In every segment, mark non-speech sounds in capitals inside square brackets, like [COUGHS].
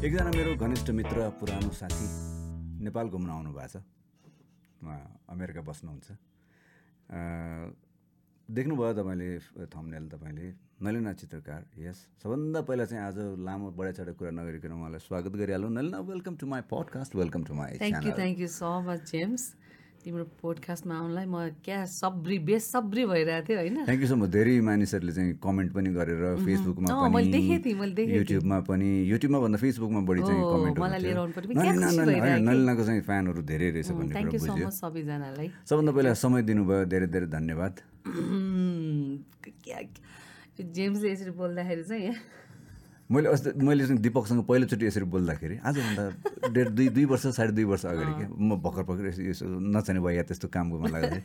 एकजना मेरो घनिष्ठ मित्र पुरानो साथी नेपाल घुम्न आउनु भएको छ। उहाँ अमेरिका बस्नुहुन्छ। देख्नुभयो तपाईँले थम्नेल तपाईँले। नलिना चित्रकार यस सबभन्दा पहिला चाहिँ आज लामो बढा चढा कुरा नगरिकन उहाँलाई स्वागत गरिहालौँ। Nalina welcome to my podcast welcome to my thank you thank you so much James तिम्रो पोडकास्टमा आउनलाई म क्या सबरी बेसब्री भइरहेको थियो होइन? थ्याङ्क यू सो मच धेरै मानिसहरूले चाहिँ कमेन्ट पनि गरेर फेसबुकमा पनि। युट्युबमा पनि युट्युबमा भन्दा फेसबुकमा बढी चाहिँ कमेन्ट नलिनाको चाहिँ फ्यानहरू धेरै रहेछ भन्ने थ्याङ्क यू सो मच सबैजनालाई। सबभन्दा पहिला समय दिनुभयो धेरै धेरै धन्यवाद। जेम्सले यसरी बोल्दाखेरि चाहिँ मैले अस्ति मैले चाहिँ दिपकसँग पहिलोचोटि यसरी बोल्दाखेरि आजभन्दा डेढ दुई दुई वर्ष साढे दुई वर्ष अगाडि क्या म भर्खर भर्खर यसो नचाहिने भयो या त्यस्तो कामको मन लाग्दा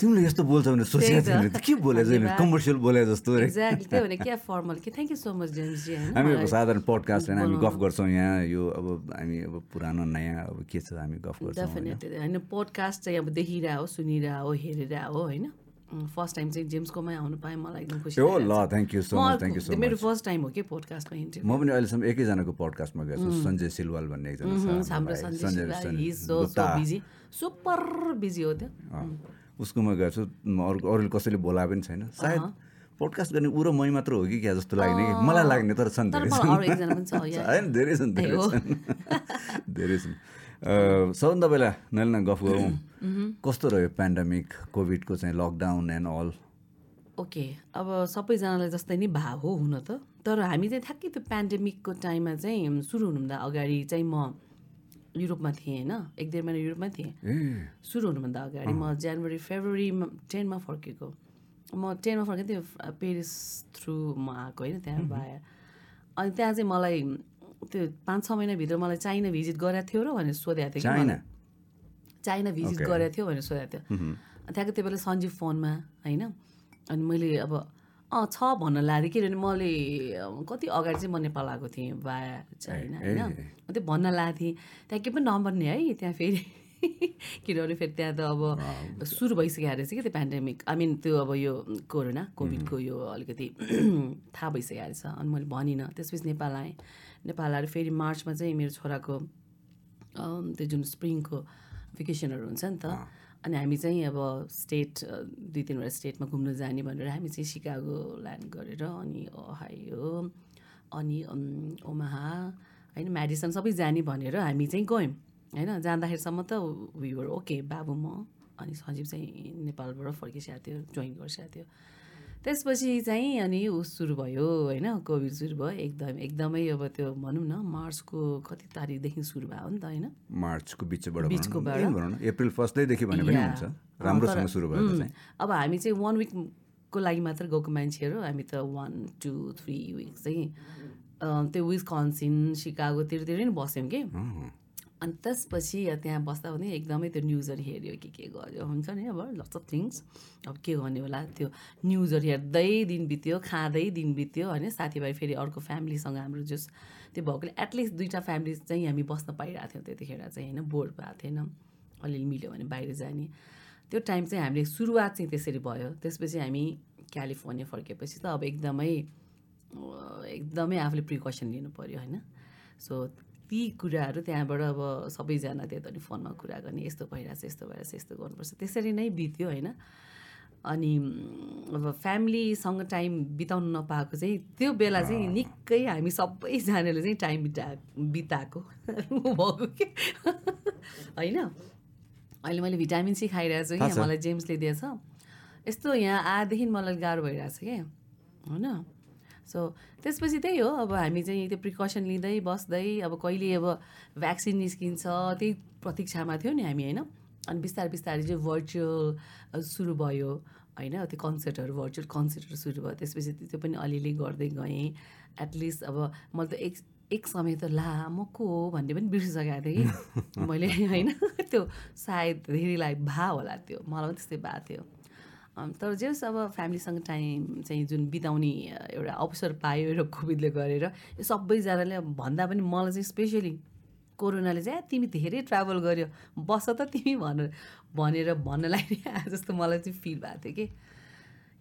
तिमीले यस्तो बोल्छौ भने सोचेको थिएन के बोले कमर्सियल बोले जस्तो हामी अब साधारण पडकास्ट होइन हामी गफ गर्छौँ यहाँ यो अब हामी अब पुरानो नयाँ अब के छ हामी गफ गर्छौँ होइन। पोडकास्ट चाहिँ अब देखिरह हो सुनिरह हो हेरेर हो होइन? फर्स्ट टाइम चाहिँ जेम्सकोमै आउनु पाएँ मलाई एकदम खुसी हो ल thank you. So much thank you so मेरो मच फर्स्ट टाइम हो कि पोडकास्टमा इन्टरभ्यू म पनि अहिलेसम्म एकैजनाको पडकास्टमा गएको छु सञ्जय सिलवाल भन्ने एकजना हाम्रो Sanjay Gupta. busy super busy हो त्यो। उसकोमा गएको छु अरू अरूले कसैले बोला पनि छैन। सायद पोडकास्ट गर्ने ऊ र मै मात्र हो कि क्या जस्तो लाग्ने कि? मलाई लाग्ने तर छन् [LAUGHS] धेरै छन्। धेरै छन्। [LAUGHS] धेरै। छन्। सबभन्दा पहिला नलिना गफ गरौँ। कस्तो रह्यो पेन्डामिक कोभिडको चाहिँ लकडाउन एन्ड अल ओके अब सबैजनालाई जस्तै नै भा हो हुन त तर हामी चाहिँ ठ्याक्कै त्यो पेन्डेमिकको टाइममा चाहिँ सुरु हुनुभन्दा अगाडि चाहिँ म युरोपमा थिएँ होइन एक डेढ महिना युरोपमा थिएँ। सुरु हुनुभन्दा अगाडि म जनवरी फेब्रुअरीमा टेनमा फर्केको। म टेनमा फर्केको थिएँ पेरिस थ्रु म आएको होइन त्यहाँ भए अनि त्यहाँ चाहिँ मलाई त्यो पाँच छ महिनाभित्र मलाई चाइना भिजिट गरेको थियो र भनेर सोधेको थियो कि चाइना? भिजिट. गरेको थियो भनेर सोधेको थियो। त्यहाँको त्यो बेला सञ्जीव फोनमा होइन? अनि मैले अब अँ छ भन्न लाग्यो किनभने मैले कति अगाडि चाहिँ म नेपाल आएको थिएँ बाया चाइना होइन। अनि त्यो भन्न लागेको थिएँ त्यहाँ केही पनि नम्बर नि है त्यहाँ फेरि। [LAUGHS] किनभने फेरि त्यहाँ त अब सुरु भइसकेको रहेछ कि त्यो पेन्डेमिक आई मिन त्यो अब यो कोरोना कोभिडको यो अलिकति [CLEARS THROAT] थाहा भइसकेको रहेछ। अनि मैले भनिनँ त्यसपछि नेपाल आएँ। नेपाल आएर फेरि मार्चमा चाहिँ मेरो छोराको त्यो जुन स्प्रिङको भेकेसनहरू हुन्छ नि त अनि हामी चाहिँ अब स्टेट दुई तिनवटा स्टेटमा घुम्न जाने भनेर हामी चाहिँ सिकागो ल्यान्ड गरेर अनि ओहायो अनि ओमाहा होइन म्याडिसन सबै जाने भनेर हामी चाहिँ गयौँ होइन। जाँदाखेरिसम्म त वर ओके बाबु म अनि सञ्जीव चाहिँ नेपालबाट फर्किसकेको थियो जोइन गरिसकेको थियो। त्यसपछि चाहिँ अनि ऊ सुरु भयो होइन? कोभिड सुरु भयो एकदम एकदमै अब त्यो भनौँ न मार्चको कति तारिकदेखि सुरु भयो नि त होइन? मार्चको बिचबाट बिचको एप्रिल फर्स्टदेखि भने पनि। हुन्छ। राम्रोसँग सुरु चाहिँ। अब हामी चाहिँ वान विकको लागि मात्र गएको मान्छेहरू हामी त वान टू थ्री विक्स चाहिँ त्यो विस्कन्सिन सिकागोतिर नै बस्यौँ कि। अनि त्यसपछि त्यहाँ बस्दा पनि एकदमै त्यो न्युजहरू हेऱ्यो कि के गर्यो हुन्छ नि? अब लट्स अफ थिङ्स अब के गर्ने होला? त्यो न्युजहरू हेर्दै दिन बित्यो खाँदै दिन बित्यो होइन? साथीभाइ फेरि अर्को फ्यामिलीसँग हाम्रो जस त्यो भएकोले एटलिस्ट दुइटा फ्यामिली चाहिँ हामी बस्न पाइरहेको थियौँ त्यतिखेर चाहिँ होइन? बोर्ड भएको थिएन अलिअलि मिल्यो भने बाहिर जाने। त्यो टाइम चाहिँ हामीले सुरुवात चाहिँ त्यसरी भयो। त्यसपछि हामी क्यालिफोर्निया फर्केपछि त अब एकदमै एकदमै आफूले प्रिकसन लिनु पऱ्यो होइन? सो ती कुराहरू त्यहाँबाट अब सबैजना त्यता नि फोनमा कुरा गर्ने यस्तो भइरहेछ यस्तो भइरहेछ यस्तो गर्नुपर्छ। त्यसरी नै बित्यो होइन। अनि अब फ्यामिलीसँग टाइम बिताउन नपाएको चाहिँ त्यो बेला चाहिँ निकै हामी सबैजनाले चाहिँ टाइम बिता बिताएको [LAUGHS] भएको के? होइन? अहिले मैले भिटामिन सी खाइरहेको छु। कि। मलाई जेम्सले दिएछ। यस्तो यहाँ आएदेखि मलाई गाह्रो भइरहेछ क्या होइन? सो त्यसपछि त्यही हो अब हामी चाहिँ त्यो प्रिकसन लिँदै बस्दै अब कहिले अब भ्याक्सिन निस्किन्छ त्यही प्रतीक्षामा थियो नि हामी होइन? अनि बिस्तारै बिस्तारै चाहिँ भर्चुअल सुरु भयो होइन? त्यो कन्सर्टहरू भर्चुअल कन्सर्टहरू सुरु भयो। त्यसपछि त्यो पनि अलिअलि गर्दै गएँ। एटलिस्ट अब मैले त एक एक समय त ला म को हो भन्ने पनि बिर्सिसकेको थिएँ कि। [LAUGHS] मैले होइन? त्यो सायद धेरैलाई भा होला त्यो। मलाई पनि त्यस्तै भएको थियो। तर जे होस् अब फ्यामिलीसँग टाइम चाहिँ जुन बिताउने एउटा अवसर पायो र कोभिडले गरेर यो सबैजनाले भन्दा पनि मलाई चाहिँ स्पेसली कोरोनाले चाहिँ "आ, तिमी धेरै ट्राभल गर्यो बस त तिमी भनेर भनेर भन्नलाई नि [LAUGHS] आए जस्तो मलाई चाहिँ फिल भएको थियो कि।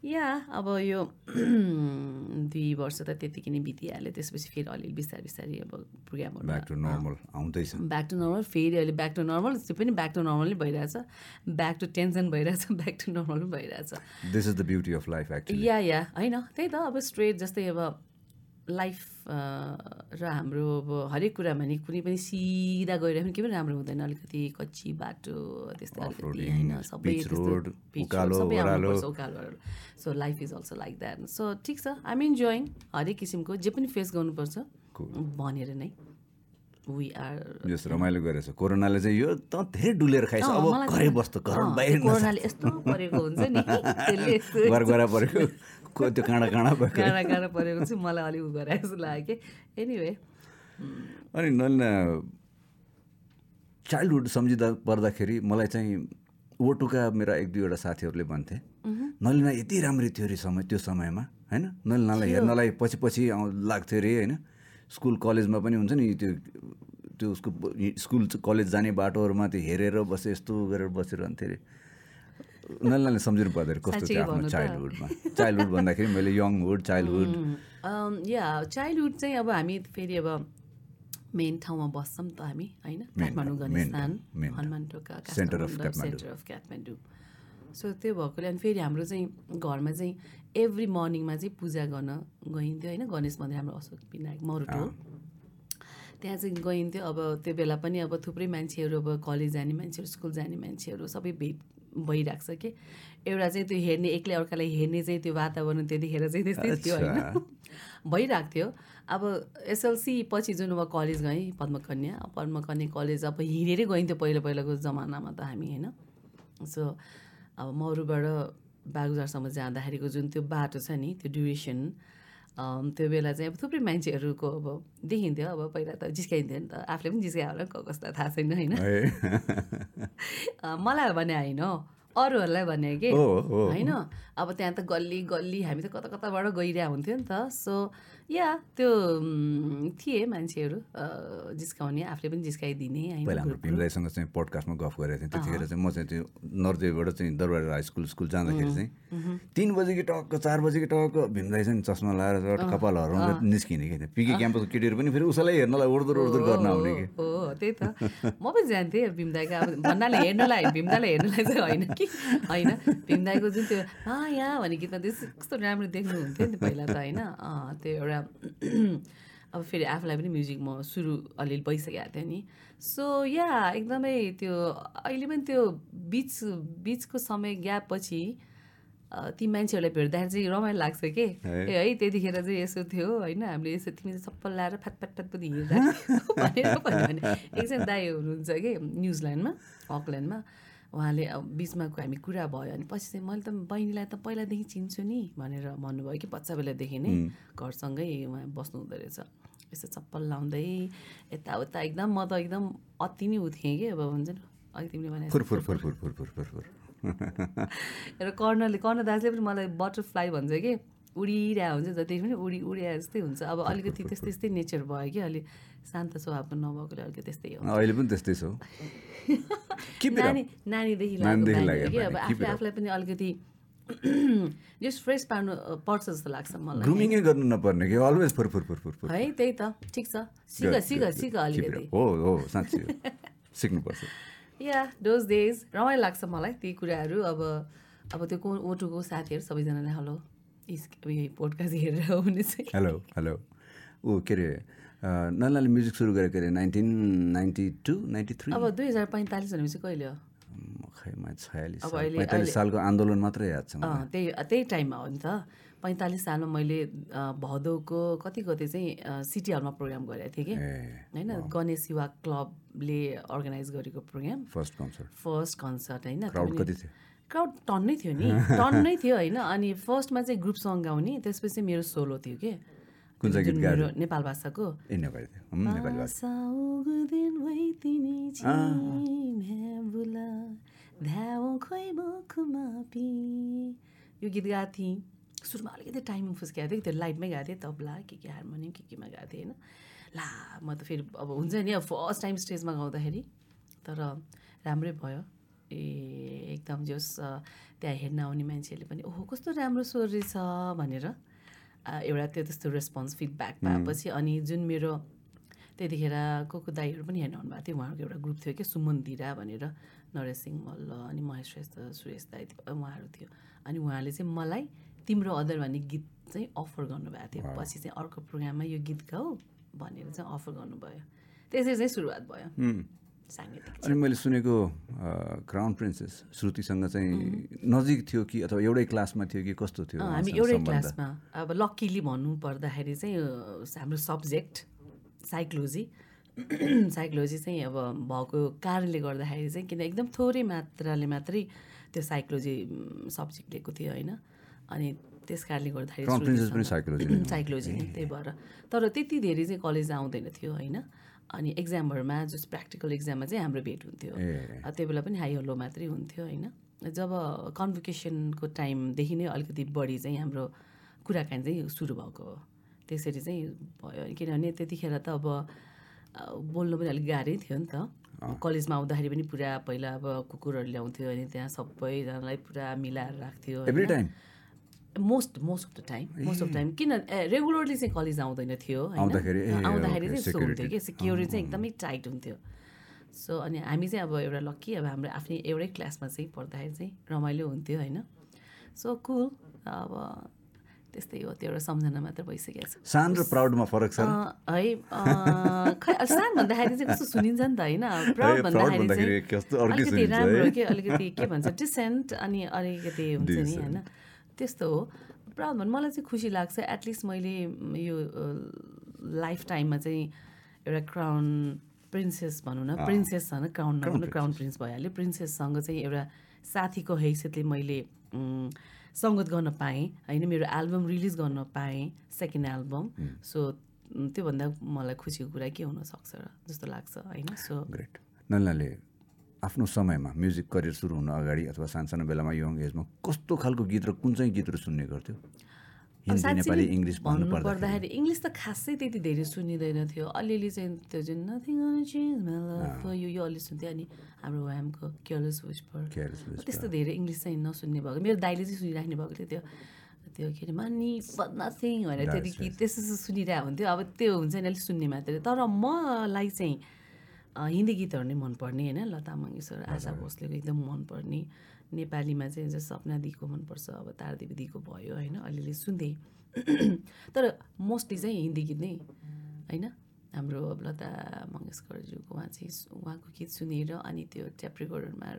या अब यो [CLEARS THROAT] दुई वर्ष त त्यतिकै नै बितिहाल्यो। त्यसपछि फेरि अलिअलि बिस्तारै बिस्तारै अब प्रोग्रामहरू ब्याक टु नर्मल आउँदैछ। ब्याक टु नर्मल फेरि अहिले ब्याक टु नर्मल त्यो पनि ब्याक टु नर्मलै भइरहेछ। ब्याक टु टेन्सन भइरहेछ ब्याक टु नर्मल पनि भइरहेछ। This is the beauty of life actually yeah yeah होइन त्यही त अब स्ट्रेट जस्तै अब लाइफ र हाम्रो अब हरेक कुरामा नि कुनै पनि सिधा गएर पनि केही पनि राम्रो हुँदैन। अलिकति कच्ची बाटो त्यस्तै अलिकति होइन सबै उकालो, so life is also like that so ठिक छ। आइम इन्जोइङ हरेक किसिमको जे पनि फेस गर्नुपर्छ भनेर नै। वी आर जस्तो रमाइलो गरेछ। कोरोनाले चाहिँ यो त धेरै डुलेर खाइस अब घरै त- बस्छ? घर बाहिर कोरोनाले यस्तो परेको हुन्छ नि। त्यसले घर [LAUGHS] परेको। त्यो काँडा काँडा भएको गाडा गाडा परेको चाहिँ मलाई अलिक उ गरे जस्तो लाग्यो। कि एनिवे अनि नलिना चाइल्डहुड सम्झिँदा पर्दाखेरि मलाई चाहिँ ओटुका मेरा एक दुईवटा साथीहरूले भन्थे नलिना यति राम्री थियो अरे समय त्यो समयमा होइन? नलिनालाई हेर्नलाई पछि पछि लाग्थ्यो अरे होइन? स्कुल कलेजमा पनि हुन्छ नि त्यो त्यो उसको स्कुल कलेज जाने बाटोहरूमा त्यो हेरेर बसे यस्तो गरेर बसिरहन्थ्यो अरे नलिनाले सम्झिनु पर्दो रहेछ कस्तो थियो आफ्नो? चाइल्डहुडमा चाइल्डहुड भन्दाखेरि मैले यङहुड चाइल्डहुड या चाइल्डहुड चाहिँ अब हामी फेरि अब मेन ठाउँमा बस्छौँ त हामी होइन काठमाडौँ गणेशस्थान। हनुमान टोका. सेन्टर अफ काठमाडौँ सो त्यो भएकोले अनि फेरि हाम्रो चाहिँ घरमा चाहिँ एभ्री मर्निङमा चाहिँ पूजा गर्न गइन्थ्यो होइन? गणेश मन्दिर हाम्रो अशोक विनायक मरुटो। त्यहाँ चाहिँ गइन्थ्यो। अब त्यो बेला पनि अब थुप्रै मान्छेहरू अब कलेज जाने मान्छेहरू स्कुल जाने मान्छेहरू सबै भेट भइरहेको छ कि? एउटा चाहिँ त्यो हेर्ने एक्लै अर्कालाई हेर्ने चाहिँ त्यो वातावरण त्यतिखेर चाहिँ त्यस्तै थियो होइन? भइरहेको थियो। अब एसएलसी पछि जुन अब कलेज गएँ पद्मकन्या। पद्मकन्या कलेज अब हिँडेरै गइन्थ्यो पहिला पहिलाको जमानामा त हामी होइन? सो अब मरुबाट बागुजारसम्म जाँदाखेरिको जुन त्यो बाटो छ नि त्यो ड्युरेसन त्यो बेला चाहिँ अब थुप्रै मान्छेहरूको अब देखिन्थ्यो अब पहिला त जिस्काइन्थ्यो नि त। आफूले पनि जिस्कायो होला क कस्तो थाहा छैन होइन? [LAUGHS] मलाई भने होइन अरूहरूलाई भने कि। होइन? अब त्यहाँ त गल्ली गल्ली हामी त कता कताबाट गइरहेको हुन्थ्यो नि त। सो या त्यो थिए मान्छेहरू जिस्काउने आफूले पनि जिस्काइदिने पहिला हाम्रो भीमराईसँग चाहिँ पडकास्टमा गफ गरेको थिएँ त्यतिखेर चाहिँ म चाहिँ त्यो नर्देबाट चाहिँ दरबार हाई स्कुल स्कुल जाँदाखेरि चाहिँ तिन बजीको टक्क चार बजीको टक्क भीमराई चाहिँ चस्मा चाहिँ कपाल निस्किने कि पिके क्याम्पसको केटीहरू पनि फेरि उसैलाई हेर्नलाई उड्दुर उड्दुर गर्न आउने कि। हो त्यही त। म पनि जान्थेँ भीमदाईको अब भन्नाले हेर्नलाई भीमदाईलाई हेर्नलाई चाहिँ होइन कि होइन। भीमदाईको जुन त्यो माया भन्ने गीतमा त्यो कस्तो राम्रो देख्नुहुन्थ्यो नि पहिला त होइन। त्यो एउटा [CLEARS THROAT] अब फेरि आफूलाई पनि म्युजिक म सुरु अलिअलि भइसकेको थियो नि। सो या एकदमै त्यो अहिले पनि त्यो बिच बिचको समय ग्याप पछि अ, ती मान्छेहरूलाई भेट्दाखेरि चाहिँ रमाइलो लाग्छ कि? है। ए है त्यतिखेर चाहिँ यसो थियो होइन? हामीले यसो तिमी चाहिँ चप्पल लाएर फ्याट पनि हिँड्दा। [LAUGHS] भनेर भन्यो भने एकजना दाई हुनुहुन्छ कि? न्युजिल्यान्डमा अकल्यान्डमा। उहाँले बिचमा हामी कुरा भयो अनि पछि चाहिँ मैले त बहिनीलाई त पहिलादेखि चिन्छु नि भनेर भन्नुभयो कि बच्चा बेलादेखि नै घरसँगै उहाँ बस्नु हुँदो रहेछ। यसो चप्पल लाउँदै यताउता एकदम म त एकदम अति नै थिएँ कि अब भन्छ नि अघि तिमीले भने [LAUGHS] र कर्णले कर्ण दाजुले पनि मलाई बटरफ्लाई भन्छ कि उडिरहेको हुन्छ जति पनि उडी उडिया जस्तै हुन्छ। अब अलिकति त्यस्तै त्यस्तै नेचर भयो कि अलिक शान्त स्वभावको नभएकोले अलिकति त्यस्तै हो। अहिले पनि त्यस्तै छ. [LAUGHS] नानी नानीदेखि हो कि अब आफूले. आफूलाई पनि अलिकति [CLEARS THROAT] जस्ट फ्रेस पार्नु पर्छ जस्तो लाग्छ मलाई। ग्रुमिङै गर्नु नपर्ने कि अलवेज फुर फुर फुर फुर है त्यही त। ठिक छ। सिक सिक सिक अलिकति. हो हो साँच्चै सिक्नुपर्छ। या दोज डेज रमाइलो लाग्छ मलाई ती कुराहरू। अब अब त्यो को ओटोको साथीहरू सबैजनालाई हेलो। उयो पोडकास्ट [LAUGHS] हेरेर हुने चाहिँ। हेलो हेलो ऊ के अरे नलाले म्युजिक सुरु गरेको अरे nineteen ninety two ninety three अब दुई हजार पैँतालिस भनेपछि कहिले हो? खैमा छयालिस पैँतालिस सालको आन्दोलन मात्रै याद छ त्यही त्यही टाइममा हो नि त। पैँतालिस सालमा मैले भदौको कति कति चाहिँ सिटी हलमा प्रोग्राम गरेको थिएँ कि। होइन गणेश युवा क्लबले अर्गनाइज गरेको program. First concert first concert होइन। क्राउड थियो टन नै थियो नि। [LAUGHS] टन नै थियो होइन। अनि फर्स्टमा चाहिँ ग्रुप सङ्ग गाउने त्यसपछि मेरो सोलो थियो कि। कुन चाहिँ गीत नेपाल भाषाको। यो गीत गाएको थिएँ। सुरुमा अलिकति टाइम फुस्किएको कि त्यो लाइटमै गाएको थिएँ। तबला के के हार्मोनियम के केमा गाएको थिएँ होइन। ला म त फेरि अब हुन्छ नि अब फर्स्ट टाइम स्टेजमा गाउँदाखेरि। तर राम्रै भयो। ए एकदम जोस् त्यहाँ हेर्न आउने मान्छेहरूले पनि ओहो कस्तो राम्रो स्वर रहेछ भनेर एउटा त्यो त्यस्तो रेस्पोन्स फिडब्याक पाएपछि अनि जुन मेरो त्यतिखेर को को दाईहरू पनि हेर्न आउनुभएको थियो उहाँहरूको एउटा ग्रुप थियो कि सुमन दिरा भनेर नरेश सिंह मल्ल अनि महेश श्रेष्ठ सुरेश दाई उहाँहरू थियो। अनि उहाँले चाहिँ मलाई तिम्रो अदर भन्ने गीत चाहिँ अफर गर्नुभएको थियो। पछि चाहिँ अर्को प्रोग्राममा यो गीत गाऊ भनेर चाहिँ अफर गर्नुभयो। त्यसरी चाहिँ सुरुवात भयो। अनि मैले सुनेको क्राउन प्रिन्सेस श्रुतिसँग चाहिँ नजिक थियो कि अथवा एउटै क्लासमा थियो कि कस्तो थियो हामी एउटै? क्लासमा। अब लक्किली भन्नु पर्दाखेरि चाहिँ हाम्रो सब्जेक्ट साइकोलोजी। [CLEARS THROAT] साइकोलोजी चाहिँ अब भएको कारणले गर्दाखेरि चाहिँ किन एकदम थोरै मात्राले मात्रै त्यो साइकोलोजी सब्जेक्ट लिएको थियो होइन? अनि त्यस कारणले गर्दाखेरि। साइकोलोजी नै त्यही भएर। तर त्यति धेरै चाहिँ कलेज आउँदैन थियो होइन? अनि एक्जामहरूमा जस्तो प्र्याक्टिकल एक्जाममा चाहिँ हाम्रो भेट हुन्थ्यो। त्यो बेला पनि हाई हल्लो मात्रै हुन्थ्यो होइन। जब कन्भोकेसनको टाइमदेखि नै अलिकति बढी चाहिँ हाम्रो कुराकानी चाहिँ सुरु भएको हो। त्यसरी चाहिँ भयो। किनभने त्यतिखेर त अब बोल्नु पनि अलिक गाह्रै थियो नि त। कलेजमा आउँदाखेरि पनि पुरा पहिला अब कुकुरहरू ल्याउँथ्यो अनि त्यहाँ सबैजनालाई पुरा मिलाएर राख्थ्यो होइन? Every time most most of the time most of time किन रेगुलरली चाहिँ कलेज आउँदैन थियो होइन? आउँदाखेरि, चाहिँ यस्तो हुन्थ्यो. कि सिक्योरिटी चाहिँ एकदमै टाइट हुन्थ्यो। सो अनि हामी चाहिँ अब एउटा लक्की अब हाम्रो आफ्नै एउटै क्लासमा चाहिँ पढ्दाखेरि चाहिँ रमाइलो हुन्थ्यो होइन? सो कुल अब त्यस्तै हो त्यो एउटा सम्झना मात्र भइसकेको छ। सान र प्राउडमा फरक छ है खै सान भन्दाखेरि चाहिँ कस्तो सुनिन्छ नि त होइन? प्राउड भन्दाखेरि चाहिँ अलिकति राम्रो? के अलिकति के भन्छ डिसेन्ट अनि अलिकति हुन्छ नि होइन? त्यस्तो हो। प्राउड भन्नु मलाई चाहिँ खुसी लाग्छ एटलिस्ट मैले यो लाइफ टाइममा चाहिँ एउटा क्राउन प्रिन्सेस भनौँ न प्रिन्सेस होइन क्राउन नभनौँ क्राउन प्रिन्स भइहाल्यो। प्रिन्सेससँग चाहिँ एउटा साथीको हैसियतले मैले सङ्गत गर्न पाएँ। होइन मेरो एल्बम रिलिज गर्न पाएँ सेकेन्ड एल्बम सो त्योभन्दा मलाई खुसीको कुरा के हुनसक्छ र जस्तो लाग्छ होइन? सो ग्रेट नलिनाले आफ्नो समयमा म्युजिक करियर सुरु हुन अगाडि अथवा सानसानो बेलामा यङ एजमा कस्तो खालको गीत र कुन चाहिँ गीतहरू सुन्ने गर्थ्यो? हिन्दी नेपाली इङ्ग्लिस भन्नु भन्नु पर्दा पर्दाखेरि इङ्ग्लिस त खासै त्यति धेरै सुनिँदैन थियो। अलिअलि चाहिँ त्यो जुन नथिङ यो यो अलि सुन्थ्यो अनि हाम्रो व्यामको केयरलेस विस्पर. त्यस्तो धेरै इङ्ग्लिस चाहिँ नसुन्ने भएको। मेरो दाइले चाहिँ सुनिराख्ने भएको थियो त्यो। त्यो के अरे मनी नथिङ भनेर त्यो गीत त्यस्तो सुनिरहेको हुन्थ्यो। अब त्यो हुन्छ नि अलिक सुन्ने मात्रै। तर मलाई चाहिँ हिन्दी गीतहरू नै मनपर्ने होइन? लता मङ्गेशकर आशा भोसलेको एकदम मनपर्ने। नेपालीमा चाहिँ जस्तो सपना दिको मनपर्छ अब तारदेवी दिको भयो होइन? अलिअलि सुन्थेँ [CLEARS THROAT] तर मोस्टली चाहिँ हिन्दी गीत नै होइन? हाम्रो अब लता मङ्गेशकरज्यूको उहाँ चाहिँ उहाँको गीत सुनेर अनि त्यो ट्याप रेकर्डरमा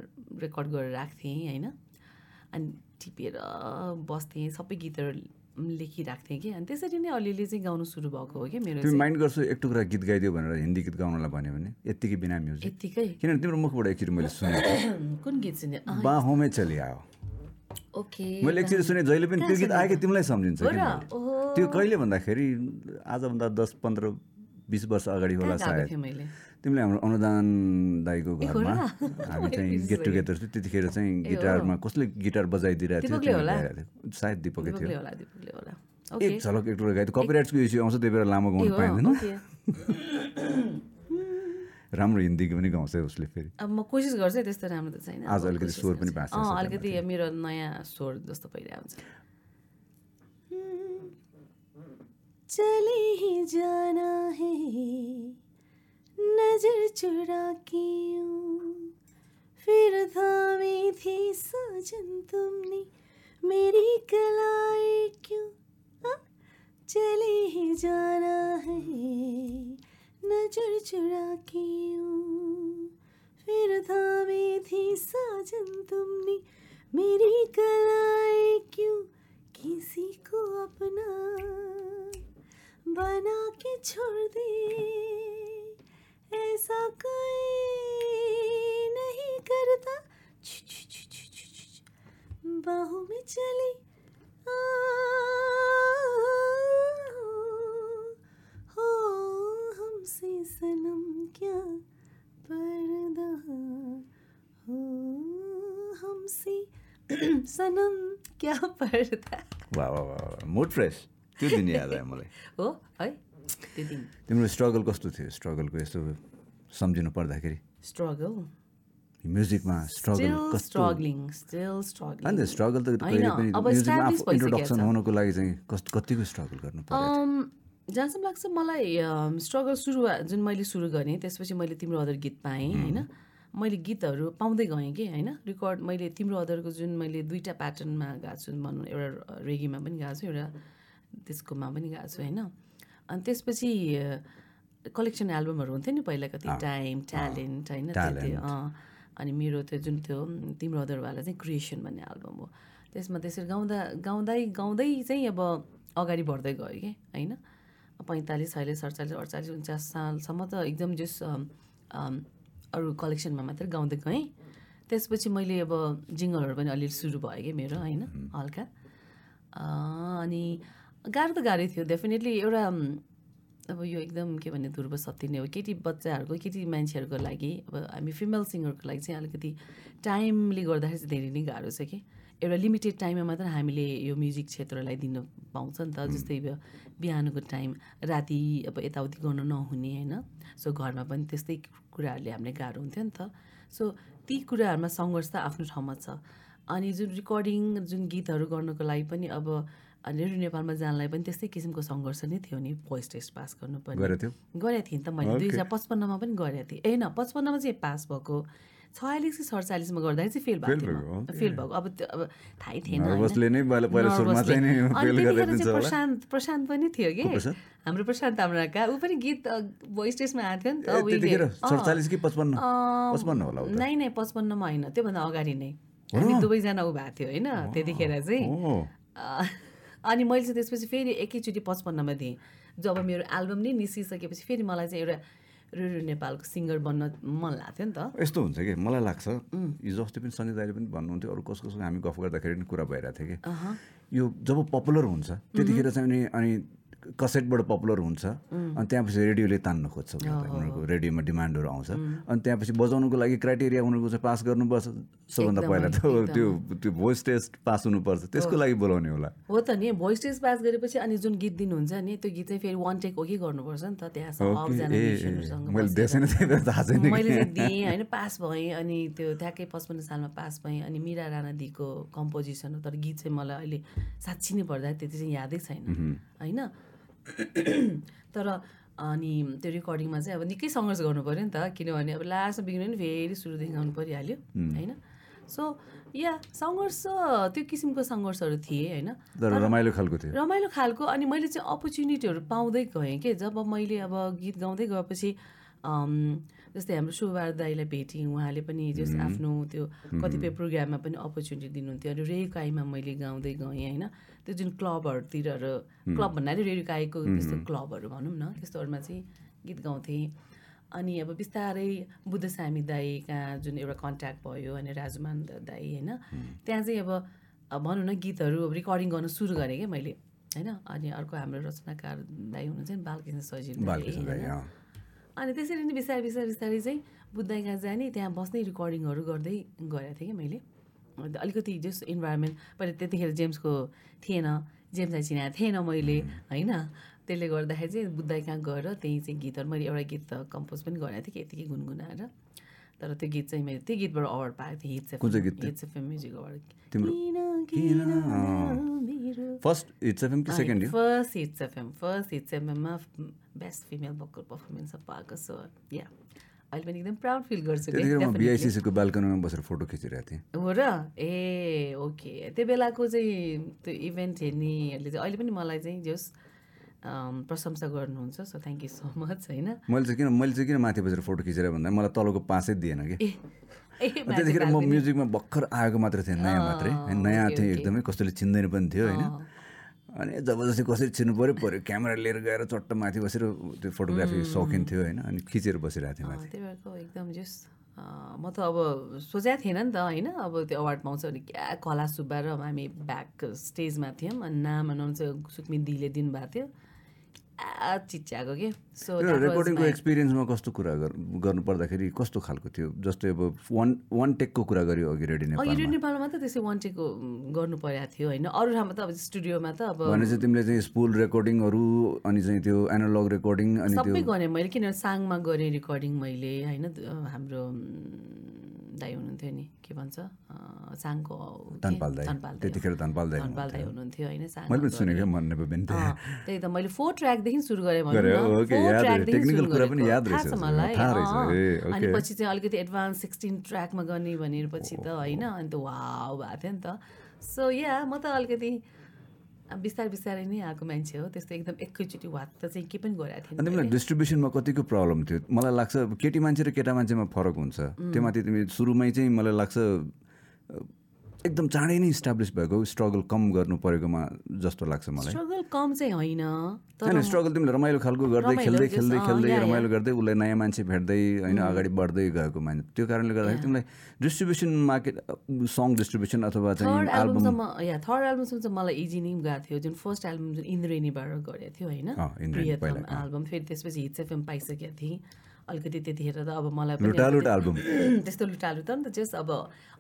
रेकर्ड गरेर राख्थेँ होइन? अनि टिपेर बस्थेँ सबै गीतहरू लेखिराख्थेँ कि। अनि त्यसरी नै अलिअलि चाहिँ गाउनु सुरु भएको हो कि मेरो माइन्ड गर्छौ एक टुक्रा गीत गाइदियो भनेर हिन्दी गीत गाउनलाई भन्यो भने यत्तिकै बिना म्युजिक। यत्तिकै? किनभने तिम्रो मुखबाट एकचोटि मैले सुनेको [COUGHS] कुन गीत सुने बाहोमै चलि आयो ओके। मैले एकचोटि सुने जहिले पनि त्यो गीत आएको तिमीलाई सम्झिन्छ। त्यो कहिले भन्दाखेरि आजभन्दा दस पन्ध्र बिस वर्ष अगाडि होला सायद। तिमीले हाम्रो अनुदान दाईको घरमा? हामी चाहिँ गेट टुगेदर थियो त्यतिखेर चाहिँ गिटारमा कसले गिटार बजाइदिरहेको थियो। सायद दिपकै थियो। दिपकले होला दिपकले होला। ओके। एक झलक एक टुक्रा गाइदियो कपिराइट्सको इस्यु आउँछ त्यही बेला लामो गाउनु हो, पाइँदैन। [LAUGHS] राम्रो हिन्दी पनि गाउँछ उसले फेरि। अब म कोसिस गर्छु है, त्यस्तो राम्रो त छैन। आज अलिकति स्वर पनि सबै अलिकति मेरो नयाँ स्वर जस्तो भइरहेको हुन्छ चले ही जाना है। नज़र चुरा के फिर थामी थी साजन तुमने। मेरी कलाई क्यों? हाँ? चले ही जाना है। नज़र चुरा के फिर थामी थी साजन तुमने। मेरी कलाई क्यों? किसी को अपना बना के छोड़ दे। ऐसा कोई नहीं करता। बाहों में चली। आ, हो हमसे सनम क्या पर्दा? हो हमसे [CLEARS THROAT] सनम क्या पर्दा? वा वा वा वा मुड फ्रेस त्यो दिन याद आयो मलाई हो है त्यो दिन तिम्रो स्ट्रगल कस्तो थियो? स्ट्रगलको यस्तो सम्झिनु पर्दाखेरि? स्ट्रगल म्युजिकमा स्ट्रगल स्ट्रगलिङ स्टिल स्ट्रगलिङ अन्त स्ट्रगल त कहिले पनि म्युजिकमा आफू इन्ट्रोडक्सन। हुनको लागि चाहिँ कस्तो कतिको स्ट्रगल गर्नु पर्यो अम, जहाँसम्म लाग्छ मलाई स्ट्रगल सुरु जुन मैले सुरु गरेँ त्यसपछि मैले तिम्रो अदर गीत पाएँ होइन? मैले गीतहरू पाउँदै गएँ कि होइन? रेकर्ड मैले तिम्रो अदरको जुन मैले दुईवटा प्याटर्नमा गएको छु भनौँ एउटा रेगीमा पनि गएको छु एउटा त्यसकोमा पनि गएको छु होइन? अनि त्यसपछि कलेक्सन एल्बमहरू हुन्थ्यो नि पहिला कति टाइम ट्यालेन्ट होइन त्यो। अनि मेरो त्यो जुन थियो उम्, तिम्रो अदरवाला चाहिँ क्रिएसन भन्ने एल्बम हो। त्यसमा त्यसरी गाउँदा गाउँदै गाउँदै चाहिँ अब अगाडि बढ्दै गयो कि होइन? पैँतालिस छयालिस सडचालिस अडचालिस उन्चास सालसम्म त एकदम जस अरू कलेक्सनमा मात्रै गाउँदै गएँ। त्यसपछि मैले अब जिङ्गलहरू पनि अलिअलि सुरु भयो कि मेरो होइन हल्का। अनि गाह्रो त गाह्रै थियो डेफिनेटली एउटा अब यो एकदम के भन्ने ध्रुव सत्य नै हो। केटी बच्चाहरूको केटी मान्छेहरूको लागि अब हामी फिमेल सिङ्गरको लागि चाहिँ अलिकति टाइमले गर्दाखेरि चाहिँ धेरै नै गाह्रो छ कि। एउटा लिमिटेड टाइममा मात्र हामीले यो म्युजिक क्षेत्रलाई दिन पाउँछ नि त। जस्तै बिहानको टाइम राति अब यताउति गर्न नहुने होइन? सो घरमा पनि त्यस्तै कुराहरूले हामीलाई गाह्रो हुन्थ्यो नि त। सो ती कुराहरूमा सङ्घर्ष त आफ्नो ठाउँमा छ। अनि जुन रेकर्डिङ जुन गीतहरू गर्नको लागि पनि अब अनि रेडियो नेपालमा जानलाई पनि त्यस्तै किसिमको सङ्घर्ष नै थियो नि भोइस टेस्ट पास गर्नुपर्ने गरेको थियो। गरेको थिएँ नि त मैले दुई हजार पचपन्नमा पनि गरेको थिएँ। होइन पचपन्नमा चाहिँ पास भएको छयालिस कि सडचालिसमा गर्दाखेरि चाहिँ फेल भएको थियो फेल भएको अब त्यो अब थाहै थिएन प्रशान्त प्रशान्त पनि थियो कि? हाम्रो प्रशान्त ताम्राका ऊ पनि गीत भोइस टेस्टमा आएको थियो नि त नै नै पचपन्नमा होइन त्योभन्दा अगाडि नै। हामी दुवैजना ऊ भएको थियो होइन? त्यतिखेर चाहिँ। अनि मैले चाहिँ त्यसपछि फेरि एकैचोटि पचपन्नमा दिएँ। जब मेरो एल्बम नै निस्किसकेपछि फेरि मलाई चाहिँ एउटा रेडियो नेपालको सिङ्गर बन्न मन लाग्थ्यो नि त। यस्तो हुन्छ कि? मलाई लाग्छ हिजो अस्ति पनि सञ्जय दाइले पनि भन्नुहुन्थ्यो अरू कस कसको हामी गफ गर्दाखेरि पनि कुरा भइरहेको थियो कि? यो जब पपुलर हुन्छ त्यतिखेर चाहिँ अनि अनि कसेटबाट पपुलर हुन्छ। अनि त्यहाँपछि रेडियोले तान्न खोज्छ। उनीहरूको रेडियोमा डिमान्डहरू आउँछ। अनि त्यहाँपछि बजाउनुको लागि क्राइटेरिया उनीहरूको चाहिँ पास गर्नुपर्छ। सबभन्दा पहिला त त्यो त्यो भोइस टेस्ट पास हुनुपर्छ। त्यसको लागि बोलाउने होला। हो त नि भोइस टेस्ट पास गरेपछि अनि जुन गीत दिनुहुन्छ नि त्यो गीत चाहिँ फेरि वान टेक हो कि गर्नुपर्छ नि त? त्यहाँ मैले थाहा छैन मैले दिएँ होइन पास भएँ। अनि त्यो ठ्याक्कै पचपन्न सालमा पास भएँ। अनि मिरा राणा दिको कम्पोजिसन हो तर गीत चाहिँ मलाई अहिले साँच्ची नै पर्दा त्यति चाहिँ यादै छैन। होइन? [COUGHS] तर अनि त्यो रेकर्डिङमा चाहिँ अब निकै सङ्घर्ष गर्नु पऱ्यो नि त किनभने अब लास्टमा बिग्रियो नि फेरि सुरुदेखि गाउनु परिहाल्यो होइन? सो या सङ्घर्ष त्यो किसिमको सङ्घर्षहरू थिए होइन? रमाइलो खालको थियो। रमाइलो खालको अनि मैले चाहिँ अपर्च्युनिटीहरू पाउँदै गएँ कि? जब मैले अब गीत गाउँदै गएपछि जस्तै हाम्रो सुबार दाईलाई भेटेँ उहाँले पनि जस आफ्नो त्यो कतिपय प्रोग्राममा पनि अपर्च्युनिटी दिनुहुन्थ्यो। अनि रेकाईमा मैले गाउँदै गएँ होइन। त्यो जुन क्लबहरूतिर क्लब भन्नाले रेडियोकाईको त्यस्तो क्लबहरू भनौँ न त्यस्तोहरूमा चाहिँ गीत गाउँथेँ। अनि अब बिस्तारै बुद्धस्वामी दाई कहाँ जुन एउटा कन्ट्याक्ट भयो अनि राजुमान दाई होइन। त्यहाँ चाहिँ अब भनौँ न गीतहरू अब रेकर्डिङ गर्न सुरु गरेँ क्या मैले होइन। अनि अर्को हाम्रो रचनाकार दाई हुनुहुन्छ नि बालकृष्ण सजिल दाई, अनि त्यसरी नै बिस्तारै बिस्तारै बिस्तारै चाहिँ बुद्धाइ कहाँ जाने त्यहाँ बस्दै रेकर्डिङहरू गर्दै गएको थिएँ कि मैले। अन्त अलिकति जस इन्भाइरोमेन्ट पहिला त्यतिखेर जेम्सको थिएन जेम्सलाई चिनाएको थिएन मैले होइन? त्यसले गर्दाखेरि चाहिँ बुद्धाइ कहाँ गएर त्यहीँ चाहिँ गीतहरू मैले एउटा गीत त कम्पोज पनि गरेको थिएँ कि यतिकै गुनगुनाएर। तर त्यो गीत चाहिँ मैले त्यो गीतबाट अवार्ड पाएको थिएँ हिट्स कुन चाहिँ गीत? हिट्स एफएम म्युजिक अवार्ड तिम्रो? मेरो? फर्स्ट हिट्स एफएम कि second first hits FM first hits एफएममा best female vocal performance पाएको सो या अहिले पनि एकदम प्राउड फिल गर्छु। बिआइसिसीको बाल्कनीमा बसेर फोटो खिचिरहेको थिएँ। हो र? ए ओके त्यो बेलाको चाहिँ त्यो इभेन्ट हेर्नेहरूले चाहिँ अहिले पनि मलाई चाहिँ जस प्रशंसा गर्नुहुन्छ so thank you so much होइन? मैले चाहिँ किन मैले चाहिँ किन माथि बसेर फोटो खिचेर भन्दा मलाई तलको पासै दिएन कि? त्यतिखेर म म्युजिकमा भर्खर आएको मात्र थिएँ नयाँ मात्रै। नयाँ थिएँ एकदमै कसैले चिन्दैन पनि थियो होइन? अनि जबरजस्ती कसरी छिर्नु पऱ्यो पऱ्यो क्यामेरा लिएर गएर चट्ट माथि बसेर त्यो फोटोग्राफी सौकिन थियो होइन? अनि खिचेर बसिरहेको थिएँ माथि। त्यही भएर एकदम जस म त अब सोचेको थिएन नि त होइन? अब त्यो अवार्ड पाउँछ भने क्या कला सुब्बा र हामी ब्याक स्टेजमा थियौँ अनि नाम अनाउन्स सुक्मी दिले दिनुभएको थियो। चिच्याएको के? सो रेकर्डिङको एक्सपिरियन्समा कस्तो कुरा गर- गर्नु पर्दाखेरि कस्तो खालको थियो? जस्तै अब वान वान टेकको कुरा गर्यो अघि रेडी अघि नेपालमा। रेडियो नेपालमा त त्यसै वान टेकको गर्नु परेको थियो होइन। अरू ठाउँमा त अब स्टुडियोमा त अब भने चाहिँ तिमीले चाहिँ स्पुल रेकर्डिङहरू अनि चाहिँ त्यो एनालग रेकर्डिङ अनि सबै गरेँ मैले किनभने साङमा गरेँ रेकर्डिङ मैले होइन हाम्रो दाई हुनुहुन्थ्यो नि के भन्छ साङको त्यतिखेर धनपाल दाई हुनुहुन्थ्यो। होइन त्यही त मैले फोर ट्र्याकदेखि सुरु गरेँ मलाई। अनि। पछि चाहिँ अलिकति एडभान्स सिक्सटिन ट्र्याकमा गर्ने भनेर पछि त होइन अनि त वाउ भएको थियो नि त। सो या म त अलिकति बिस्तारै बिस्तारै नै आएको मान्छे हो त्यस्तो एकदम एकैचोटि वात्त चाहिँ के पनि गरेको थिएन तिमीलाई डिस्ट्रिब्युसनमा कतिको प्रब्लम थियो? मलाई लाग्छ केटी मान्छे र केटा मान्छेमा फरक हुन्छ। त्यो माथि तिमी सुरुमै चाहिँ मलाई लाग्छ एकदम चाँडै नै इस्टाब्लिस भएको स्ट्रगल कम गर्नु परेकोमा जस्तो लाग्छ मलाई। स्ट्रगल कम चाहिँ होइन स्ट्रगल तिमीले रमाइलो खालको गर्दै खेल्दै खेल्दै खेल्दै। रमाइलो गर्दै उसलाई नयाँ मान्छे भेट्दै होइन अगाडि बढ्दै गएको मान्छे। त्यो कारणले गर्दाखेरि तिमीलाई डिस्ट्रिब्युसन मार्केट सङ डिस्ट्रिब्युसन अथवा चाहिँ एल्बमसम्म या थर्ड एल्बमसम्म चाहिँ मलाई इजी नै गएको थियो जुन फर्स्ट एल्बम जुन इन्द्रेणीबाट गरेको थियो होइन। एल्बम फेरि त्यसपछि हिट्स एफएम पाइसकेको थिएँ। अलिकति त्यतिखेर त अब मलाई [LAUGHS] त्यस्तो लुटालु त नि त जस्ट अब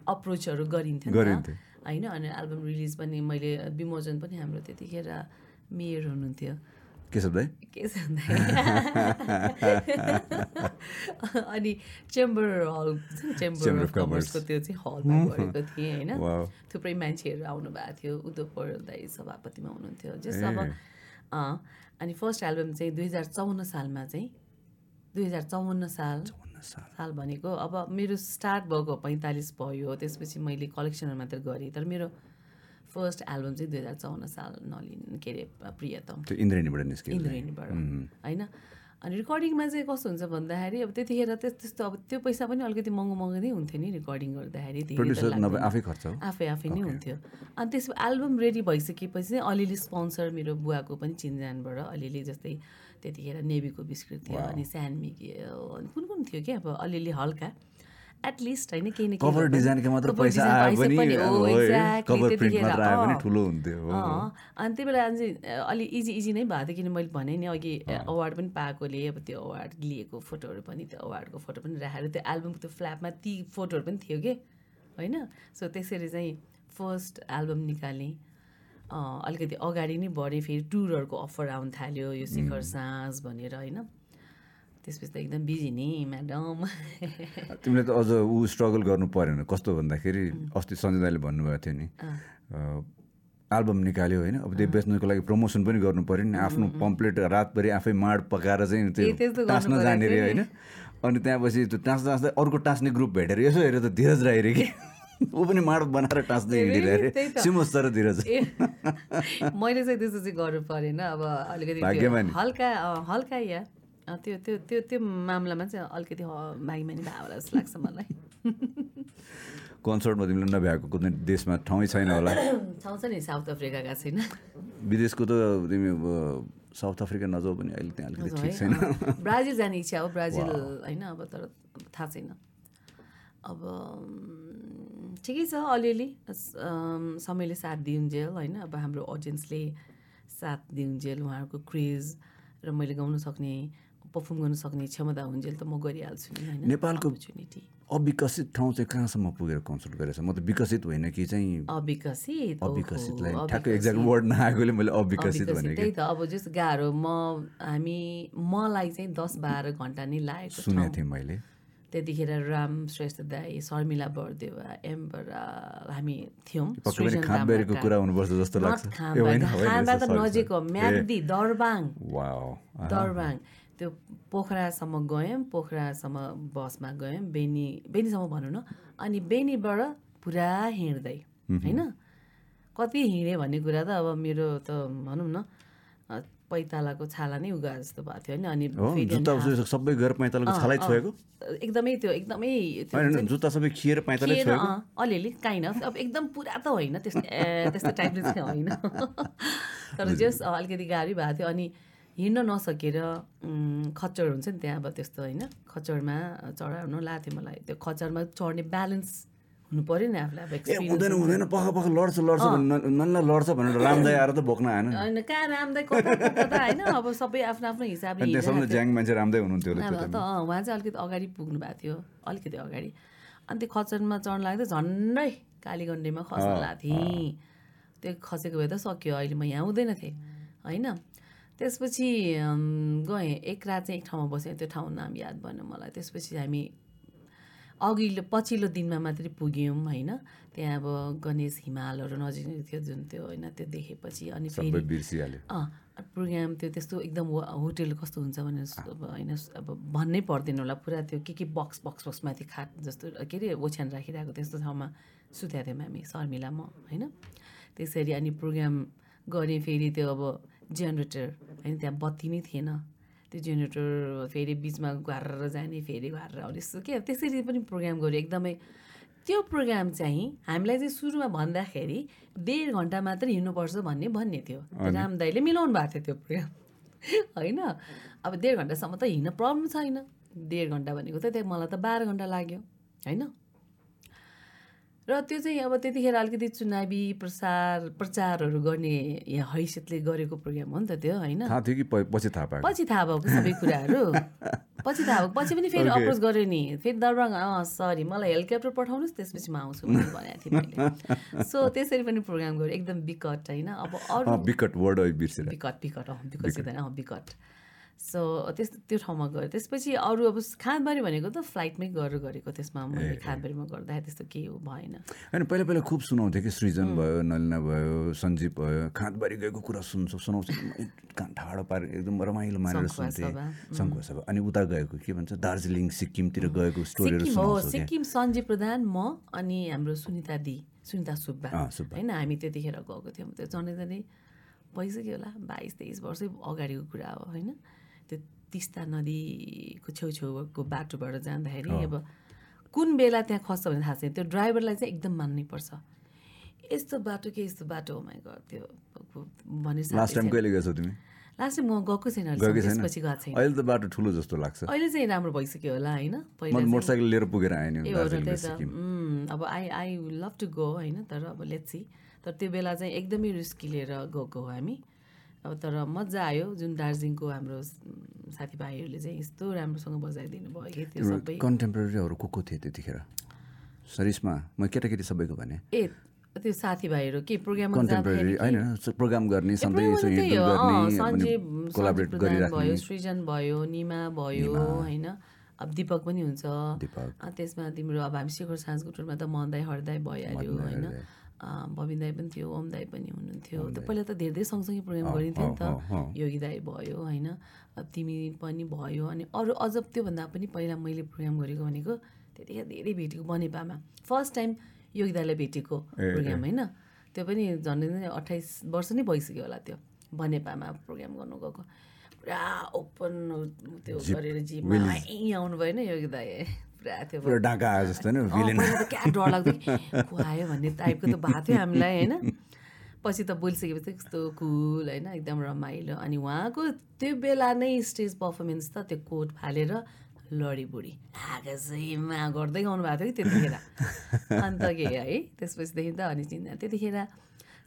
अप्रोचहरू गरिन्थ्यो नि गरिन्थ्यो। त होइन अनि एल्बम रिलिज पनि मैले विमोचन पनि हाम्रो त्यतिखेर मेयर हुनुहुन्थ्यो। [LAUGHS] अनि चेम्बर हल चेम्बर अफ. कमर्सको त्यो चाहिँ हलमा गरेको थिएँ होइन। थुप्रै मान्छेहरू आउनु भएको थियो उद्धव पौडेल दाई सभापतिमा हुनुहुन्थ्यो। जस अब अनि फर्स्ट एल्बम चाहिँ दुई हजार चौन्न सालमा चाहिँ दुई हजार चौवन्न साल। साल। भनेको। अब मेरो स्टार्ट भएको पैँतालिस भयो त्यसपछि मैले कलेक्सनहरू मात्र गरेँ। तर मेरो फर्स्ट एल्बम चाहिँ दुई हजार चौन्न साल नलिन के अरे प्रियतम। इन्द्रेणीबाट निस्क्यो इन्द्रेणीबाट। होइन? अनि रेकर्डिङमा चाहिँ कस्तो हुन्छ भन्दाखेरि अब त्यतिखेर त्यस- त्यस्तो अब त्यो पैसा पनि अलिकति महँगो महँगो नै हुन्थ्यो नि रेकर्डिङ गर्दाखेरि। आफै आफै आफै नै हुन्थ्यो। अनि त्यसमा एल्बम रेडी भइसकेपछि चाहिँ अलिअलि स्पोन्सर मेरो बुवाको पनि चिनजानबाट अलिअलि जस्तै त्यतिखेर नेभीको बिस्कुट थियो अनि अनि कुन कुन थियो क्या अब अलिअलि हल्का। एटलिस्ट होइन केही न केही डिजाइनको मात्र पैसा आयो पनि हो, त्यतिखेर, अनि त्यही बेला चाहिँ अलि इजी इजी नै भएको थियो किन मैले भने नि अघि अवार्ड पनि पाएकोले अब त्यो अवार्ड लिएको फोटोहरू पनि त्यो अवार्डको फोटो पनि राखेर त्यो एल्बमको त्यो फ्ल्यापमा ती फोटोहरू पनि थियो कि होइन? सो त्यसरी चाहिँ फर्स्ट एल्बम निकालेँ। अलिकति अगाडि नै बढेँ फेरि टुरहरूको अफर आउनु थाल्यो यो शिखर साँझ भनेर होइन? त्यसपछि त एकदम बिजी नि म्याडम। [LAUGHS] तिमीले त अझ ऊ स्ट्रगल गर्नु परेन। कस्तो भन्दाखेरि अस्ति सञ्जय दाईले भन्नुभएको थियो नि एल्बम निकाल्यो होइन? अब त्यो बेच्नुको लागि प्रमोसन पनि गर्नु पऱ्यो नि। आफ्नो पम्प्लेट रातभरि आफै माड पकाएर चाहिँ त्यो टाँस्न गर्नु जाने रे होइन? अनि त्यहाँपछि त्यो टाँस्दा टाँस्दै अर्को टाँस्ने ग्रुप भेटेर यसो हेऱ्यो त धीरज राई रे कि। [LAUGHS] ऊ पनि माड बनाएर टाँस्दै हिँडिरहे त्यही त। सिमोस तर धीरज ए मैले चाहिँ त्यस्तो चाहिँ गर्नु परेन अब अलिकति। हल्का हल्का या त्यो त्यो त्यो त्यो मामलामा चाहिँ अलिकति भाग्यमानी भयो होला जस्तो लाग्छ मलाई कन्सर्टमा तिमीले नभ्याएको कुनै देशमा ठाउँै छैन होला ठाउँ छ नि साउथ अफ्रिकाका छैन विदेशको त तिमी अब साउथ अफ्रिका नजाऊ भने अहिले त्यहाँ अलिकति ठिक छैन ब्राजिल जाने इच्छा हो ब्राजिल होइन अब तर थाहा छैन अब ठिकै छ अलिअलि। समयले साथ दिउन्जेल होइन? अब हाम्रो अडियन्सले साथ दिउन्जेल उहाँहरूको क्रेज र मैले गाउन सक्ने पर्फर्म गर्न सक्ने क्षमता हुन्जेल त म गरिहाल्छु नि होइन? नेपालको- अविकसित ठाउँ चाहिँ कहाँसम्म पुगेर कन्सल्ट गरेछ? म त विकसित होइन कि चाहिँ अविकसित? अविकसितलाई ठ्याक्कै। एक्ज्याक्ट वर्ड नआएकोले मैले अविकसित भने त्यही त अब जस्तो गाह्रो। म हामी मलाई चाहिँ दस बाह्र घन्टा नै लागेको सुनेको थिएँ मैले। त्यतिखेर राम श्रेष्ठ दाई शर्मिला बरदेवा एम हामी थियौँ। खाँबा त नजिक हो. म्याग्दी दरबाङ। दरबाङ। त्यो पोखरासम्म गयौँ पोखरासम्म बसमा गयौँ बेनी बेनीसम्म भनौँ न। अनि बेनीबाट पुरा हिँड्दै होइन? कति हिँडेँ भन्ने कुरा त अब मेरो त भनौँ न पैतालाको छाला नै उगा जस्तो भएको थियो होइन? अनि सबै गएर पैँतालोको छालै छोएको? एकदमै त्यो एकदमै जुत्ता सबै खिएर पैँतालै छोएको? अलिअलि काइन्ड अफ अब एकदम पुरा त होइन त्यस्तो त्यस्तो टाइपले चाहिँ होइन। [LAUGHS] तर जस अलिकति गाह्रै भएको थियो। अनि हिँड्न नसकेर उम्, खच्चड हुन्छ नि त्यहाँ अब त्यस्तो होइन? खच्चडमा चढाउन लाएको थियो मलाई। त्यो खच्चडमा चढ्ने ब्यालेन्स हुनु पऱ्यो नि आफूलाई अब ए हुँदैन हुँदैन। पख पख लड्छ लड्छ नन्न लड्छ भनेर रामदाई आएर त बोक्न आएन। होइन कहाँ रामदाई होइन अब सबै आफ्नो आफ्नो हिसाबले। ज्याङ मान्छे रामदाई हुनुहुन्थ्यो त उहाँ चाहिँ अलिकति अगाडि पुग्नु भएको थियो अलिकति अगाडि। अनि त्यो खचरमा चढ्न लाग्दा झन्डै कालीगण्डीमा खस्न लागेको थिएँ त्यो खसेको भए त सक्यो अहिले म यहाँ हुँदैन थिएँ होइन? त्यसपछि गएँ एक रात चाहिँ एक ठाउँमा बसेँ त्यो ठाउँ नाम याद भएन मलाई। त्यसपछि हामी अघिल्लो पछिल्लो दिनमा मात्रै पुग्यौँ होइन? त्यहाँ अब गणेश हिमालहरू नजिक थियो जुन त्यो होइन? त्यो देखेपछि अनि फेरि प्रोग्राम त्यो त्यस्तो एकदम होटेल कस्तो हुन्छ भने अब होइन अब भन्नै पर्दैन होला। पुरा त्यो के के बक्स बक्स बक्स माथि खाट जस्तो के अरे ओछ्यान राखिरहेको त्यस्तो ठाउँमा सुतेको थियौँ हामी शर्मिला म होइन? त्यसरी अनि प्रोग्राम गरेँ फेरि त्यो अब जेनेरेटर होइन त्यहाँ बत्ती नै थिएन। त्यो जेनेरेटर फेरि बिचमा घारेर जाने फेरि घारेर आउने यस्तो के? त्यसरी पनि प्रोग्राम गऱ्यो एकदमै। त्यो प्रोग्राम चाहिँ हामीलाई चाहिँ सुरुमा भन्दाखेरि डेढ घन्टा मात्रै हिँड्नुपर्छ भन्ने भन्ने थियो। राम दाईले मिलाउनु भएको थियो त्यो प्रोग्राम। [LAUGHS] होइन? अब डेढ घन्टासम्म त हिँड्न प्रब्लम छैन। डेढ घन्टा भनेको त त्यहाँ मलाई त बाह्र घन्टा लाग्यो। होइन? र त्यो चाहिँ अब त्यतिखेर अलिकति चुनावी प्रसार प्रचारहरू गर्ने यहाँ हैसियतले गरेको प्रोग्राम हो नि त त्यो होइन? थाहा थियो कि प- पछि थाहा पाएको पछि थाहा भएको सबै कुराहरू। [LAUGHS] पछि थाहा भएको पछि पनि फेरि. अप्रोच गऱ्यो नि। फेरि दरबार अँ सरी मलाई हेलिकप्टर पठाउनुहोस् त्यसपछि म आउँछु भनेर भनेको थिएँ मैले। [LAUGHS] सो त्यसरी पनि प्रोग्राम गऱ्यो। एकदम विकट होइन? अब अरू विकट वर्ड बिर्सेर। विकट विकट अँ अँ विकट सो त्यस्तो त्यो ठाउँमा गयो। त्यसपछि अरू अब खाँदबारी भनेको त फ्लाइटमै गरेर गरेको त्यसमा मैले खाँदबारीमा गर्दाखेरि त्यस्तो केही भएन। होइन पहिला पहिला खुब सुनाउँथ्यो कि सृजन भयो नलिना भयो सञ्जीव भयो खाँदबारी गएको कुरा सुन्छ सुनाउँछ ठाडो पार एकदम रमाइलो मानेर सुन्थेँ। सङ्खुवा सभा अनि उता गएको के भन्छ दार्जिलिङ सिक्किमतिर गएको स्टोरीहरू सिक्किम सञ्जय प्रधान म अनि हाम्रो सुनिता दी सुनिता सुब्बा। होइन हामी त्यतिखेर गएको थियौँ। त्यो झन्डै झन्डै भइसक्यो होला बाइस तेइस वर्षै अगाडिको कुरा हो होइन? त्यो तिस्ता नदीको छेउछेउको बाटोबाट जाँदाखेरि अब कुन बेला त्यहाँ खस्छ भने थाहा छैन। त्यो ड्राइभरलाई चाहिँ एकदम मान्नै पर्छ यस्तो बाटो के यस्तो बाटो? हो माइ गड त्यो भने लास्ट टाइम कहिले गएछौ तिमी? लास्ट टाइम म गएको छैन गएकै त्यसपछि गएको छैन। अहिले त बाटो ठुलो जस्तो लाग्छ। अहिले चाहिँ राम्रो भइसक्यो होला होइन? मोटरसाइकल लिएर पुगेर आएँ नि ए हो र दार्जिलिङ त्यही त। सिक्किम। उम्, अब I I love to go होइन? तर अब लेट्स सी तर त्यो बेला चाहिँ एकदमै रिस्की लिएर गएको हो हामी। अब तर मजा आयो जुन दार्जिलिङको हाम्रो साथीभाइहरूले चाहिँ यस्तो राम्रोसँग बजाइदिनु भयो कि त्यो सबै। कन्टेम्पोरेरीहरू को को थिए त्यतिखेर? सरिसमा म केटाकेटी सबैको भने? ए त्यो साथीभाइहरू के होइन प्रोग्राम गर्ने भयो सृजन भयो निमा भयो होइन। अब दिपक पनि हुन्छ। त्यसमा तिम्रो अब हामी शिखर साँझको टुरमा त मनदाई हरदाई भइहाल्यो होइन। बबिन दाई पनि थियो ओम दाई पनि हुनुहुन्थ्यो। त्यो पहिला त धेरै सँगसँगै प्रोग्राम गरिन्थ्यो नि। त। योगी दाई भयो होइन। अब तिमी पनि भयो अनि अरू अझ त्योभन्दा पनि पहिला मैले प्रोग्राम गरेको भनेको त्यतिखेर धेरै भेटेको बनेपामा फर्स्ट टाइम योगी दाईलाई भेटेको प्रोग्राम होइन। त्यो पनि झन्डै झन्डै अट्ठाइस वर्ष नै भइसक्यो होला त्यो बनेपामा प्रोग्राम गर्नु गएको। पुरा ओपन त्यो गरेर जिपमा यहीँ आउनु भएन योगी दाई। पुरा डाका आयो जस्तो त क्या डर लाग्थ्यो कि? को आयो भन्ने टाइपको त भएको थियो हामीलाई होइन? पछि त बोलिसकेपछि कस्तो कुल होइन? एकदम रमाइलो। अनि उहाँको त्यो बेला नै स्टेज पर्फर्मेन्स त त्यो कोट फालेर लडी बुढी आकाशैमा गर्दै गाउनु भएको थियो कि त्यतिखेर? अन्त के है त्यसपछिदेखि त अनि चिन्ता त्यतिखेर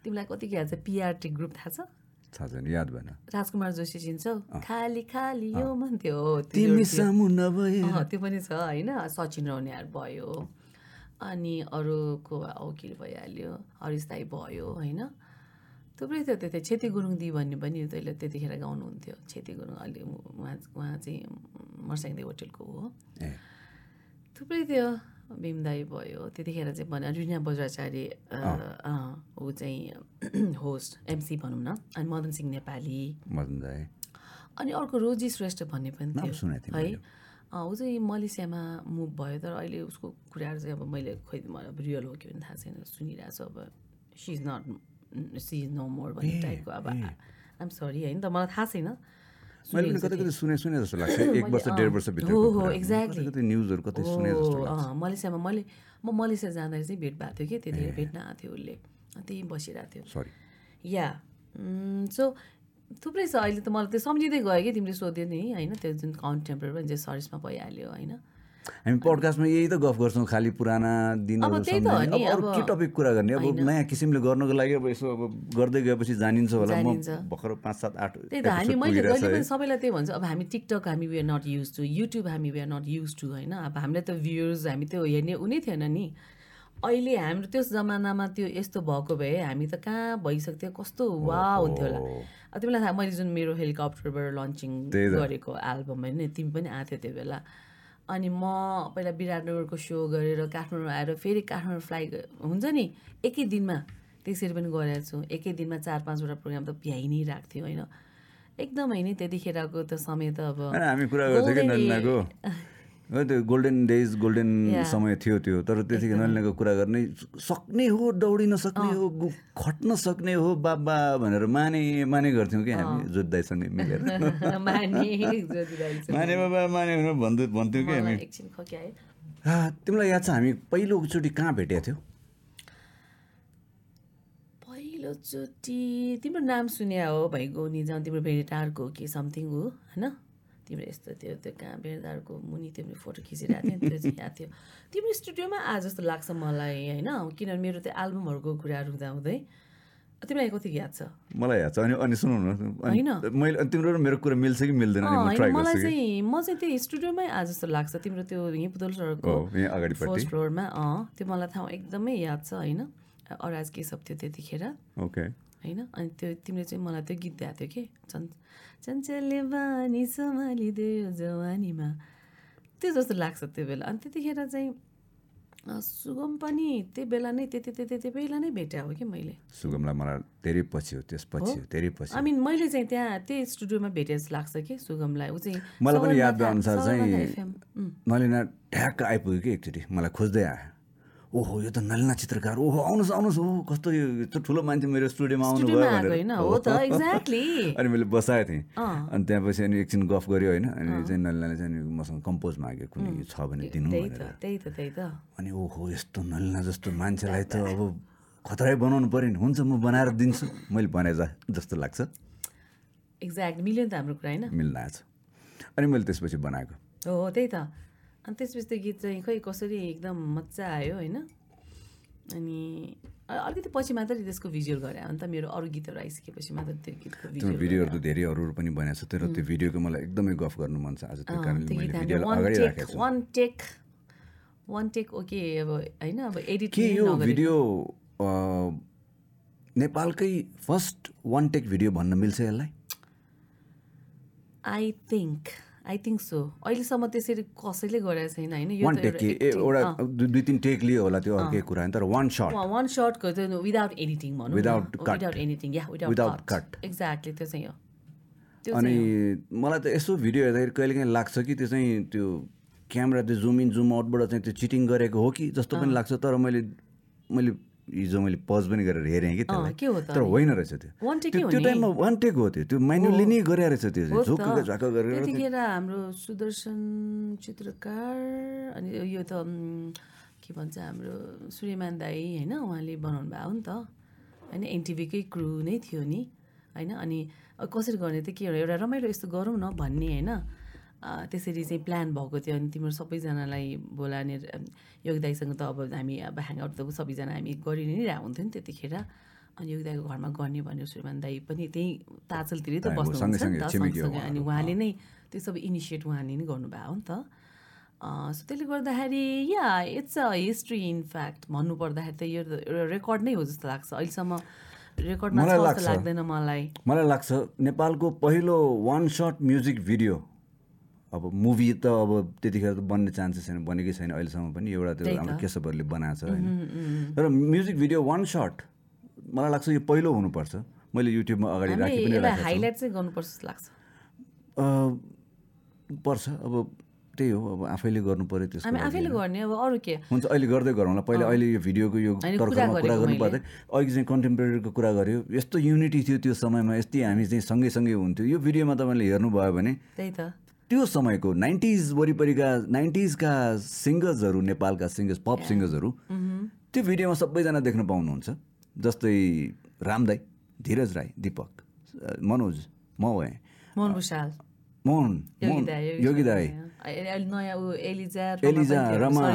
तिमीलाई कति के छ पिआरटी ग्रुप थाहा छ? थाहा छैन याद भएन। राजकुमार जोशी चिन्छौ? खाली खाली यो तिमी जोडी थियो। सामु नभए। त्यो पनि छ होइन? सचिन रौनियार भयो अनि अरूको वकिल भइहाल्यो हरिश दाई भयो होइन? थुप्रै थियो त्यो छेती गुरुङ दी भन्ने पनि तैँले त्यतिखेर गाउनुहुन्थ्यो। छेती गुरुङ अलि उहाँ उहाँ चाहिँ मर्साङदी होटेलको हो। थुप्रै थियो। भीम दाई भयो। त्यतिखेर चाहिँ भने रिना बज्राचार्य ऊ चाहिँ [CLEARS THROAT] होस्ट एमसी भनौँ न अनि मदन सिंह नेपाली। अनि अर्को रोजी श्रेष्ठ भन्ने पनि थियो है। ऊ चाहिँ मलेसियामा मुभ भयो तर अहिले उसको कुराहरू चाहिँ अब मैले खोइ मलाई अब रियल हो कि भने थाहा छैन सुनिरहेको छु अब। She is not she is no more भन्ने टाइपको अब। आइम सरी होइन त मलाई थाहा छैन। मैले पनि कतै कतै सुने सुने जस्तो लाग्छ। एक वर्ष डेढ वर्ष भित्र हो, हो, exactly. कतै न्युजहरू कतै सुने जस्तो हो, लाग्छ। अँ, मलेसियामा मैले म मलेसिया जाँदाखेरि चाहिँ भेट भएको थियो कि त्यतिखेर भेट्न आएको थियो उसले। त्यहीँ बसिरहेको थियो। सरी या सो थुप्रै छ अहिले त मलाई त्यो सम्झिँदै गयो कि तिमीले सोध्यो नि होइन त्यो जुन कन्टेम्पोरेरी पनि सरिसमा भइहाल्यो होइन। हामी पडकास्टमा यही त गफ गर्छौँ खालि पुराना दिनहरू के टपिक कुरा गर्ने? अब नयाँ किसिमले गर्नको लागि अब यसो अब गर्दै गएपछि जानिन्छ होला। म। भर्खर पाँच सात आठ त्यही त हामी मैले जहिले। पनि सबैलाई त्यही भन्छु अब हामी टिकटक हामी we are not use to YouTube हामी we are not use to होइन? अब हामीलाई त भ्युर्स हामी त्यो हेर्ने उनी थिएन नि। अहिले हाम्रो त्यस जमानामा त्यो यस्तो भएको भए हामी त कहाँ भइसक्थ्यो कस्तो वा हुन्थ्यो होला। तिमीलाई थाहा मैले जुन मेरो हेलिकप्टरबाट लन्चिङ। गरेको एल्बम होइन तिमी पनि आएको थियो त्यो बेला। अनि म पहिला विराटनगरको सो गरेर काठमाडौँ आएर फेरि काठमाडौँ फ्लाइ हुन्छ नि? एकै दिनमा त्यसरी पनि गरेको छु। एकै दिनमा चार पाँचवटा प्रोग्राम त भ्याइ नै राख्थ्यो होइन? एकदमै नै त्यतिखेरको त समय त अब हामी कुरा गर्थ्यौँ त्यो गोल्डन डेज गोल्डन. समय थियो त्यो तर त्यतिखेर नलिनाको कुरा गर्ने सक्ने हो दौडिन सक्ने हो खट्न सक्ने हो बाबा भनेर माने माने गर्थ्यौँ कि हामी जोत्दाइसँग मिलेर। [LAUGHS] माने बाबा माने भनेर भन्दै भन्थ्यौँ कि हामी। तिमीलाई याद छ हामी पहिलोचोटि कहाँ भेटेको थियौँ? पहिलोचोटि तिम्रो नाम सुन्या हो भइगयो नि जाउँ तिम्रो भेटारको कि समथिङ हो होइन? तिम्रो यस्तो त्यो त्यो कहाँ भेटारको मुनि तिम्रो फोटो खिचिरहेको थियो नि, त्यो चाहिँ याद थियो। तिम्रो स्टुडियोमा आए जस्तो लाग्छ मलाई होइन? किनभने मेरो त्यो एल्बमहरूको कुराहरू हुँदाहुँदै तिमीलाई कति याद छ? मलाई याद छ। अनि अनि सुनौ होइन। मैले तिम्रो र मेरो कुरा मिल्छ कि मिल्दैन मलाई कि? चाहिँ म चाहिँ त्यो स्टुडियोमै आए जस्तो लाग्छ। तिम्रो त्यो यहीँ पुतल अगाडिपट्टि। फर्स्ट फ्लोरमा अँ त्यो मलाई ठाउँ एकदमै याद छ होइन? अराज केशव थियो त्यतिखेर। ओके। होइन? अनि त्यो तिमीले चाहिँ मलाई त्यो गीत दिएको थियो कि? चन् चञ्चल्य बानी सम्हालिदियो जवानीमा। त्यो जस्तो लाग्छ त्यो बेला। अनि त्यतिखेर चाहिँ सुगम पनि त्यही बेला नै त्यति त्यति बेला नै भेट्या हो कि मैले। सुगमलाई मलाई धेरै पछि हो त्यसपछि हो? धेरै पछि आई मिन मैले चाहिँ त्यहाँ त्यही स्टुडियोमा भेटे जस्तो लाग्छ कि सुगमलाई। ऊ चाहिँ मलाई पनि याद अनुसार चाहिँ नलिना ठ्याक्क आइपुग्यो कि एकचोटि। मलाई खोज्दै आयो। ओहो यो त नलिना चित्रकार। ओहो आउनुहोस् आउनुहोस्। हो कस्तो यो यत्रो ठुलो मान्छे मेरो स्टुडियोमा आउनुभयो स्टुडियोमा आएको भनेर होइन। हो त एक्ज्याक्टली [LAUGHS] अनि मैले बसाएको थिएँ। अनि त्यहाँपछि अनि एकछिन गफ गऱ्यो होइन। अनि चाहिँ नलिनाले चाहिँ मसँग कम्पोज माग्यो कुनै छ भने दिनु अनि ओहो यस्तो नलिना जस्तो मान्छेलाई त अब खतरै बनाउनु पऱ्यो नि। हुन्छ म बनाएर दिन्छु। मैले जा जस्तो लाग्छ। एक्ज्याक्ट मिल्यो नि त हाम्रो कुरा होइन? मिल्न आएको छ अनि मैले त्यसपछि बनाएको। हो त्यही त। अनि त्यसपछि त्यो गीत चाहिँ खै कसरी एकदम मजा आयो होइन? अनि अलिकति पछि मात्रै त्यसको भिजुअल गरे। अन्त मेरो अरू गीतहरू आइसकेपछि मात्र त्यो गीतको भिडियोहरू त धेरै अरू पनि बनाएको छ। तर त्यो भिडियोको मलाई एकदमै गफ गर्नु मन छ आज त्यो कारणले मैले वान अगाडि टेक राखेको छु। One take one take okay अब होइन अब एडिट के यो भिडियो नेपालकै फर्स्ट वान टेक भिडियो भन्न मिल्छ यसलाई? I think I think so अहिलेसम्म त्यसरी कसैले गरेको छैन होइन? यो एउटा दुई तिन टेक लियो होला त्यो अर्कै कुरा होइन? तर वान सर्ट वान सर्टको त्यो विदाउट एडिटिङ भनौँ cut. विदाउट एडिटिङ या विदाउट. कट एक्ज्याक्टली त्यो चाहिँ हो। अनि। मलाई त यसो भिडियो हेर्दाखेरि कहिलेकाहीँ लाग्छ कि त्यो चाहिँ त्यो क्यामेरा त्यो जुम इन जुम आउटबाट चाहिँ त्यो चिटिङ गरेको हो कि जस्तो पनि लाग्छ तर मैले मैले हिजो मैले पज पनि गरेर हेरेँ कि त्यसलाई तर होइन रहेछ त्यो। त्यो। टाइममा वान टेक हो त्यो। त्यो म्यानुअली नै गरे रहेछ त्यो। त। झ्वाक्क गरेर त्यतिखेर हाम्रो सुदर्शन चित्रकार अनि यो त के भन्छ हाम्रो सूर्यमान दाई होइन उहाँले बनाउनु भएको हो नि त। होइन एनटिभीकै क्रु नै थियो नि। होइन अनि कसरी गर्ने त के एउटा रमाइलो यस्तो गरौँ न भन्ने होइन। त्यसरी चाहिँ प्लान भएको थियो अनि तिम्रो सबैजनालाई बोलाने योगी दाईसँग त अब हामी अब ह्याङआउट त सबैजना हामी गरि नै रहेको हुन्थ्यो नि त्यतिखेर। अनि योगी दाईको घरमा गर्ने भनेर श्रीमान दाई पनि त्यही ताचलतिरै त बस्नुहुन्छ नि त सँगसँगै अनि उहाँले नै त्यो सबै इनिसिएट उहाँले नै गर्नुभएको हो नि त। सो त्यसले गर्दाखेरि yeah it's a history in fact भन्नुपर्दाखेरि त यो एउटा रेकर्ड नै हो जस्तो लाग्छ। अहिलेसम्म रेकर्डमा। लाग्दैन मलाई। मलाई लाग्छ नेपालको पहिलो वान सर्ट म्युजिक भिडियो अब मुभी त अब त्यतिखेर त बन्ने चान्सेस छैन बनेकै छैन अहिलेसम्म पनि। एउटा त्यो। हाम्रो केशवहरूले बनाएको छ होइन। तर म्युजिक भिडियो वान सर्ट मलाई लाग्छ यो पहिलो हुनुपर्छ। मैले युट्युबमा अगाडि राखी राखेको हाइलाइट चाहिँ गर्नुपर्छ जस्तो लाग्छ। अ, पर्छ। अब त्यही हो अब आफैले गर्नु पऱ्यो त्यसको आफैले। गर्ने अब अरू के? हुन्छ अहिले गर्दै गरौँला पहिला अहिले यो भिडियोको यो तर्फमा कुरा गर्नु। पर्दै अहिले चाहिँ कन्टेम्पोरेरीको कुरा गऱ्यो। यस्तो युनिटी थियो त्यो समयमा यस्तै हामी चाहिँ सँगै सँगै हुन्थ्यो। यो भिडियोमा तपाईँले हेर्नुभयो भने त्यही त। त्यो समयको नाइन्टिज वरिपरिका नाइन्टिजका सिङ्गर्सहरू नेपालका सिङ्गर्स पप सिङ्गर्सहरू त्यो भिडियोमा सबैजना देख्न पाउनुहुन्छ। जस्तै राम दाई धीरज राई दिपक मनोज म भएँ मोहन भूषाल। मोहन योगी दाई एलिजा रमा।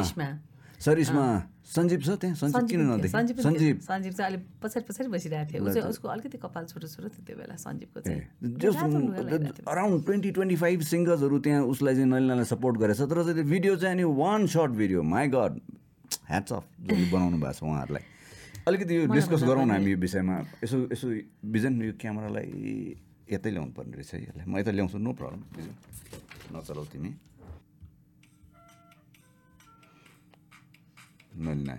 सरिस्मा सञ्जीव छ त्यहाँ? सञ्जीव किन सञ्जीव नदेखे? सञ्जीव सञ्जीव। चाहिँ अलिक पछाडि पछाडि बसिरहेको थियो। ऊ चाहिँ उसको अलिकति कपाल छोटो छोटो थियो त्यो बेला सञ्जीवको चाहिँ। अराउन्ड ट्वेन्टी ट्वेन्टी फाइभ सिङ्गर्सहरू त्यहाँ उसलाई चाहिँ नलिनालाई सपोर्ट गरेछ। तर चाहिँ त्यो भिडियो चाहिँ अनि one shot video my god hats off जसले बनाउनु भएको छ उहाँहरूलाई। अलिकति यो डिस्कस गरौँ न हामी यो विषयमा। यसो यसो बिजन यो क्यामेरालाई यतै ल्याउनु पर्ने रहेछ यसलाई। म यता ल्याउँछु नो प्रब्लम बिजन नचलाउ तिमी। नलिना।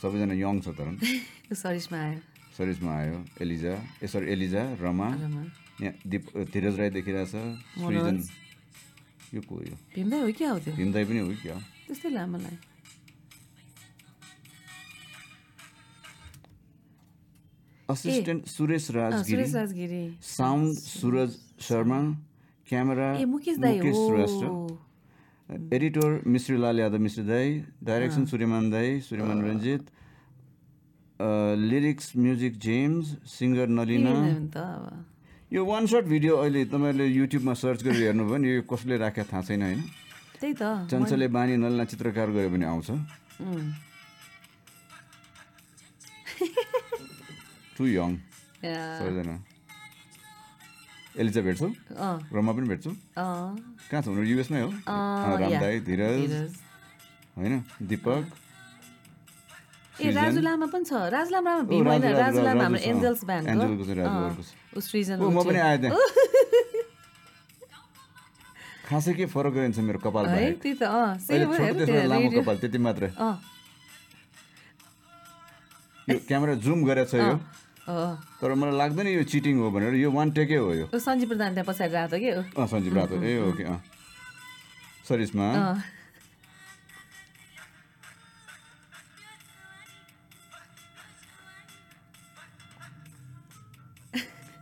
सबैजना यङ छ तर [LAUGHS] सरिसमा आयो। सरिसमा आयो। एलिजा ए सरी एलिजा रमा। यहाँ दिप धीरज राई देखिरहेछ। सृजन। यो को यो? भीमदाई हो क्या हो त्यो? भीमदाई पनि हो क्या? त्यस्तै लामो लाग्यो। Assistant Suresh Rajgiri. Suresh Rajgiri. Sound Suraj Sharma. Camera Mukesh Shrestha. Editor Mishrilal Yadav Mishri दाई डाइरेक्सन सूर्यमान दाई Suryaman Ranjit lyrics music James singer Nalina यो वान सर्ट भिडियो अहिले तपाईँहरूले युट्युबमा सर्च गरेर हेर्नुभयो भने यो कसले राखेको थाहा छैन होइन। त्यही त। चञ्चले बानी नलिना चित्रकार गऱ्यो भने आउँछ। टु यङ सबैजना एलिजा भेट्छौ। रमा पनि भेट्छौ। कहाँ छ? उनीहरू युएसमै हो। राम। दाई धीरज। होइन? दिपक। ए राजु लामा पनि छ। राजु लामा भीम होइन राजु- लामा हाम्रो एन्जल्स ब्यान्डको। सृजन म पनि। आएँ त्यहाँ। [LAUGHS] खासै के फरक गरिन्छ मेरो कपाल है त्यही त। लामो कपाल त्यति मात्रै। अँ। यो क्यामेरा जुम गरेको छ यो। तर मलाई लाग्दैन यो चिटिङ हो भनेर यो वान टेकै हो यो। सञ्जीव प्रधान त्यहाँ पछाडि रातो के? हो अँ सञ्जीव रातो। ए हो कि अँ। सरिसमा। अँ।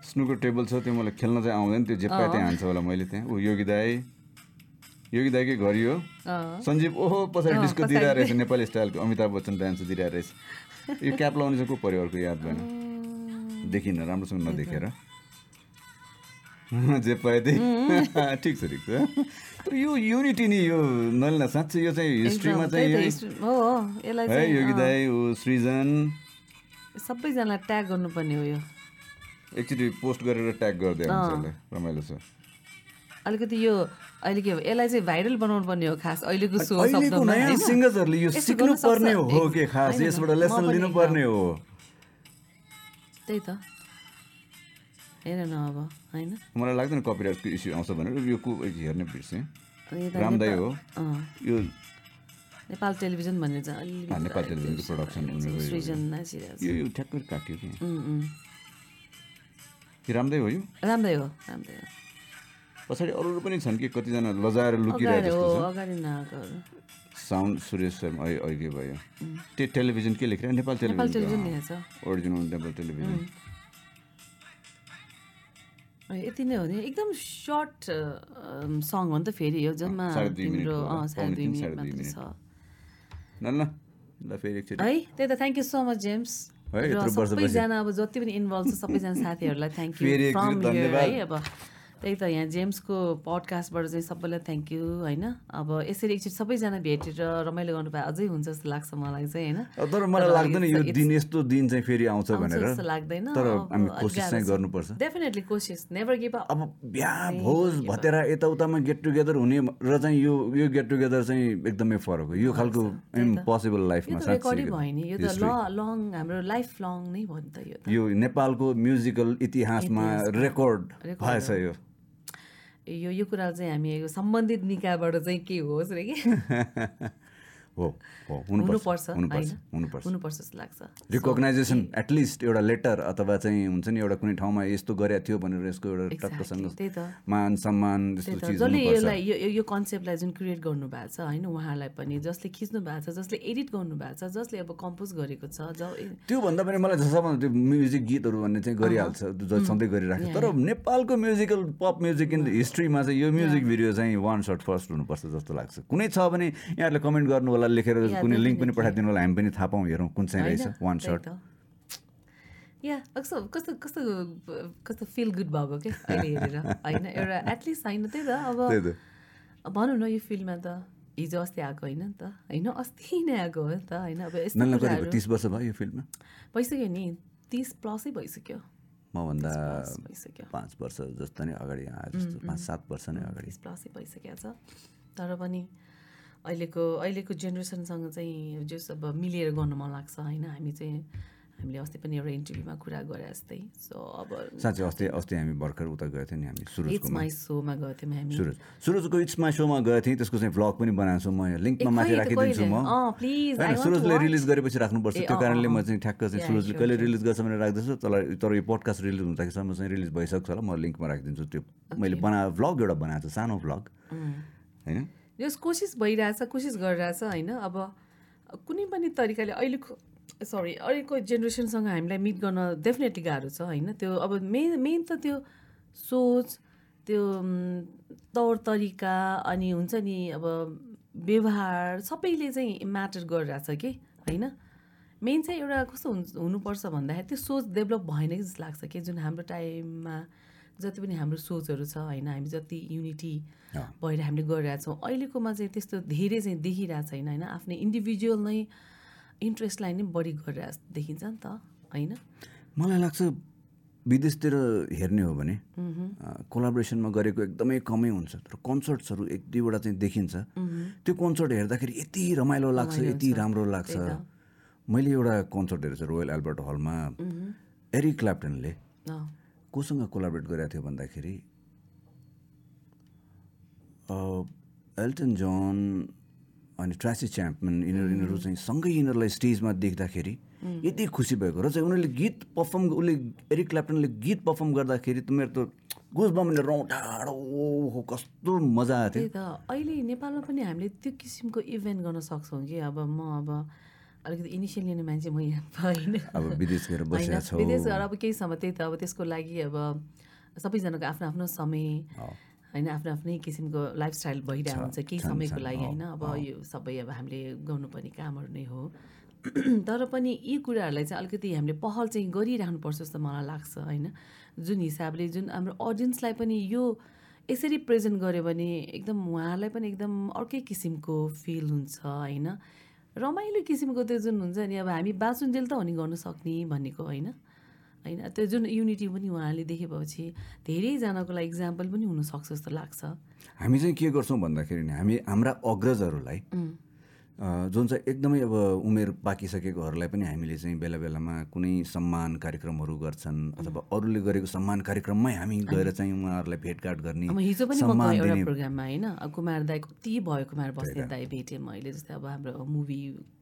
स्नुकर टेबल छ त्यो मलाई खेल्न चाहिँ आउँदैन त्यो पाए त्यहाँ हान्छ होला मैले त्यहाँ। ऊ योगी दाई। योगी दाईकै घर यो। सञ्जीव ओहो पछाडि डिस्को। दिइरहेको रहेछ नेपाली स्टाइलको अमिताभ बच्चन डान्स दिइरहेको रहेछ। यो क्याप लाउने चाहिँ को पऱ्यो अर्को याद भएन देखिनँ राम्रोसँग नदेखेर। जे पाए त्यही ठिक छ ठिक छ। तर यो युनिटी नि यो नलिना साँच्चै यो चाहिँ हिस्ट्रीमा चाहिँ हो योगी दाई ऊ सृजन। सबैजनालाई ट्याग गर्नुपर्ने हो यो। एकचोटि पोस्ट गरेर ट्याग गरिदियो रमाइलो छ। अलिकति यो अहिले के हो यसलाई चाहिँ भाइरल बनाउनु पर्ने हो खास अहिलेको सो? सिङ्गर्सहरूले यो यस्तो सिक्नु गर्न सक्छ। पर्ने हो के खास यसबाट लेसन लिनुपर्ने हो। त्यही त। हेर न अब होइन? मलाई लाग्दैन कपिराइटको इस्यु आउँछ भनेर यो को हेर्ने बिर्सेँ। नेपाल- हो। यो नेपाल टेलिभिजन भनेर चाहिँ नेपाल टेलिभिजनको प्रोडक्सन यो- ठ्याक्कै काट्यो कि? राम्रै हो यो? राम्रै हो राम्रै हो। पछाडि अरू पनि छन् कि? कतिजना लजाएर लुकिरहेको साउन्ड सुरेश शर्मा अहिले भयो। त्यो टेलिभिजन के लेखेर Nepal Nepal television original Nepal television. यति नै हो नि। एकदम सर्ट सङ हो नि त फेरि यो जम्मा तिम्रो साढे दुई मिनट। छ। ल ल फेरि एकचोटि। है त्यही त। Thank you so much James. सबैजना अब जति पनि इन्भल्भ छ सबैजना साथीहरूलाई थ्याङ्क यू फेरि फ्रम। है अब त्यही त यहाँ जेम्सको पडकास्टबाट चाहिँ सबैलाई थ्याङ्क यू होइन? अब यसरी एकचोटि सबैजना भेटेर रमाइलो गर्नु पाए अझै हुन्छ जस्तो लाग्छ मलाई चाहिँ होइन? तर मलाई लाग्दैन यो दिन यस्तो दिन चाहिँ फेरि आउँछ भनेर। जस्तो लाग्दैन। तर हामी कोसिस चाहिँ। गर्नुपर्छ। डेफिनेटली कोसिस नेभर गिभ अप अब बिहा भोज भतेरा यताउतामा गेट टुगेदर हुने र चाहिँ यो यो गेट टुगेदर चाहिँ एकदमै फरक हो। यो खालको इम्पोसिबल लाइफमा रेकर्डै भयो नि यो त लङ हाम्रो लाइफ लङ नै भयो नि त यो नेपालको म्युजिकल इतिहासमा रेकर्ड भएछ यो। यो यो कुरा चाहिँ हामी सम्बन्धित निकायबाट चाहिँ के होस् रे कि? [LAUGHS] हो हो हुनुपर्छ हुनुपर्छ हुनुपर्छ होइन? हुनुपर्छ। हुनुपर्छ जस्तो लाग्छ। रिकग्नाइजेसन एटलिस्ट एउटा लेटर अथवा चाहिँ हुन्छ नि एउटा कुनै ठाउँमा यस्तो गरेको थियो भनेर यसको एउटा टक्कसँग मान सम्मान चिज जसले यसलाई यो यो कन्सेप्टलाई जुन क्रिएट गर्नु भएको छ होइन उहाँलाई पनि जसले खिच्नु भएको छ जसले एडिट गर्नु भएको छ जसले अब कम्पोज गरेको छ त्योभन्दा पनि मलाई सबभन्दा त्यो म्युजिक गीतहरू भन्ने चाहिँ गरिहाल्छ सधैँ गरिराख्छ तर नेपालको म्युजिकल पप म्युजिक इन हिस्ट्रीमा चाहिँ यो म्युजिक भिडियो चाहिँ वान सर्ट फर्स्ट हुनुपर्छ जस्तो लाग्छ। कुनै छ भने यहाँहरूले कमेन्ट गर्नु होला लेखेर कुनै लिङ्क पनि पठाइदिनु होला हामी पनि थाहा पाउँ हेरौँ कुन चाहिँ रहेछ वान सर्ट। या कस्तो कस्तो कस्तो कस्तो फिल गुड भएको के [LAUGHS] अहिले हेरेर होइन एउटा एटलिस्ट होइन त्यही त अब भनौँ न यो फिल्डमा त हिजो अस्ति आएको होइन नि त होइन अस्ति नै आएको हो नि त होइन अब यस्तो तिस वर्ष भयो यो फिल्ममा भइसक्यो नि तिस प्लसै भइसक्यो। मभन्दा पाँच वर्ष जस्तो नै अगाडि जस्तो पाँच सात वर्ष नै अगाडि। प्लसै भइसकेको छ। तर पनि अहिलेको अहिलेको जेनेरेसनसँग चाहिँ जस अब मिलेर गर्नु मन लाग्छ होइन? हामी चाहिँ हामीले अस्ति पनि एउटा इन्टरभ्यूमा कुरा गरे जस्तै। सो अब साँच्चै अस्ति अस्ति हामी भर्खर उता गएको थियौँ नि हामी इट्स सुरजकोमा माई सोमा गएको थियौँ हामी। सुरज सुरजको इट्स माई सोमा गएको थिएँ त्यसको चाहिँ भ्लग पनि बनाएको छु म। लिङ्कमा माथि राखिदिन्छु म। to सुरजले. रिलिज गरेपछि राख्नुपर्छ। त्यो कारणले म चाहिँ ठ्याक्क चाहिँ सुरजले कहिले. रिलिज गर्छ भनेर राख्दैछु। तर तर यो पोडकास्ट रिलिज हुँदाखेरिसम्म चाहिँ रिलिज भइसक्छ होला। म लिङ्कमा राखिदिन्छु त्यो। मैले बना भ्लग एउटा बनाएको छु सानो भ्लग होइन? जस कोसिस भइरहेछ कोसिस गरिरहेछ होइन? अब कुनै पनि तरिकाले अहिलेको सरी अहिलेको जेनेरेसनसँग हामीलाई मिट गर्न डेफिनेटली गाह्रो छ होइन? त्यो अब मेन मेन त त्यो सोच त्यो तौर तरिका अनि हुन्छ नि अब व्यवहार सबैले चाहिँ म्याटर गरिरहेछ कि होइन? मेन चाहिँ एउटा कस्तो हुनुपर्छ भन्दाखेरि त्यो सोच डेभलप भएन कि जस्तो लाग्छ कि जुन हाम्रो टाइममा जति पनि हाम्रो सोचहरू छ होइन? हामी जति युनिटी। भएर हामीले गरिरहेछौँ अहिलेकोमा चाहिँ त्यस्तो धेरै चाहिँ देखिरहेको छैन होइन? आफ्नै इन्डिभिजुअल नै इन्ट्रेस्टलाई नै बढी गरिरहेको देखिन्छ नि त होइन? मलाई लाग्छ विदेशतिर हेर्ने हो भने कोलाबोरेसनमा गरेको एकदमै कमै हुन्छ तर कन्सर्ट्सहरू एक दुईवटा चाहिँ देखिन्छ। त्यो कन्सर्ट हेर्दाखेरि यति रमाइलो लाग्छ यति राम्रो लाग्छ। मैले एउटा कन्सर्ट हेरेको छु रोयल एल्बर्ट हलमा एरिक क्ल्याप्टनले कोसँग कोलाबरेट गरेको थियो भन्दाखेरि एल्टन जन अनि ट्रासी च्याम्पमन यिनीहरू यिनीहरू चाहिँ सँगै यिनीहरूलाई स्टेजमा देख्दाखेरि यति खुसी भएको र चाहिँ उनीहरूले गीत पर्फर्म उसले एरिक क्ल्याप्टनले गीत पर्फर्म गर्दाखेरि त मेरो त गुज बमले रौँ टाढो ओहो कस्तो मजा आएको थियो। अहिले नेपालमा पनि हामीले त्यो किसिमको इभेन्ट गर्न सक्छौँ कि? अब म अब अलिकति इनिसियल लिने मान्छे म यहाँ होइन अब विदेश गएर बसेका छौ। विदेश गएर अब केही समय त्यही त अब त्यसको लागि अब सबैजनाको आफ्नो आफ्नो समय। होइन आफ्नो आफ्नै किसिमको लाइफस्टाइल भइरहेको हुन्छ केही समयको लागि होइन। अब यो सबै अब हामीले गर्नुपर्ने कामहरू नै हो। [CLEARS THROAT] तर पनि यी कुराहरूलाई चाहिँ अलिकति हामीले पहल चाहिँ गरिराख्नुपर्छ जस्तो मलाई लाग्छ होइन। जुन हिसाबले जुन हाम्रो अडियन्सलाई पनि यो यसरी प्रेजेन्ट गऱ्यो भने एकदम उहाँहरूलाई पनि एकदम अर्कै किसिमको फिल हुन्छ होइन। रमाइलो किसिमको त्यो जुन हुन्छ नि अब हामी बाँचुन्जेल त हो नि गर्नु सक्ने भनेको होइन। होइन? त्यो जुन युनिटी पनि उहाँले देखेपछि धेरैजनाको लागि इक्जाम्पल पनि हुनसक्छ जस्तो लाग्छ। हामी चाहिँ के गर्छौँ भन्दाखेरि नि हामी हाम्रा अग्रजहरूलाई जुन चाहिँ एकदमै अब उमेर पाकिसकेकोहरूलाई पनि हामीले चाहिँ बेला बेलामा कुनै सम्मान कार्यक्रमहरू गर्छन् अथवा अरूले गरेको सम्मान कार्यक्रममै हामी गएर चाहिँ उहाँहरूलाई भेटघाट गर्ने हिजो पनि एउटा प्रोग्राममा होइन कुमार दाई कति भयो कुमार बस्ने दाई भेटेँ मैले जस्तै अब हाम्रो मुभी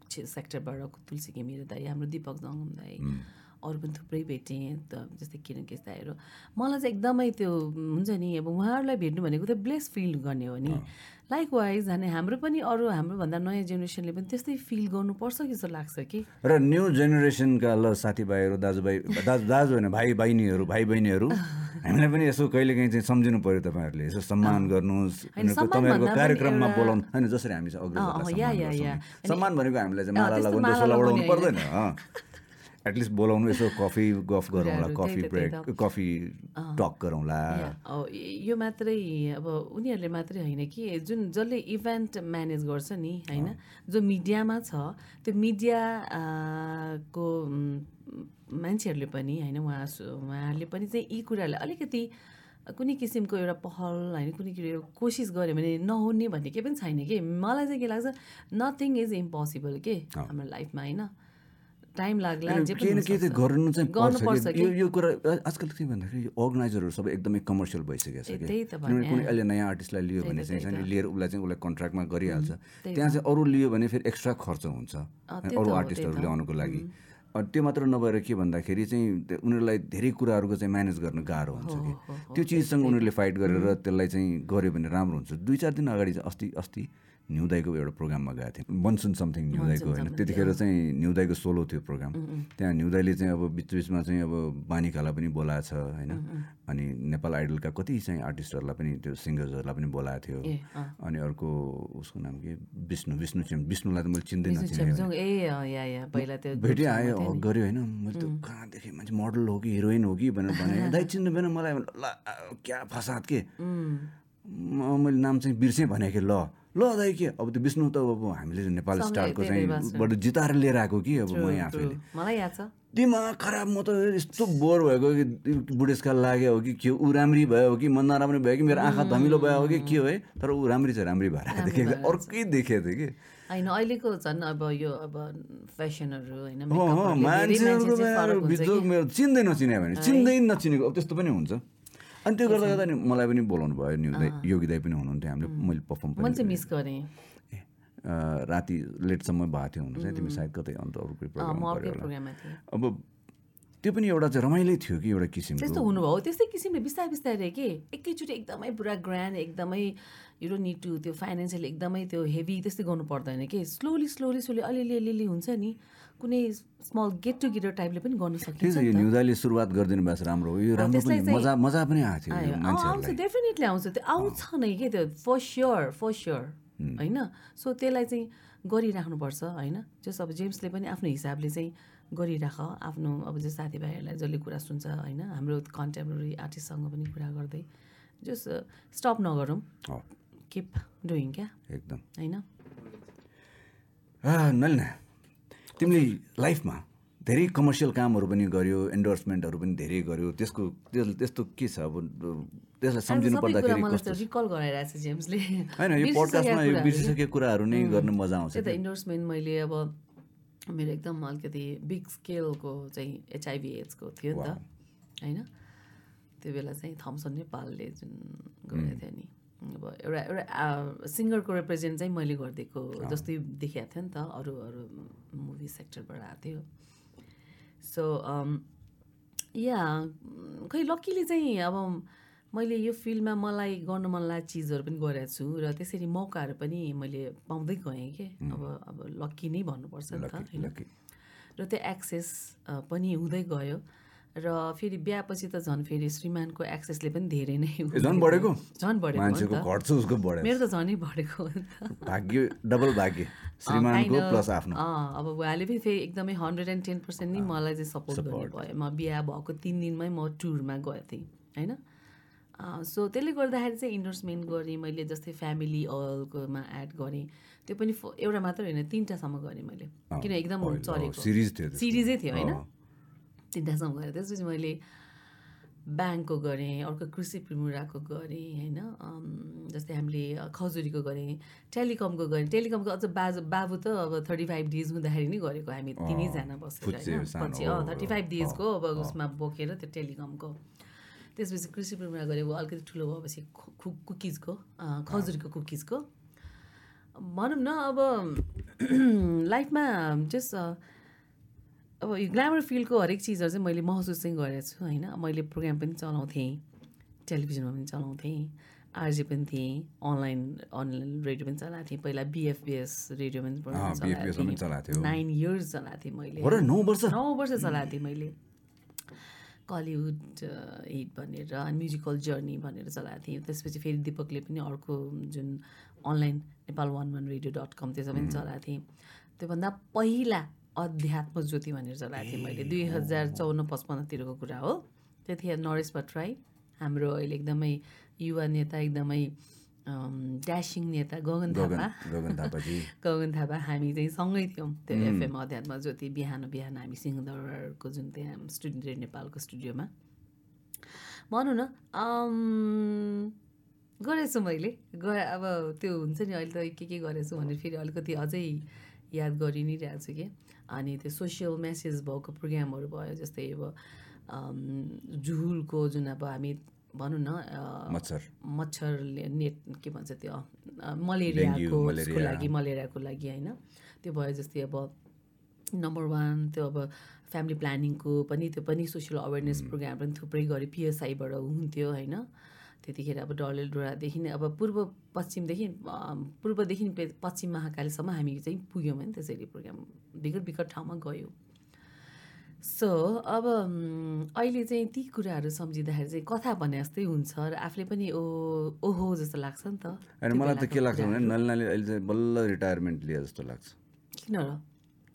सेक्टरबाट तुलसी घिमिरे दाई हाम्रो दिपक जङ्गम दाई। अरू पनि थुप्रै भेटेँ त जस्तै किरण केस दाईहरू मलाई चाहिँ एकदमै त्यो हुन्छ नि अब उहाँहरूलाई भेट्नु भनेको त ब्लेस फिल गर्ने हो नि। लाइक वाइज भने हाम्रो पनि अरू हाम्रोभन्दा नयाँ जेनेरेसनले पनि त्यस्तै फिल गर्नुपर्छ कि जस्तो लाग्छ कि? र न्यू जेनेरेसनका ल साथीभाइहरू दाजुभाइ दाजु दाजु होइन भाइ बहिनीहरू भाइ बहिनीहरू हामीलाई पनि यसो कहिलेकाहीँ चाहिँ सम्झिनु पऱ्यो तपाईँहरूले। यसो सम्मान गर्नुहोस् तपाईँहरूको कार्यक्रममा बोलाउनु होइन जसरी हामी सम्मान भनेको हामीलाई चाहिँ माला लगाउनु पर्दैन एटलिस्ट बोलाउनु यसो कफी गफ गरौँला कफी ब्रेक। कफी टक गरौँला। या, मात्रै अब उनीहरूले मात्रै होइन कि जुन जसले इभेन्ट म्यानेज गर्छ नि होइन जो मिडियामा छ त्यो मिडिया को मान्छेहरूले पनि होइन उहाँ उहाँहरूले पनि चाहिँ यी कुराहरूलाई अलिकति कुनै किसिमको एउटा पहल होइन कुनै कोसिस गऱ्यो भने नहुने भन्ने केही पनि छैन कि। मलाई चाहिँ के लाग्छ नथिङ इज इम्पोसिबल के हाम्रो लाइफमा होइन। टाइम लाग्ला केही न केही त। गर्नु चाहिँ गर्नुपर्छ यो यो कुरा आजकल के भन्दाखेरि यो अर्गनाइजरहरू सबै एकदमै कमर्सियल भइसकेको छ किनभने भने। कुनै अहिले नयाँ आर्टिस्टलाई लियो भने चाहिँ लिएर उसलाई चाहिँ उसलाई कन्ट्र्याक्टमा गरिहाल्छ। त्यही चाहिँ अरू लियो भने फेरि एक्स्ट्रा खर्च हुन्छ अरू आर्टिस्टहरू। ल्याउनुको लागि। त्यो मात्र नभएर के भन्दाखेरि चाहिँ उनीहरूलाई धेरै कुराहरूको चाहिँ म्यानेज गर्न गाह्रो हुन्छ कि? त्यो चिजसँग उनीहरूले फाइट गरेर त्यसलाई चाहिँ गर्यो भने राम्रो हुन्छ। दुई चार दिन अगाडि चाहिँ अस्ति अस्ति न्युदाईको एउटा प्रोग्राममा गएको थिएँ। मनसुन समथिङ न्युदाईको होइन। त्यतिखेर चाहिँ न्युदाईको सोलो थियो प्रोग्राम। त्यहाँ न्युदाईले चाहिँ अब बिच बिचमा चाहिँ अब बानिकालाई पनि बोलाएको छ होइन। अनि नेपाल आइडलका कति चाहिँ आर्टिस्टहरूलाई पनि त्यो सिङ्गर्सहरूलाई पनि बोलाएको थियो। अनि अर्को उसको नाम के? विष्णु विष्णु चाहिँ विष्णुलाई त मैले चिन्दैन त्यो भेटेँ आयो हक गऱ्यो होइन। मैले त कहाँ देखेँ? मान्छे मोडल हो कि हिरोइन हो कि भनेर भने। [LAUGHS] दाइ चिन्नु भएन मलाई। ल क्या फसाद के? म मैले नाम चाहिँ बिर्सेँ भने कि ल। ल दाइ के? अब त्यो विष्णु त अब हामीले नेपाल स्टारको धेरै चाहिँ वर्ष। बाट जिताएर लिएर आएको कि अब मै आफैले। मलाई याद छ। दिमाग खराब म त यस्तो बोर भएको कि बुढेसकाल लाग्यो हो कि के ऊ राम्री भयो हो कि म नराम्री भयो कि मेरो आँखा धमिलो भयो हो कि के हो है? तर ऊ राम्री चाहिँ राम्री भएर आएको थिएँ कि अर्कै देखेको थिएँ कि। होइन अहिलेको झन् अब यो अब फेसनहरू होइन मान्छेहरूको। मेरो चिन्दै नचिने भने चिन्दै नचिनेको अब त्यस्तो पनि हुन्छ। अनि त्यो गर्दा गर्दा नि मलाई पनि बोलाउनु भयो नि दाइ योगी दाई पनि हुनुहुन्थ्यो हामीले मैले पर्फर्म पनि मिस गरेँ। ए, राति लेटसम्म भएको थियो हुनु चाहिँ तिमी सायद कतै अन्त अरू कोही प्रोग्राम अब त्यो पनि एउटा चाहिँ रमाइलै थियो कि एउटा त्यस्तो किसिमको हुनुभयो। त्यस्तै किसिमले बिस्तारै बिस्तारै के? एकैचोटि एकदमै पुरा ग्रान्ड एकदमै यु निड टु त्यो फाइनेन्सियल एकदमै त्यो हेभी त्यस्तै गर्नु पर्दैन कि? स्लोली स्लोली स्लोली अलिअलि अलिअलि हुन्छ नि। कुनै स्मल गेट टुगेदर टाइपले पनि गर्न सकिन्छ त यो न्युजाले सुरुवात गरिदिनु भएको छ राम्रो। यो राम्रो पनि मजा मजा पनि आएको थियो आउँछ डेफिनेटली आउँछ। त्यो आउँछ नै के त्यो? फर स्योर फर स्योर होइन? सो त्यसलाई चाहिँ गरिराख्नुपर्छ होइन? जस अब जेम्सले पनि आफ्नो हिसाबले चाहिँ गरिराख। आफ्नो अब जो साथीभाइहरूलाई जसले कुरा सुन्छ होइन? हाम्रो कन्टेम्पोरेरी आर्टिस्टसँग पनि कुरा गर्दै। जस स्टप नगरौँ। किप डुइङ क्या? एकदम। होइन? नलिना। तिमीले लाइफमा धेरै कमर्सियल कामहरू पनि गर्यो एन्डोर्समेन्टहरू पनि धेरै गर्यो। त्यसको त्यो त्यस्तो के छ? अब त्यसलाई सम्झिनु पर्दाखेरि होइन यो पडकास्टमा यो। बिर्सिसकेको कुराहरू नै गर्नु मजा आउँछ त्यही त इन्डोर्समेन्ट मैले अब मेरो एकदम अलिकति बिग स्केलको चाहिँ एचआइभी एड्सको थियो नि त। होइन? त्यो बेला चाहिँ थम्सन नेपालले जुन गरेको थियो नि। अब एउटा एउटा सिङ्गरको रिप्रेजेन्ट चाहिँ मैले गरिदिएको जस्तै देखाएको थियो नि त अरू अरू मुभी सेक्टरबाट आएको थियो। सो या खै लक्कीले चाहिँ अब मैले यो फिल्डमा मलाई गर्न मन लागेको चिजहरू पनि गरेको छु र त्यसरी मौकाहरू पनि मैले पाउँदै गएँ कि। अब अब लक्की नै भन्नुपर्छ नि त र त्यो एक्सेस पनि हुँदै गयो। र फेरि बिहापछि त झन् फेरि श्रीमानको एक्सेसले पनि धेरै नै झन् बढेको? झन् बढेको मान्छेको उसको बढेको। मेरो त झनै बढेको भाग्य डबल भाग्य। श्रीमानको प्लस आफ्नो। अब उहाँले पनि फेरि एकदमै हन्ड्रेड एन्ड टेन पर्सेन्ट नै मलाई चाहिँ सपोर्ट गर्नु भयो म बिहा भएको तिन दिनमै म टुरमा गएको थिएँ होइन? सो त्यसले गर्दाखेरि चाहिँ इन्डोर्समेन्ट गरेँ मैले जस्तै फ्यामिली अलकोमा एड गरेँ। त्यो पनि एउटा मात्र होइन तिनवटासम्म गरेँ मैले। किन एकदम चलेको सिरिज थियो होइन। तिनवटासम्म गरेँ त्यसपछि मैले ब्याङ्कको गरेँ अर्को कृषि प्रिमुराको गरेँ होइन? जस्तै हामीले खजुरीको गरेँ टेलिकमको गरेँ। टेलिकमको अझ बाजु बाबु त अब थर्टी फाइभ डेज हुँदाखेरि नै गरेको हामी तिनैजना बसेर होइन? पछि अँ थर्टी फाइभ डेजको अब उसमा बोकेर त्यो टेलिकमको। त्यसपछि कृषि प्रिमुरा गरेँ अलिकति ठुलो भएपछि खु- कुकिजको खजुरीको कुकिजको। भनौँ न अब लाइफमा जस्ट अब यो ग्ल्यामर फिल्डको हरेक चिजहरू चाहिँ मैले महसुस चाहिँ गरेको छु होइन? मैले प्रोग्राम पनि चलाउँथेँ टेलिभिजनमा पनि चलाउँथेँ आरजे पनि थिएँ अनलाइन अनलाइन रेडियो पनि चलाएको थिएँ पहिला बिएफबिएस रेडियो पनि चलाएको। नाइन इयर्स चलाएको थिएँ मैले। नौ वर्ष? नौ वर्ष चलाएको थिएँ मैले कलिउड हिट भनेर अनि म्युजिकल जर्नी भनेर चलाएको थिएँ त्यसपछि फेरि दिपकले पनि अर्को जुन online Nepal one one radio dot com त्यसमा पनि चलाएको थिएँ त्योभन्दा पहिला अध्यात्म ज्योति भनेर चलाएको थिएँ मैले दुई हजार चौन्न पचपन्नतिरको कुरा हो। त्यतिखेर नरेश भट्टराई हाम्रो अहिले एकदमै युवा नेता एकदमै ड्यासिङ नेता गगन गगन थापा। [LAUGHS] गगन थापा हामी चाहिँ सँगै थियौँ त्यो एफएम अध्यात्म ज्योति बिहान बिहान हामी सिंहदरबारको जुन त्यहाँ स्टुडियो नेपालको स्टुडियोमा। भनौँ न गरेछु मैले। ग अब त्यो हुन्छ नि अहिले त के के गरेछु भनेर फेरि अलिकति अझै याद गरि नै रहेको छु कि। अनि त्यो सोसियल मेसेज भएको प्रोग्रामहरू भयो जस्तै अब जुहुलको जुन अब हामी भनौँ न मच्छर। मच्छरले नेट के भन्छ त्यो मलेरियाको। लागि मलेरियाको लागि होइन। त्यो भयो जस्तै अब नम्बर वान त्यो अब फ्यामिली प्लानिङको पनि त्यो पनि सोसियल अवेरनेस प्रोग्राम पनि थुप्रै गऱ्यो पिएसआईबाट हुन्थ्यो होइन। त्यतिखेर अब डडेलधुरादेखि नै अब पूर्व पश्चिमदेखि पूर्वदेखि पश्चिम महाकालीसम्म हामी चाहिँ पुग्यौँ होइन त्यसरी प्रोग्राम विकट विकट ठाउँमा गयो। सो अब अहिले चाहिँ ती कुराहरू सम्झिँदाखेरि चाहिँ कथा भने जस्तै हुन्छ र आफूले पनि ओ ओहो जस्तो लाग्छ नि त। मलाई त के लाग्छ भने नलिनाले अहिले चाहिँ बल्ल रिटायरमेन्ट लिए जस्तो लाग्छ। किन र?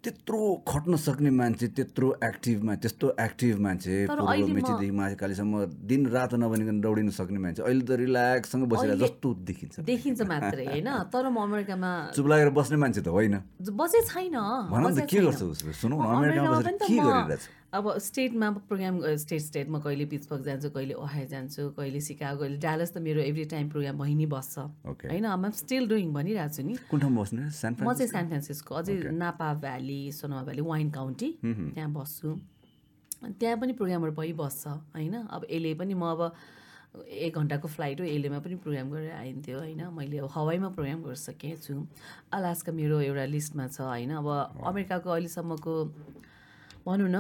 त्यत्रो खट्न सक्ने मान्छे त्यत्रो एक्टिभमा त्यस्तो एक्टिभ मान्छे मेचीदेखि महाकालीसम्म दिन रात नबनिकन दौडिन सक्ने मान्छे अहिले त रिल्याक्ससँग बसेर जस्तो देखिन्छ। देखिन्छ मात्रै होइन? तर म अमेरिकामा चुप लागेर बस्ने मान्छे त होइन। बसे छैन। भनौँ त के गर्छ उसले? सुनौ न अमेरिकामा बसेर के गरिरहेछ? अब स्टेटमा प्रोग्राम स्टेट स्टेटमा कहिले पिट्सबर्ग जान्छु कहिले ओहाई जान्छु कहिले सिकागो कहिले डालस त मेरो एभ्री टाइम प्रोग्राम भइ नै बस्छ. होइन? आम स्टिल डुइङ भनिरहेको छु नि। कुन ठाउँमा बस्ने? सान म चाहिँ सान फ्रान्सिस्को अझै नापा भ्याली सोनामा भ्याली वाइन काउन्टी त्यहाँ बस्छु। त्यहाँ पनि प्रोग्रामहरू भइबस्छ होइन? अब यसले पनि म अब एक घन्टाको फ्लाइट हो एलेमा पनि प्रोग्राम गरेर आइन्थ्यो होइन? मैले अब हवाईमा प्रोग्राम गरिसकेँ छु अलास्का मेरो एउटा लिस्टमा छ होइन? अब अमेरिकाको अहिलेसम्मको भनौँ न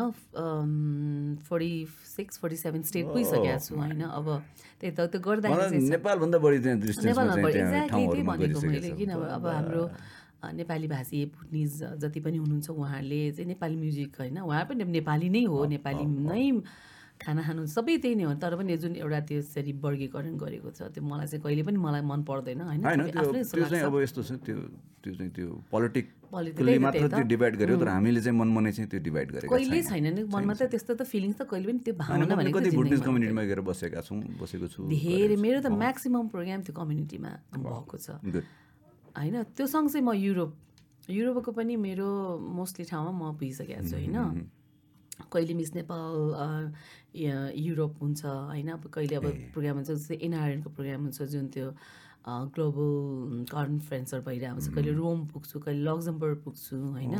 forty six forty seven state पुगिसकेको छु होइन? अब त्यही त त्यो गर्दाखेरि नेपालभन्दा बढी एक्ज्याक्टली त्यही भनेको मैले किन अब हाम्रो नेपाली भाषी भुटनिज जति पनि हुनुहुन्छ उहाँहरूले चाहिँ नेपाली म्युजिक होइन? उहाँ पनि नेपाली नै हो नेपाली नै खाना खानु सबै त्यही नै हो। तर पनि जुन एउटा त्यसरी वर्गीकरण गरेको छ त्यो मलाई चाहिँ कहिले पनि मलाई मन पर्दैन होइन? चाहिँ। अब यस्तो छ त्यो त्यो चाहिँ त्यो पोलिटिकली मात्र। त्यो डिभाइड गर्यो तर हामीले चाहिँ मनमनै चाहिँ त्यो डिभाइड गरेको कहिल्यै छैन। नि मनमा त त्यस्तो त फिलिङ्स त कहिले पनि त्यो भावना भनेको कति जिन्दगीमा कम्युनिटीमा गएर बसेका छौँ बसेको छु धेरै मेरो त म्याक्सिमम् प्रोग्राम त्यो कम्युनिटीमा भएको छ। होइन त्यो सँगसँगै म युरोप युरोपको पनि मेरो मोस्टली ठाउँमा म पुगिसकेको छु होइन? कहिले मिस नेपाल युरोप हुन्छ होइन? अब कहिले अब प्रोग्राम हुन्छ जस्तै एनआरएनको प्रोग्राम हुन्छ जुन त्यो ग्लोबल कन्फरेन्सहरू भइरहेको हुन्छ। कहिले रोम पुग्छु कहिले लक्जमबर्ग पुग्छु होइन?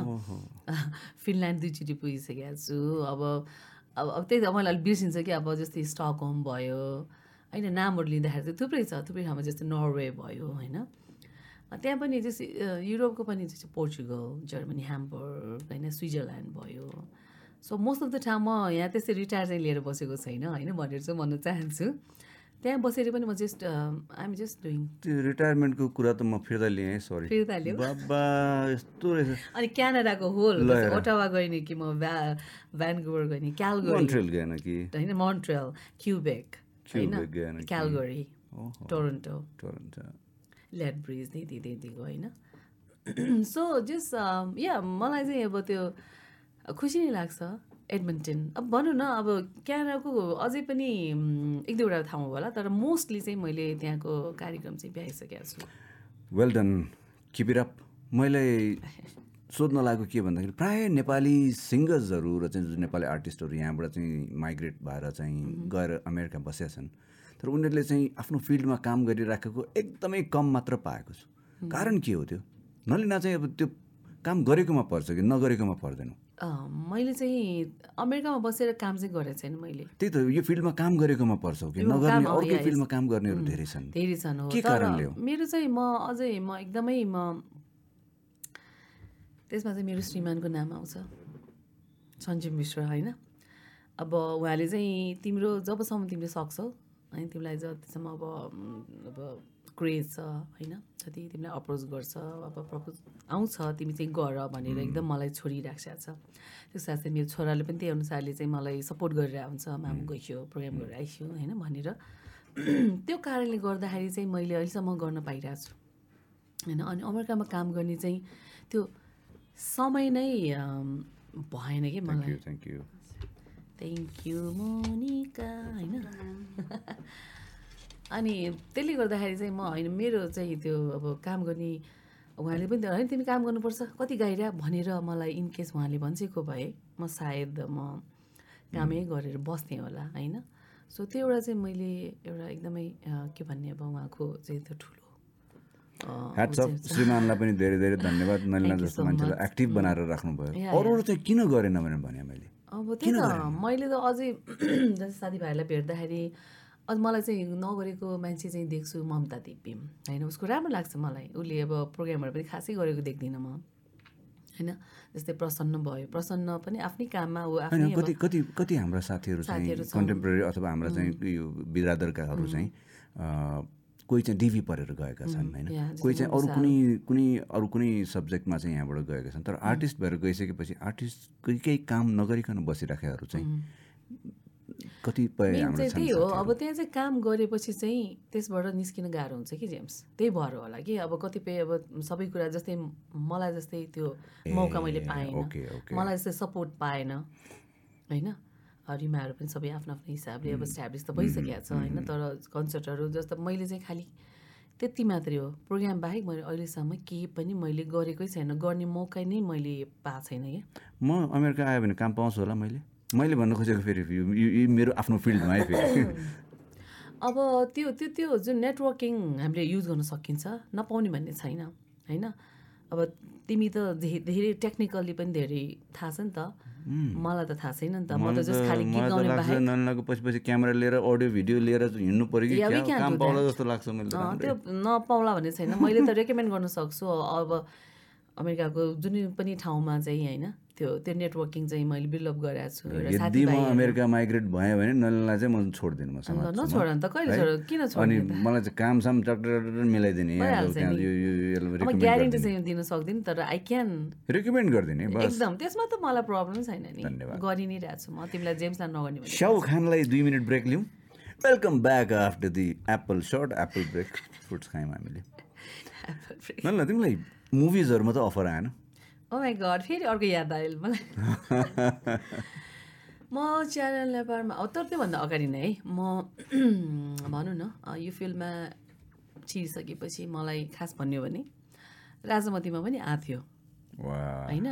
[LAUGHS] फिनल्यान्ड दुईचोटि पुगिसकेको छु। अब अब अब त्यही त मलाई अलिक बिर्सिन्छ कि अब जस्तै स्टकहोम भयो होइन? नामहरू लिँदाखेरि चाहिँ थुप्रै छ थुप्रै ठाउँमा जस्तै नर्वे भयो होइन? त्यहाँ पनि जस्तै युरोपको पनि जस्तै पोर्चुगल जर्मनी ह्याम्बर्ग होइन? स्विजरल्यान्ड भयो। सो मोस्ट अफ द ठाउँ म यहाँ त्यस्तै रिटायर चाहिँ लिएर बसेको छैन होइन भनेर चाहिँ भन्न चाहन्छु। त्यहाँ बसेर पनि म जस्ट आइएम जस्ट डुइङ त्यो रिटायरमेन्टको कुरा त म फिर्ता लिएँ सरी फिर्ता लियो। बाबा यस्तो रहेछ। अनि क्यानाडाको होल ओटावा गएँ नि कि म भ्या भ्यानकुवर गएँ नि क्यालगरी। मोन्ट्रियल गएन कि? होइन मोन्ट्रियल क्युबेक होइन गएन? Calgary Toronto. टोरन्टो। ल्याड ब्रिज नै दिँदै दिएको होइन। सो जस या मलाई चाहिँ अब त्यो खुसी नै लाग्छ एडमन्टन। अब भनौँ न अब क्यानाडाको अझै पनि एक दुईवटा ठाउँ होला तर मोस्टली चाहिँ मैले त्यहाँको कार्यक्रम चाहिँ भ्याइसकेको छु। Well done keep it up मैले सोध्न लागेको के भन्दाखेरि प्रायः नेपाली सिङ्गर्सहरू र चाहिँ जुन नेपाली आर्टिस्टहरू यहाँबाट चाहिँ माइग्रेट भएर चाहिँ गएर अमेरिका बसेका छन् तर उनीहरूले चाहिँ आफ्नो फिल्डमा काम गरिराखेको एकदमै कम मात्र पाएको छु। कारण के हो त्यो? नलिना चाहिँ अब त्यो काम गरेकोमा पर्छ कि नगरेकोमा पर्दैन। मैले चाहिँ अमेरिकामा बसेर काम चाहिँ गरेको छैन मैले। त्यही त यो फिल्डमा काम गरेकोमा पर्छ कि? नगर्ने अर्कै. फिल्डमा काम गर्नेहरू धेरै छन्। धेरै छन् हो। तर? मेरो चाहिँ म अझै म एकदमै म त्यसमा चाहिँ मेरो श्रीमानको नाम आउँछ। सञ्जीव मिश्र होइन? अब उहाँले चाहिँ तिम्रो जबसम्म तिमीले सक्छौ होइन तिमीलाई जतिसम्म अब अब क्रेज छ होइन? जति तिमीलाई अप्रोच गर्छ अब प्रपोज आउँछ तिमी चाहिँ गर भनेर एकदम मलाई छोडिराखेको छ। त्यस साथै मेरो छोराले पनि त्यही अनुसारले चाहिँ मलाई सपोर्ट गरिरहेको हुन्छ माम गइस्यो प्रोग्राम गरेर आइस्यो होइन भनेर। त्यो कारणले गर्दाखेरि चाहिँ मैले अहिलेसम्म गर्न पाइरहेको छु। होइन? अनि अमेरिकामा काम गर्ने चाहिँ त्यो समय नै भएन कि मलाई। You thank you thank you Monica होइन? [LAUGHS] अनि त्यसले गर्दाखेरि चाहिँ म होइन मेरो चाहिँ त्यो अब काम गर्ने उहाँले पनि होइन तिमी काम गर्नुपर्छ कति गाइरह भनेर मलाई इनकेस उहाँले भनिसकेको भए म सायद म कामै गरेर बस्थेँ होला होइन? सो त्यो एउटा चाहिँ मैले एउटा एकदमै के भन्ने अब उहाँको चाहिँ त्यो ठुलो श्रीमानलाई पनि धेरै धेरै [LAUGHS] धन्यवाद नलिना जस्तो मान्छेलाई. एक्टिभ बनाएर राख्नुभयो। अरूहरू चाहिँ किन गरेन भनेर भने मैले? अब त्यही त मैले त अझै [CLEARS THROAT] जस्तै साथीभाइहरूलाई भेट्दाखेरि अझ मलाई चाहिँ नगरेको मान्छे चाहिँ देख्छु ममता दिप्पी। होइन उसको राम्रो लाग्छ मलाई। उसले अब प्रोग्रामहरू पनि खासै गरेको देख्दिनँ म। होइन जस्तै प्रसन्न भयो। प्रसन्न पनि आफ्नै काममा आफ्नै अब कति कति कति हाम्रा साथीहरू चाहिँ साथीहरू। कन्टेम्पोरेरी अथवा हाम्रा चाहिँ यो बिरादरकाहरू चाहिँ कोही चाहिँ डिभी पढेर गएका छन् होइन। कोही चाहिँ अरू कुनै कुनै अरू कुनै सब्जेक्टमा चाहिँ यहाँबाट गएका छन्। तर आर्टिस्ट भएर गइसकेपछि आर्टिस्टकै केही काम नगरिकन बसिराखेकाहरू चाहिँ कतिपय त्यही हो। अब त्यहाँ चाहिँ काम गरेपछि चाहिँ त्यसबाट निस्किन गाह्रो हुन्छ कि जेम्स? त्यही भएर होला कि? अब कतिपय अब सबै कुरा जस्तै मलाई जस्तै त्यो मौका मैले पाएन। मलाई जस्तै सपोर्ट पाएन होइन? रिमाहरू पनि सबै आफ्नो आफ्नो हिसाबले अब स्ट्याब्लिस त भइसकेको छ होइन? तर कन्सर्टहरू जस्तो मैले चाहिँ खालि त्यति मात्रै हो। प्रोग्राम बाहेक मैले अहिलेसम्म केही पनि मैले गरेकै छैन। गर्ने मौका नै मैले पाएको छैन क्या। म अमेरिका आयो भने काम पाउँछु होला मैले? मैले भन्न खोजेको फेरि यो मेरो आफ्नो फिल्डमा है फेरि। [COUGHS] अब त्यो त्यो त्यो जुन नेटवर्किङ हामीले युज गर्न सकिन्छ नपाउने भन्ने छैन होइन? अब तिमी त धेरै टेक्निकल्ली पनि धेरै थाहा छ नि त। मलाई त थाहा छैन नि त। म त जस्ट खालि गीत गाउने बाहेक पछि पछि क्यामेरा लिएर अडियो भिडियो लिएर हिँड्नु पऱ्यो कि काम पाउला. जस्तो लाग्छ मैले। त्यो नपाउला भन्ने छैन। मैले त रेकमेन्ड गर्न सक्छु। अब अमेरिकाको जुनै पनि ठाउँमा चाहिँ होइन? त्यो त्यो नेटवर्किङ चाहिँ मैले बिल्डअप गरेको छु यदि म अमेरिका माइग्रेट भएँ भने नललाई चाहिँ म छोडिदिनु म नछोड त कहिले? छोड किन अनि छोड्ने त? मलाई चाहिँ काम साम टक्टर मिलाइदिने ग्यारेन्टी चाहिँ दिन सक्दिनँ तर आई क्यान रेकमेन्ड गरिदिने एकदम त्यसमा त मलाई प्रब्लम छैन नि। गरि नै रहेको छु म तिमीलाई जेम्सलाई नगर्ने स्याउ खानलाई दुई मिनट ब्रेक लिउँ। Welcome back after the apple short apple break fruits खायौँ हामीले। [LAUGHS] ल तिमीलाई मुभिजहरूमा त अफर आएन। ओ माई गड फेरि अर्को याद आयो मलाई। [LAUGHS] म च्यानल नेपालमा तर त्योभन्दा अगाडि नै है म [CLEARS THROAT] भनौँ न यो फिल्डमा छिरिसकेपछि मलाई खास भन्यो भने राजामतीमा पनि आएको थियो। होइन?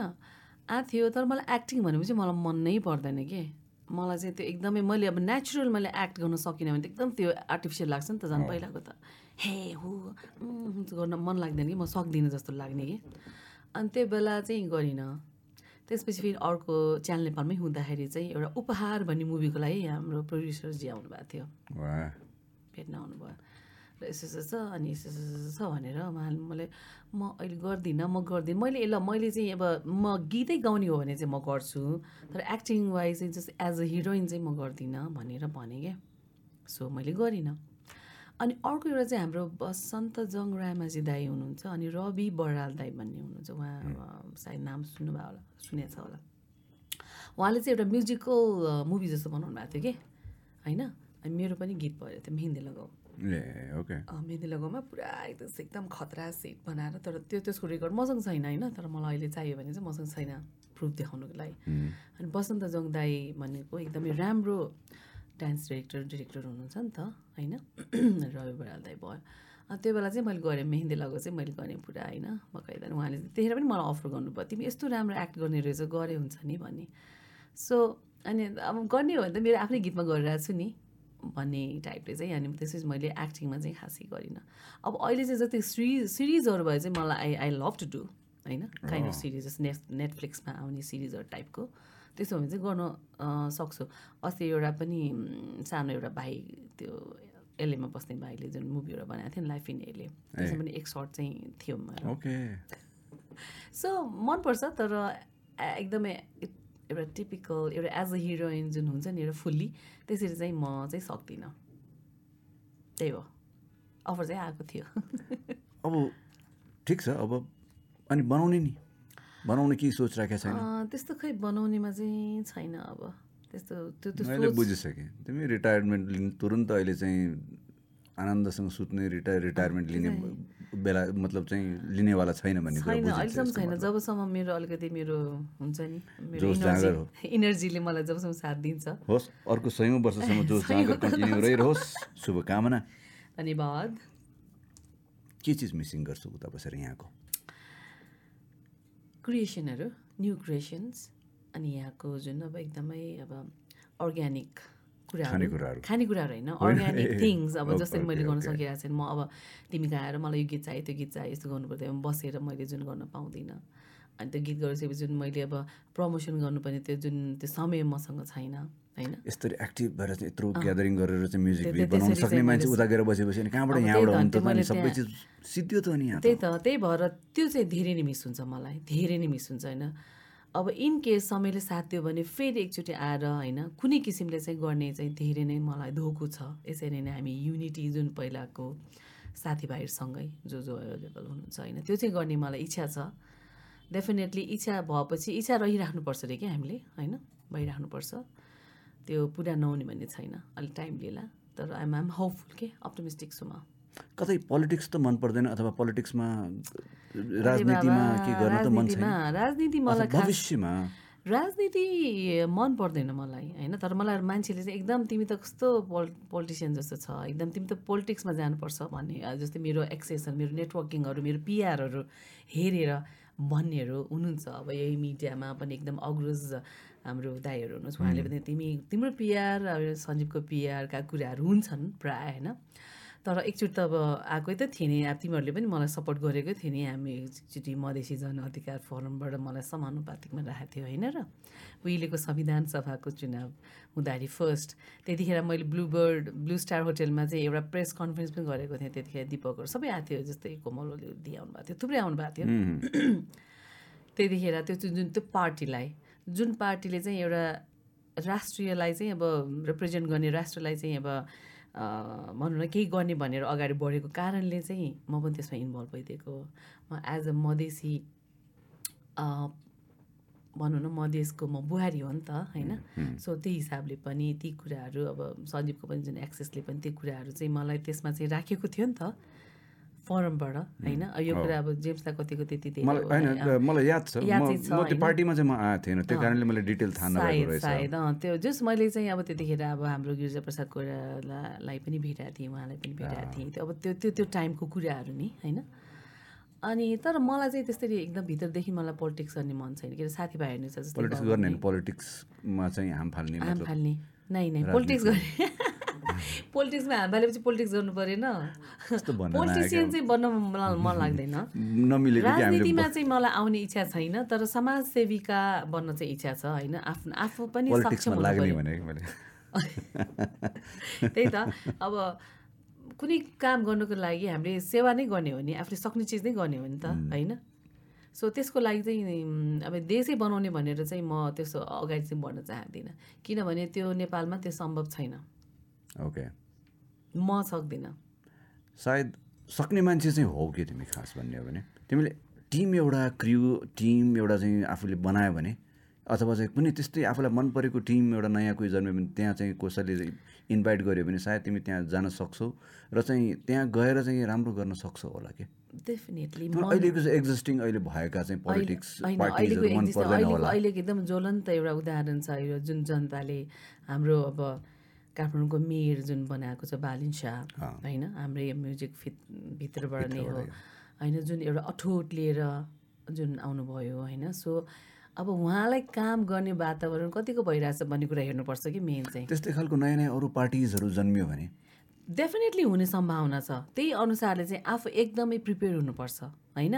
आएको थियो तर मलाई एक्टिङ भनेपछि मलाई मन नै पर्दैन कि? मलाई चाहिँ त्यो एकदमै मैले अब नेचुरल मैले एक्ट गर्न सकिनँ भने त एकदम त्यो आर्टिफिसियल लाग्छ नि त झन् पहिलाको त। हे हु गर्न मन लाग्दैन कि म सक्दिनँ जस्तो लाग्ने कि? अनि त्यो बेला चाहिँ गरिनँ। त्यसपछि फेरि अर्को च्यानल नेपालमै हुँदाखेरि चाहिँ एउटा उपहार भन्ने मुभीको लागि हाम्रो प्रड्युसरजी आउनुभएको थियो। भेट्न आउनुभयो। र यसो यसो छ अनि यसो यसो छ भनेर उहाँले मलाई म अहिले गर्दिनँ म गर्दिनँ। मैले ल मैले चाहिँ अब म गीतै गाउने हो भने चाहिँ म गर्छु। तर एक्टिङ वाइज चाहिँ जस्तो एज अ हिरोइन चाहिँ म गर्दिनँ भनेर भने क्या। सो मैले गरिनँ। अनि अर्को एउटा चाहिँ हाम्रो बसन्त जङ रामाजी दाई हुनुहुन्छ अनि रवि बराल दाई भन्ने हुनुहुन्छ। उहाँ सायद नाम सुन्नुभयो होला सुनेको छ होला। उहाँले चाहिँ एउटा म्युजिकल मुभी जस्तो बनाउनु भएको थियो कि? होइन? अनि मेरो पनि गीत परेको थियो मेहेन्दी लगाऊ। ओके। मेहेन्दी लगाउमा पुरा एकदम एकदम खतरा सेट बनाएर तर त्यो त्यसको रेकर्ड मसँग छैन होइन? तर मलाई अहिले चाहियो भने चाहिँ मसँग छैन प्रुफ देखाउनुको लागि। अनि बसन्त जङ दाई भनेको एकदमै राम्रो डान्स डिरेक्टर डिरेक्टर हुनुहुन्छ नि त होइन? [CLEARS THROAT] रवि बराल दाई भयो। त्यो बेला चाहिँ मैले गरेँ मेहेन्दी लगाएको चाहिँ मैले गरेँ पुरा होइन? बकाइदा उहाँले त्यतिखेर पनि मलाई अफर गर्नुभयो। तिमी यस्तो राम्रो एक्ट गर्ने रहेछ गरे हुन्छ नि भन्ने। सो अनि अब गर्ने हो भने त मेरो आफ्नै गीतमा गरिरहेको छु नि भन्ने टाइपले चाहिँ। अनि त्यसपछि मैले एक्टिङमा चाहिँ खासै गरिनँ। अब अहिले चाहिँ जति सिरिज सिरिजहरू भए चाहिँ मलाई I I love to do होइन? काइन्ड अफ सिरिज जस्तो नेट नेटफ्लिक्समा आउने सिरिजहरू टाइपको त्यसो भने चाहिँ गर्न सक्छु। अस्ति एउटा पनि सानो एउटा भाइ त्यो एलएमा बस्ने भाइले जुन मुभीहरू बनाएको थियो नि लाइफ इन एले त्यसमा पनि एक सर्ट चाहिँ थियो ओके। सो मनपर्छ तर एकदमै एउटा टिपिकल एउटा एज अ हिरोइन जुन हुन्छ नि एउटा फुल्ली त्यसरी चाहिँ म चाहिँ सक्दिनँ। त्यही हो। अफर चाहिँ आएको थियो। [LAUGHS] अब ठिक छ अब अनि बनाउने नि। बनाउने के सोच राखेको छैन त्यस्तो खै बनाउनेमा चाहिँ छैन अब। त्यस्तो त्यो त्यो मैले बुझिसकेँ। तिमी रिटायरमेन्ट लिने तुरन्त अहिले चाहिँ आनन्दसँग सुत्ने रिटायर रिटायरमेन्ट लिने बेला मतलब चाहिँ लिनेवाला छैन भन्ने छैन अहिलेसम्म छैन। जबसम्म मेरो अलिकति मेरो हुन्छ नि मेरो जोस इनर्जीले [LAUGHS] मलाई जबसम्म साथ दिन्छ। होस् अर्को सयौँ वर्षसम्म जो [LAUGHS] जाँगर कन्टिन्यू रहिरहोस्। शुभकामना। धन्यवाद। के चिज मिसिङ गर्छु उता बसेर यहाँको? क्रिएसनहरू न्यू क्रिएसन्स अनि यहाँको जुन अब एकदमै अब अर्ग्यानिक कुराहरू खानेकुराहरू। होइन [LAUGHS] अर्ग्यानिक थिङ्स अब जसरी मैले गर्न। सकिरहेको छैन म अब तिमी कहाँ आएर मलाई यो गीत चाहियो त्यो गीत चाहियो यस्तो गर्नु पर्थ्यो बसेर मैले जुन गर्न पाउँदिनँ अनि त्यो गीत गरिसकेपछि जुन मैले अब प्रमोसन गर्नुपर्ने त्यो जुन त्यो समय मसँग छैन होइन? यस्तरी एक्टिभ भएर चाहिँ यत्रो ग्यादरिङ गरेर चाहिँ म्युजिक त्यो- भिडियो त्यो- बनाउन त्यसरी सक्ने चाहिँ मान्छे मैले- उता गएर बसेपछि अनि कहाँबाट अब त्यही यहाँबाट त, हुन्छ त मैले अनि सबै त्यहाँ- चिज सिद्धियो त अनि यहाँ त। त्यही त त्यही भएर त्यो चाहिँ धेरै नै मिस हुन्छ मलाई धेरै नै मिस हुन्छ होइन? अब इन केस समयले साथ दियो भने फेरि एकचोटि आएर होइन कुनै किसिमले चाहिँ गर्ने चाहिँ धेरै नै मलाई धोको छ। यसरी नै हामी युनिटी जुन पहिलाको साथीभाइहरूसँगै जो जो एभाइलेबल हुनुहुन्छ होइन? त्यो चाहिँ गर्ने मलाई इच्छा छ। डेफिनेटली इच्छा भएपछि इच्छा रहिराख्नुपर्छ अरे क्या हामीले होइन? भइराख्नुपर्छ। त्यो पुरा नहुने भन्ने छैन। अलिक टाइम लिएला। तर आइम आइम होपफुल के? अप्टिमिस्टिक छु म। कतै पोलिटिक्स त मन पर्दैन अथवा पोलिटिक्समा राजनीतिमा के गर्न त मन छैन। राजनीति मलाई भविष्यमा। राजनीति मन पर्दैन मलाई होइन? तर मलाई मान्छेले चाहिँ एकदम तिमी त कस्तो पोल पोलिटिसियन जस्तो छ एकदम तिमी त पोलिटिक्समा जानुपर्छ भन्ने जस्तै मेरो एक्सेसन मेरो नेटवर्किङहरू मेरो पिआरहरू हेरेर भन्नेहरू हुनुहुन्छ। अब यही मिडियामा पनि एकदम अग्रज हाम्रो दाईहरू हुनुहुन्छ। उहाँले पनि तिमी तिम्रो पिआर सञ्जीवको पिआरका कुराहरू हुन्छन् प्रायः होइन? तर एकचोटि त अब आएकै त थिएँ नि अब तिमीहरूले पनि मलाई सपोर्ट गरेकै थियो नि हामी एकचोटि मधेसी जनअधिकार फोरमबाट मलाई समानुपातिकमा राखेको थियो होइन र? उहिलेको संविधान सभाको चुनाव हुँदाखेरि फर्स्ट त्यतिखेर मैले ब्लु बर्ड ब्लु स्टार होटेलमा चाहिँ एउटा प्रेस कन्फरेन्स पनि गरेको थिएँ त्यतिखेर दिपकहरू। सबै आएको थियो जस्तै कोमल ओली आउनु भएको थियो थुप्रै आउनु भएको थियो। [CLEARS THROAT] त्यतिखेर त्यो जुन त्यो पार्टीलाई जुन पार्टीले चाहिँ एउटा राष्ट्रियलाई चाहिँ अब रिप्रेजेन्ट गर्ने राष्ट्रलाई चाहिँ अब भनौँ न केही गर्ने भनेर अगाडि बढेको कारणले चाहिँ म पनि त्यसमा इन्भल्भ भइदिएको। म एज अ मधेसी अ, भनौँ न मधेसको म बुहारी हो नि त होइन? सो त्यही हिसाबले पनि ती कुराहरू अब सञ्जीवको पनि जुन एक्सेसले पनि त्यो कुराहरू चाहिँ मलाई त्यसमा चाहिँ राखेको थियो नि त। फरमबाट होइन? यो कुरा अब जेम्सलाई कतिको त्यति धेरै मलाई मलाई याद छ। म त्यो? पार्टीमा चाहिँ म आएको थिएन त्यो कारणले मैले डिटेल थाहा नभएको सायद रहेछ। सायद त्यो जस मैले चाहिँ अब त्यतिखेर अब हाम्रो गिरिजा प्रसाद कोइरालालाई पनि भेटाएको थिएँ उहाँलाई पनि भेटाएको थिएँ। त्यो अब त्यो त्यो त्यो टाइमको कुराहरू नि होइन? अनि तर मलाई चाहिँ त्यसरी एकदम भित्रदेखि मलाई पोलिटिक्स गर्ने मन छैन। किन साथीभाइहरू छ जस्तै पोलिटिक्स गर्ने पोलिटिक्समा चाहिँ हाम फाल्ने हाम फाल्ने। नै नै पोलिटिक्स गर्ने। पोलिटिक्समा हाम फालेपछि पोलिटिक्स गर्नु परेन। पोलिटिसियन चाहिँ बन्न मलाई मन लाग्दैन। हामीले राजनीतिमा चाहिँ मलाई आउने इच्छा छैन तर समाजसेविका बन्न चाहिँ इच्छा छ होइन? आफ्नो आफू पनि सक्षम [LAUGHS] त्यही त। अब कुनै काम गर्नुको लागि हामीले सेवा नै गर्ने हो नि आफूले सक्ने चिज नै गर्ने हो नि त होइन? सो त्यसको लागि चाहिँ अब देशै बनाउने भनेर चाहिँ म त्यसो अगाडि चाहिँ बढ्न चाहदिनँ। किनभने त्यो नेपालमा त्यो सम्भव छैन। ओके म सक्दिनँ। सायद सक्ने मान्छे चाहिँ हो कि तिमी खास भन्ने हो भने? तिमीले टिम एउटा क्रिउ टिम एउटा चाहिँ आफूले बनायो भने अथवा चाहिँ कुनै त्यस्तै आफूलाई मन परेको टिम एउटा नयाँ कोही जन्म्यो भने त्यहाँ चाहिँ कसैले इन्भाइट गर्यो भने सायद तिमी त्यहाँ जान सक्छौ र चाहिँ त्यहाँ गएर चाहिँ राम्रो गर्न सक्छौ होला कि? डेफिनेटली अहिलेको चाहिँ एक्जिस्टिङ अहिले भएका चाहिँ पोलिटिक्स अहिलेको एकदम ज्वलन्त एउटा उदाहरण छ यो जुन जनताले हाम्रो अब काठमाडौँको मेयर जुन बनाएको छ बालिन शाह होइन? हाम्रो म्युजिक फिट भित्रबाट नै हो। होइन जुन एउटा अठोट लिएर जुन आउनुभयो होइन? सो अब उहाँलाई काम गर्ने वातावरण कतिको भइरहेछ भन्ने कुरा हेर्नुपर्छ कि मेन चाहिँ। त्यस्तै खालको नयाँ नयाँ अरू पार्टिजहरू जन्मियो भने। डेफिनेटली हुने सम्भावना छ। त्यही अनुसारले चाहिँ आफू एकदमै प्रिपेयर हुनुपर्छ होइन?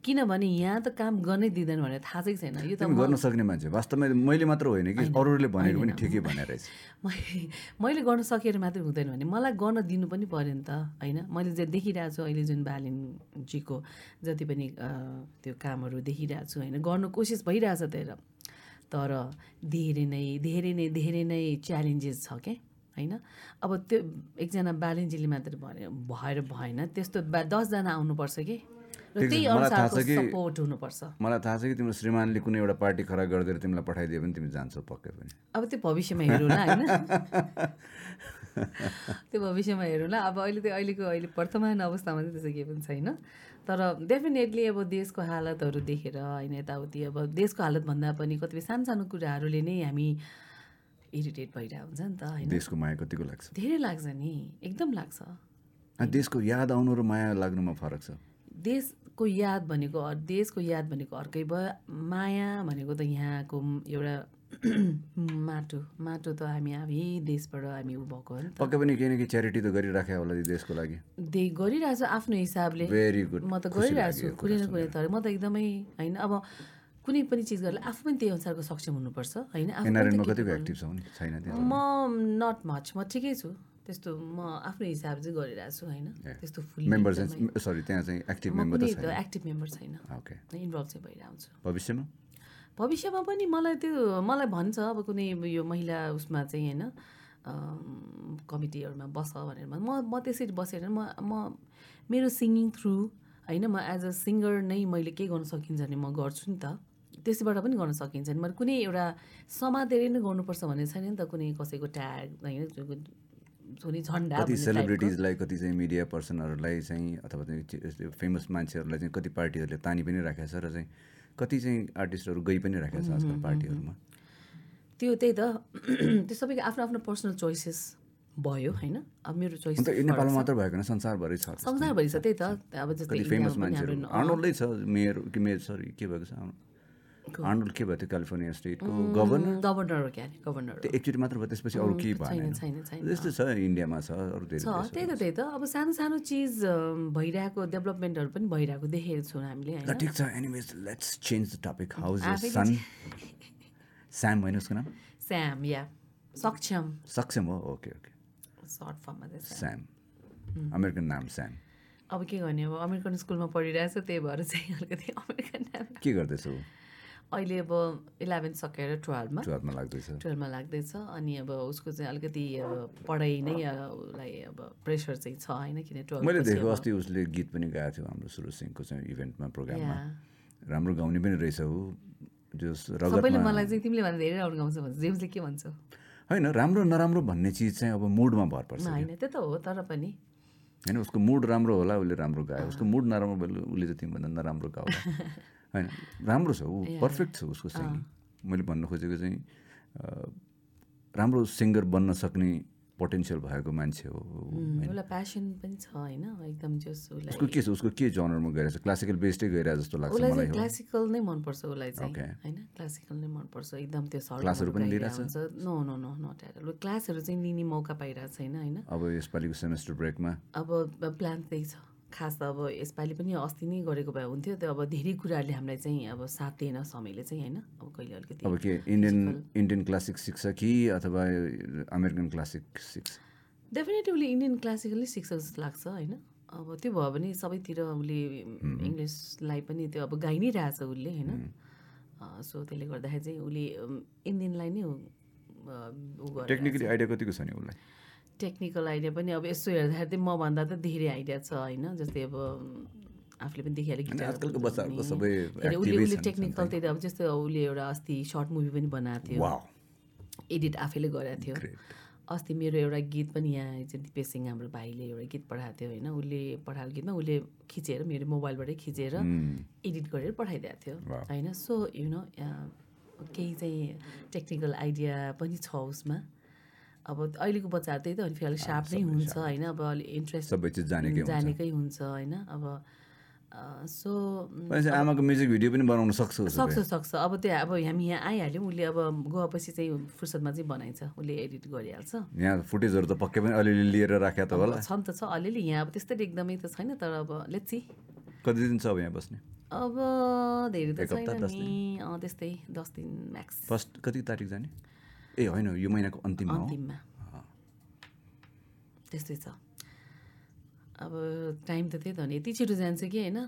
किनभने यहाँ त काम गर्नै दिँदैन भनेर थाहा चाहिँ छैन। यो त गर्न सक्ने मान्छे वास्तवमा मैले मात्र होइन कि अरूले भनेको पनि ठिकै भने रहेछ। [LAUGHS] मै- मैले गर्न सकेर मात्रै हुँदैन भने मलाई गर्न दिनु पनि पऱ्यो नि त होइन? मैले जे देखिरहेको छु अहिले जुन बालिनजीको जति पनि त्यो कामहरू देखिरहेको छु होइन? गर्नु कोसिस भइरहेछ त्यही तर धेरै नै धेरै नै धेरै नै च्यालेन्जेस छ क्या होइन? अब त्यो एकजना बालिनजीले मात्र भने भएर भएन। त्यस्तो दसजना आउनुपर्छ कि? मलाई थाहा छ कि- मलाई थाहा छ कि तिम्रो श्रीमानले कुनै एउटा पार्टी खडा गरिदिएर तिमीलाई पठाइदियो भने तिमी जान्छौ पक्कै पनि। अब त्यो भविष्यमा हेरौँला होइन? त्यो भविष्यमा हेरौँला अब अहिले त्यो अहिलेको अहिले वर्तमान अवस्थामा चाहिँ त्यस्तो केही पनि छैन। तर डेफिनेटली अब देशको हालतहरू देखेर होइन यताउति अब देशको हालत भन्दा पनि कतिपय सानो सानो कुराहरूले नै हामी इरिटेट भइरहेको हुन्छ नि त होइन? देशको माया कतिको लाग्छ? धेरै लाग्छ नि। एकदम लाग्छ। देशको याद आउनु र माया लाग्नुमा फरक छ? देशको याद भनेको देशको याद भनेको अर्कै भयो। माया भनेको त यहाँको एउटा [CLEARS THROAT] माटो। माटो त हामी अब यही देशबाट हामी उ भएको हो नि पक्कै पनि केही न केही च्यारिटी त गरिराखे होला देशको लागि। दे गरिरहेको छु आफ्नो हिसाबले। भेरी गुड म त गरिरहेको छु कुनै न कुनै तर म त एकदमै होइन अब कुनै पनि चिज गरेर आफू पनि त्यही अनुसारको सक्षम हुनुपर्छ होइन? म नट मच म ठिकै छु। त्यस्तो म आफ्नो हिसाब चाहिँ गरिरहेको छु होइन? त्यस्तो फुल सरी त्यहाँ चाहिँ एक्टिभ मेम्बर एक्टिभ मेम्बर छैन। ओके इन्भल्भ चाहिँ भइरहेको छु। भविष्यमा? भविष्यमा पनि मलाई त्यो मलाई भन्छ अब कुनै यो महिला उसमा चाहिँ होइन? कमिटीहरूमा बस भनेर म म त्यसरी बसेर म म मेरो सिङ्गिङ थ्रु होइन? म एज अ सिङ्गर नै मैले के गर्न सकिन्छ भने म गर्छु नि त। त्यसबाट पनि गर्न सकिन्छ नि मैले कुनै एउटा समातेर नै गर्नुपर्छ भन्ने छैन नि त कुनै कसैको ट्याग होइन झन्डा कति। सेलिब्रिटिजलाई कति चाहिँ मिडिया पर्सनहरूलाई चाहिँ अथवा चाहिँ फेमस मान्छेहरूलाई चाहिँ कति पार्टीहरूले तानी पनि राखेको छ र चाहिँ कति चाहिँ आर्टिस्टहरू गइ पनि राखेको छ आजकल पार्टीहरूमा? त्यो त्यही त। [CLEARS THROAT] त्यो सबैको आफ्नो आफ्नो पर्सनल चोइसेस भयो होइन? अब मेरो चोइस नेपालमा मात्र भएको होइन संसारभरि छ। संसारभरि छ त्यही त। अब जस्तै फेमस मान्छेहरू आर्नोल्डै छ मेयर कि मेयर सरी के भएको छ? आर्नोल्ड के भयो थियो क्यालिफोर्निया स्टेटको गभर्नर गभर्नर हो क्या अरे गभर्नर त्यो एकचोटि मात्र भयो त्यसपछि अरू केही भएन त्यस्तो छ इन्डियामा छ अरू धेरै त्यही त त्यही त। अब सानो सानो चिज भइरहेको डेभलपमेन्टहरू पनि भइरहेको देखेको छौँ हामीले ठिक छ। Anyways let's change the topic how is आफै सन स्याम होइन उसको नाम? स्याम या सक्षम। सक्षम हो? ओके ओके सर्ट फर्ममा स्याम अमेरिकन नाम स्याम अब के गर्ने? अब अमेरिकन स्कुलमा पढिरहेछ त्यही भएर चाहिँ अलिकति अमेरिकन नाम। के गर्दैछौ? अहिले अब इलेभेन्थ सकेर टुवेल्भमा। टुवेल्भमा लाग्दैछ। टुवेल्भमा लाग्दैछ। अनि अब उसको चाहिँ अलिकति अब पढाइ नै उसलाई अब प्रेसर चाहिँ छ होइन किन टुवेल्भ मैले देखेको अस्ति उसले गीत पनि गाएको थियो हाम्रो सुरु सिंहको चाहिँ इभेन्टमा प्रोग्राममा। राम्रो गाउने पनि रहेछ ऊ। सबैले मलाई चाहिँ तिमीले भन्दा धेरै राम्रो गाउँछ भन्छ। जेम्सले के भन्छ? होइन राम्रो नराम्रो भन्ने चिज चाहिँ अब मुडमा भर पर्छ होइन त्यो त हो तर पनि। होइन उसको मुड राम्रो होला उसले राम्रो गायो। उसको मुड नराम्रो उसले चाहिँ तिमीभन्दा नराम्रो गाओ [LAUGHS] होइन राम्रो छ ऊ पर्फेक्ट छ उसको सिङ्गिङ मैले भन्नु खोजेको चाहिँ राम्रो सिङ्गर बन्न सक्ने पोटेन्सियल भएको मान्छे हो प्यासन पनि छ होइन एकदम उसको के छ उसको के जनरमा गइरहेछ क्लासिकल बेस्डै गइरहेको जस्तो लाग्छ मलाई क्लासिकल नै मनपर्छ उसलाई चाहिँ. होइन? क्लासिकल नै मनपर्छ एकदम त्यो सर्ट क्लासहरू पनि लिइरहेछ? हुन्छ। No no no at all क्लासहरू चाहिँ लिने मौका पाइरहेको छैन होइन? अब यसपालिको सेमेस्टर ब्रेकमा? अब प्लान त्यही छ। खास त अब यसपालि पनि अस्ति नै गरेको भए हुन्थ्यो त्यो अब धेरै कुराहरूले हामीलाई चाहिँ अब साथ दिएन समयले चाहिँ होइन? अब कहिले अलिकति अब के इन्डियन इन्डियन क्लासिक सिक्छ कि अथवा अमेरिकन क्लासिक सिक्छ डेफिनेटली इन्डियन क्लासिकली सिक्छ जस्तो लाग्छ होइन? अब त्यो भयो भने सबैतिर उसले इङ्ग्लिसलाई पनि त्यो अब गाइ नै रहेछ उसले होइन? सो त्यसले गर्दाखेरि चाहिँ उसले इन्डियनलाई नै टेक्निकली आइडिया कतिको छ नि उसलाई? टेक्निकल आइडिया पनि अब यसो हेर्दाखेरि चाहिँ मभन्दा त धेरै आइडिया छ होइन? जस्तै अब आफूले पनि देखिहाल्यो आजकलको। सबै उसले टेक्निकल त्यही त अब जस्तो उसले एउटा अस्ति सर्ट मुभी पनि बनाएको थियो। एडिट आफैले गरेको थियो. अस्ति मेरो एउटा गीत पनि यहाँ चाहिँ दिपेश सिंह हाम्रो भाइले एउटा गीत पठाएको थियो होइन? उसले पठाएको गीतमा उसले खिचेर मेरो मोबाइलबाटै खिचेर एडिट गरेर पठाइदिएको थियो. होइन? सो यु नो केही चाहिँ टेक्निकल आइडिया पनि छ उसमा। अब अहिलेको बच्चाहरू त्यही त फेरि अलिक सार्प नै हुन्छ होइन अब अलिक इन्ट्रेस्ट सबै चिज जानेकै हुन्छ। जानेकै हुन्छ होइन अब सो आमाको म्युजिक भिडियो पनि बनाउन सक्छ। सक्छ सक्छ। अब त्यो अब हामी यहाँ आइहाल्यौँ उसले अब गएपछि चाहिँ फुर्सदमा चाहिँ बनाइन्छ उसले एडिट गरिहाल्छ। यहाँ फुटेजहरू त पक्कै पनि अलिअलि लिएर राख्या त होला। छ नि त छ अलिअलि यहाँ अब त्यस्तै एकदमै त छैन तर अब लेट्सी कति दिन छ अब यहाँ बस्ने? अब धेरै त छैन नि। त्यस्तै दस दिन म्याक्स फर्स्ट कति तारिक जाने? ए होइन यो महिनाको अन्तिममा त्यस्तै छ। अब टाइम त त्यही त हो नि यति छिटो जान्छ कि होइन?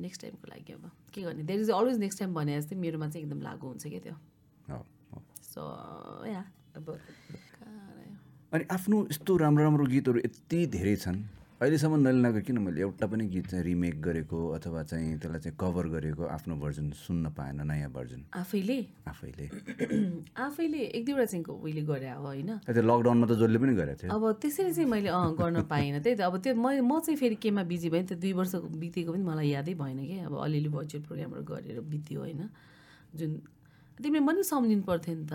नेक्स्ट टाइमको लागि अब के गर्ने? There is always next time भने जस्तै मेरोमा चाहिँ एकदम लागु हुन्छ क्या त्यो। सो या अब? अनि आफ्नो यस्तो राम्रो राम्रो गीतहरू यति धेरै छन्। अहिलेसम्म नलिनाको किन मैले एउटा पनि गीत चाहिँ रिमेक गरेको अथवा चाहिँ त्यसलाई चाहिँ कभर गरेको आफ्नो भर्जन सुन्न पाएन नयाँ भर्जन आफैले? आफैले। [CLEARS THROAT] आफैले एक दुईवटा चाहिँ उहिले गरे हो होइन? लकडाउनमा त जसले पनि गरेको थियो। अब त्यसरी चाहिँ मैले अँ गर्न पाइनँ। त्यही त अब त्यो म म चाहिँ फेरि केमा बिजी भएँ त्यो दुई वर्ष बितेको पनि मलाई यादै भएन कि? अब अलिअलि भर्चुअल प्रोग्रामहरू गरेर बित्यो होइन? जुन तिमीले पनि सम्झिनु पर्थ्यो नि त।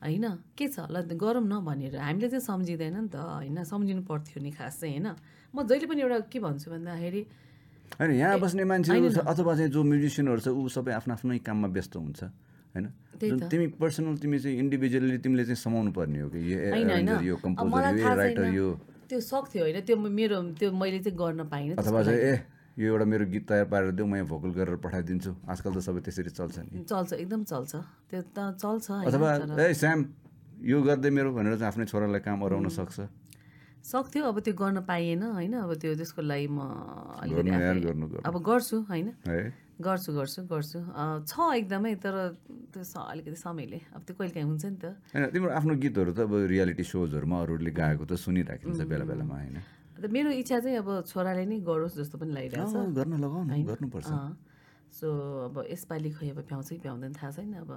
होइन? के छ? ल गरौँ न भनेर। हामीले चाहिँ सम्झिँदैन नि त। होइन सम्झिनु पर्थ्यो नि खास चाहिँ होइन? म जहिले पनि एउटा के भन्छु भन्दाखेरि होइन यहाँ बस्ने मान्छेहरू छ अथवा चाहिँ जो म्युजिसियनहरू छ ऊ सबै आफ्नो आफ्नै काममा व्यस्त हुन्छ होइन। तिमी पर्सनल तिमी चाहिँ इन्डिभिजुअली तिमीले चाहिँ समाउनु पर्ने हो कि? यो कम्पोजर यो राइटर यो। त्यो सक्थ्यो होइन। त्यो मेरो त्यो मैले चाहिँ गर्न पाइनँ अथवा चाहिँ ए यो एउटा मेरो गीत तयार पारेर देऊ म यहाँ भोकल गरेर पठाइदिन्छु। आजकल त सबै त्यसरी चल्छ नि। चल्छ एकदम चल्छ। त्यो त चल्छ अथवा ए स्याम यो गर्दै मेरो भनेर चाहिँ आफ्नै छोरालाई काम अराउन सक्छ? सक्थ्यो अब त्यो गर्न पाइएन होइन? अब त्यो त्यसको लागि म अलिकति अब गर्छु होइन? गर्छु गर्छु गर्छु। छ एकदमै तर त्यो अलिकति समयले। अब त्यो कहिले काहीँ हुन्छ नि त। होइन तिम्रो आफ्नो गीतहरू त अब रियालिटी सोजहरूमा अरूले गाएको त सुनिराखिन्छ बेला बेलामा होइन? अन्त मेरो इच्छा चाहिँ अब छोराले नै गरोस् जस्तो पनि लागिरहेछ अँ, गर्न लगाउनु गर्नुपर्छ। सो अब यसपालि खै अब भ्याउँछ कि भ्याउँदैन थाहा छैन अब।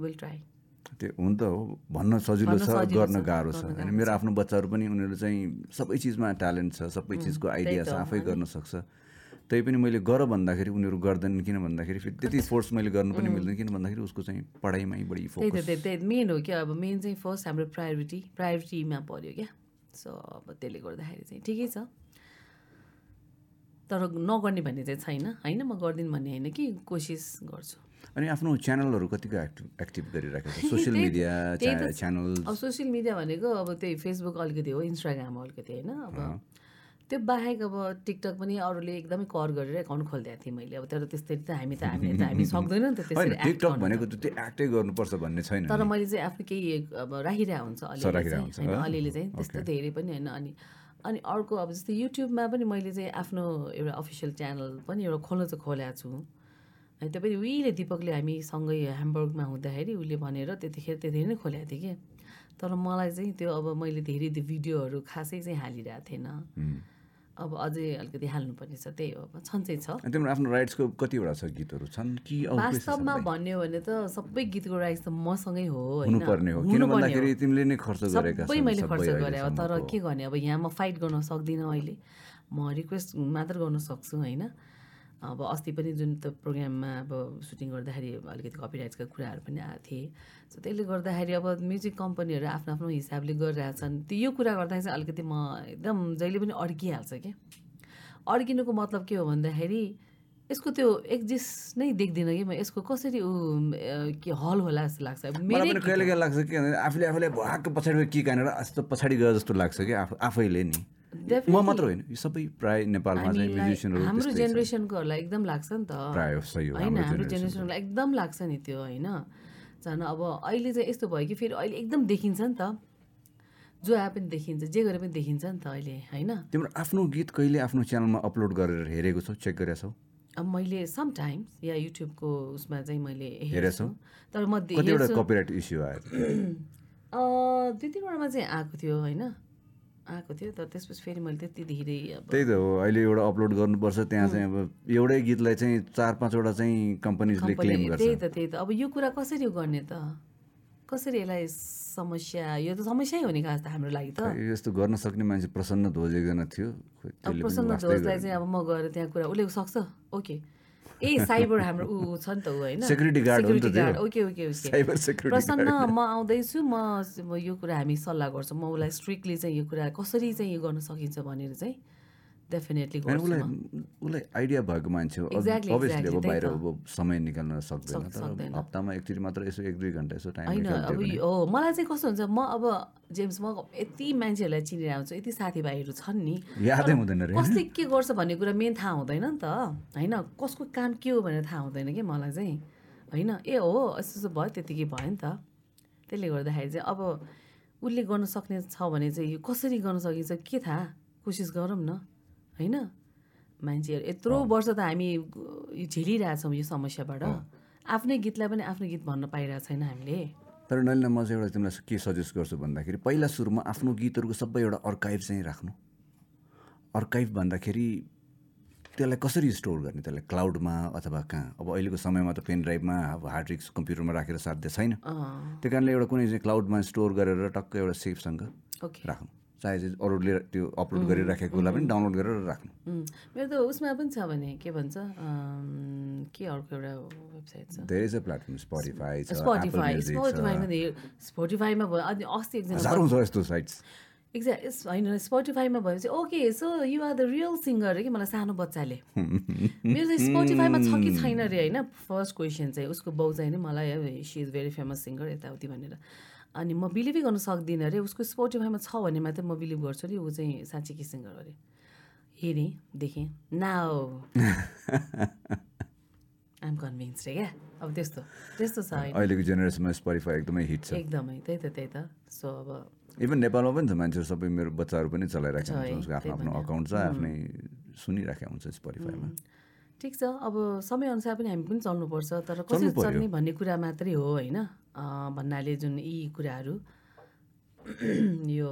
विल ट्राई त्यो हुन त हो। भन्न सजिलो छ गर्न छ, गाह्रो छ। होइन मेरो आफ्नो बच्चाहरू पनि उनीहरू चाहिँ सबै चिजमा ट्यालेन्ट छ सबै चिजको आइडिया छ त, आफै गर्न सक्छ। त्यही पनि मैले गर भन्दाखेरि उनीहरू गर्दैनन् किन भन्दाखेरि फेरि त्यति [LAUGHS] फोर्स मैले गर्नु पनि मिल्दैन किन भन्दाखेरि उसको चाहिँ पढाइमै बढी त मेन हो क्या अब मेन चाहिँ फर्स्ट हाम्रो प्रायोरिटी प्रायोरिटीमा पऱ्यो क्या। सो अब त्यसले गर्दाखेरि चाहिँ ठिकै छ। तर नगर्ने भन्ने चाहिँ छैन। होइन म गर्दिनँ भन्ने होइन कि कोसिस गर्छु। अनि आफ्नो च्यानलहरू कतिको एक्टिभ एक्टिभ गरिराखेको छ? [LAUGHS] सोसियल मिडिया च्यानल अब सोसियल मिडिया भनेको अब त्यही फेसबुक अलिकति हो इन्स्टाग्राम अलिकति होइन। अब त्यो बाहेक अब टिकटक पनि अरूले एकदमै कर गरेर एकाउन्ट खोलिदिएको थिएँ मैले अब तर त्यस्तै त हामी त हामी त हामी सक्दैनौँ नि त त्यसरी टिकटक। भनेको त त्यो एक्टै गर्नुपर्छ भन्ने छैन तर। मैले चाहिँ आफ्नो केही अब राखिरहेको हुन्छ अलिअलि होइन? अलिअलि चाहिँ त्यस्तो धेरै पनि होइन अनि अनि अर्को अब जस्तै युट्युबमा पनि मैले चाहिँ आफ्नो एउटा अफिसियल च्यानल पनि एउटा खोल्न चाहिँ खोलेको छु अनि त्यो पनि उहिले दिपकले हामी सँगै ह्याम्बर्गमा हुँदाखेरि उसले भनेर त्यतिखेर त्यतिखेर नै खोलेको थिएँ कि तर मलाई चाहिँ त्यो अब मैले धेरै त्यो भिडियोहरू खासै चाहिँ हालिरहेको थिएन. अब अझै अलिकति हाल्नुपर्ने छ त्यही हो। अब चाहिँ छ। तिम्रो आफ्नो राइट्सको कतिवटा छ गीतहरू? छन् कि वास्तवमा? भन्यो भने त सबै गीतको राइट्स त मसँगै हो तिमीले नै खर्च गरेका सबै मैले खर्च गरेँ। अब तर। के गर्ने? अब यहाँ म फाइट गर्न सक्दिनँ अहिले। म रिक्वेस्ट मात्र गर्न सक्छु होइन। अब अस्ति पनि जुन त प्रोग्राममा अब सुटिङ गर्दाखेरि अलिकति कपिराइट्सका कुराहरू पनि आएको थिए। सो त्यसले गर्दाखेरि अब म्युजिक कम्पनीहरू आफ्नो आफ्नो हिसाबले गरिरहेछन् त्यो यो कुरा गर्दाखेरि चाहिँ अलिकति म एकदम जहिले पनि अड्किहाल्छ क्या अड्किनुको मतलब के हो भन्दाखेरि यसको त्यो एक्जिस्ट नै देख्दिनँ कि म। यसको कसरी ऊ के हल होला जस्तो लाग्छ। मलाई मेरै पनि कहिले कहिले लाग्छ कि आफूले आफूले भ्वाक्क पछाडि कि कहाँनिर यस्तो पछाडि गयो जस्तो लाग्छ कि आफू आफैले नि। म. मात्र होइन यो सबै प्राय नेपालमा चाहिँ म्युजिसियनहरू हाम्रो छ। जेनेरेसनकोहरूलाई एकदम लाग्छ नि त। प्राय सही हो होइन हाम्रो। जेनेरेसनलाई एकदम लाग्छ नि त्यो होइन। झन् अब अहिले चाहिँ यस्तो भयो कि फेरि अहिले एकदम देखिन्छ नि त। जो आए पनि देखिन्छ जे गरे पनि देखिन्छ नि त अहिले होइन। तिम्रो आफ्नो गीत कहिले आफ्नो च्यानलमा अपलोड गरेर हेरेको छौ चेक गरेका छौ अब मैले समटाइम्स या युट्युबको उसमा चाहिँ मैले हेरेछौ? हेरेछु तर म [CLEARS THROAT] दुई तिनवटामा चाहिँ आएको थियो होइन। आएको थियो तर त्यसपछि फेरि मैले त्यति धेरै अब त्यही त हो अहिले एउटा अपलोड गर्नुपर्छ त्यहाँ चाहिँ अब एउटै गीतलाई चाहिँ चार पाँचवटा चाहिँ कम्पनीजले क्लेम गर्छ। त्यही त त्यही त। अब यो कुरा कसरी गर्ने त? कसरी यसलाई समस्या यो त समस्यै हो नि खास त हाम्रो लागि त। यस्तो गर्न सक्ने मान्छे प्रसन्न ध्वज एकजना थियो प्रसन्न ध्वजलाई। चाहिँ अब म गएर त्यहाँ कुरा उसले सक्छ? ओके। ए साइबर हाम्रो ऊ छ नि त ऊ होइन। त्यो। guard, okay okay okay. Security Prasanna म आउँदैछु म यो कुरा हामी सल्लाह गर्छौँ। म उसलाई स्ट्रिक्टली चाहिँ यो कुरा कसरी चाहिँ यो गर्न सकिन्छ भनेर चाहिँ डेफिनेटली उसलाई उसलाई आइडिया भएको मान्छे हो। अभियसली अब बाहिर। अब समय निकाल्न सक्दैन तर। हप्तामा एकचोटि मात्र यसो एक दुई घन्टा यसो टाइम होइन अब हो। मलाई चाहिँ कस्तो हुन्छ म अब जेम्स म यति मान्छेहरूलाई चिनिरहेको हुन्छु यति साथीभाइहरू छन् नि। यादै हुँदैन कसले के गर्छ भन्ने कुरा मेन थाहा हुँदैन नि त। होइन कसको काम के हो भनेर थाहा हुँदैन कि मलाई चाहिँ। होइन ए हो यस्तो यस्तो भयो त्यतिकै भयो नि त। त्यसले गर्दाखेरि चाहिँ अब उसले गर्न सक्ने छ भने चाहिँ यो कसरी गर्न सकिन्छ के थाहा? कोसिस गरौँ न। होइन? मान्छेहरू यत्रो वर्ष त हामी झेलिरहेछौँ यो समस्याबाट। आफ्नै गीतलाई पनि आफ्नो गीत भन्न पाइरहेको छैन हामीले। तर नलिन म चाहिँ एउटा तिमीलाई के सजेस्ट गर्छु भन्दाखेरि पहिला सुरुमा आफ्नो गीतहरूको सबै एउटा अर्काइभ चाहिँ राख्नु। अर्काइभ भन्दाखेरि त्यसलाई कसरी स्टोर गर्ने? त्यसलाई क्लाउडमा अथवा कहाँ? अब अहिलेको समयमा त पेन ड्राइभमा अब हार्ड डिस्क कम्प्युटरमा राखेर साध्य छैन। अँ, त्यो कारणले एउटा कुनै चाहिँ क्लाउडमा स्टोर गरेर टक्क एउटा सेफसँग राख्नु। चाहे चाहिँ अरूले त्यो अपलोड गरिराखेकोलाई पनि डाउनलोड गरेर राख्नु। मेरो त उसमा पनि छ भने के भन्छ के अर्को एउटा वेबसाइट छ? धेरै छ प्लेटफर्म स्पोटिफाई स्पोटिफाई स्पोटिफाईमा स्पोटिफाईमा भयो अनि अस्ति हजारौँ छ यस्तो साइट्स एक्ज्याक्ट होइन स्पोटिफाईमा भएपछि okay so you are the real singer कि मलाई सानो बच्चाले। [LAUGHS] मेरो चाहिँ स्पोटिफाईमा छ कि छैन अरे होइन? फर्स्ट क्वेसन चाहिँ उसको बाउ चाहिँ नि मलाई she is very famous singer यताउति भनेर। अनि म बिलिभै गर्न सक्दिनँ अरे उसको स्पोटिफाईमा छ भने मात्रै म बिलिभ गर्छु अरे ऊ चाहिँ साँच्चीकै सिङ्गर अरे। हेरेँ देखेँ। नाउ। [LAUGHS] आइम कन्भिन्स रे क्या? अब त्यस्तो त्यस्तो छ अहिलेको जेनेरेसनमा स्पोटिफाई एकदमै हिट छ। एकदमै त्यही त त्यही त। सो अब इभन नेपालमा पनि छ मान्छेहरू सबै मेरो बच्चाहरू पनि चलाइरहेको हुन्छ उसको आफ्नो आफ्नो। अकाउन्ट छ आफ्नै सुनिरहेको हुन्छ स्पोटिफाईमा ठिक छ अब समयअनुसार पनि हामी पनि चल्नुपर्छ तर कसरी। चल्ने भन्ने कुरा मात्रै हो होइन? भन्नाले जुन यी कुराहरू [CLEARS THROAT] यो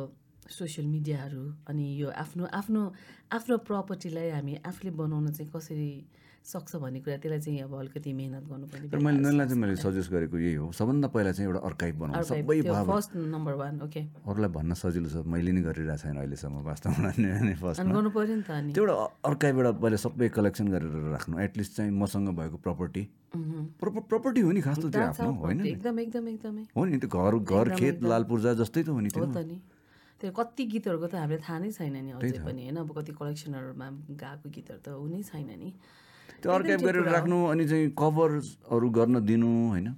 सोसियल मिडियाहरू अनि यो आफ्नो आफ्नो आफ्नो प्रपर्टीलाई हामी आफूले बनाउन चाहिँ कसरी सक्छ भन्ने कुरा त्यसलाई चाहिँ अब अलिकति मेहनत गर्नुपर्ने तर मैले नैलाई चाहिँ मैले सजेस्ट गरेको यही हो। सबभन्दा पहिला चाहिँ एउटा अर्काइभ बनाउनु। सबै फर्स्ट नम्बर वान ओके अरूलाई भन्न सजिलो छ। मैले नि गरिरहेको छैन अहिलेसम्म वास्तवमा फर्स्ट गर्नु पऱ्यो नि त अनि। त्यो एउटा अर्काइभ एउटा पहिला सबै कलेक्सन गरेर राख्नु। एटलिस्ट चाहिँ मसँग भएको प्रपर्टी प्रपर्टी हो नि खास त त्यो आफ्नो होइन एकदम एकदम एकदमै। हो नि त्यो घर घर खेत लाल पूर्जा जस्तै त हो नि त्यो। त नि। त्यो कति गीतहरूको त हामीले थाहा नै छैन नि अझै पनि होइन? अब कति कलेक्सनहरूमा गएको गीतहरू त हुनै छैन नि। त्यो अर्काइभ गरेर राख्नु अनि चाहिँ कभर्सहरू गर्न दिनु होइन?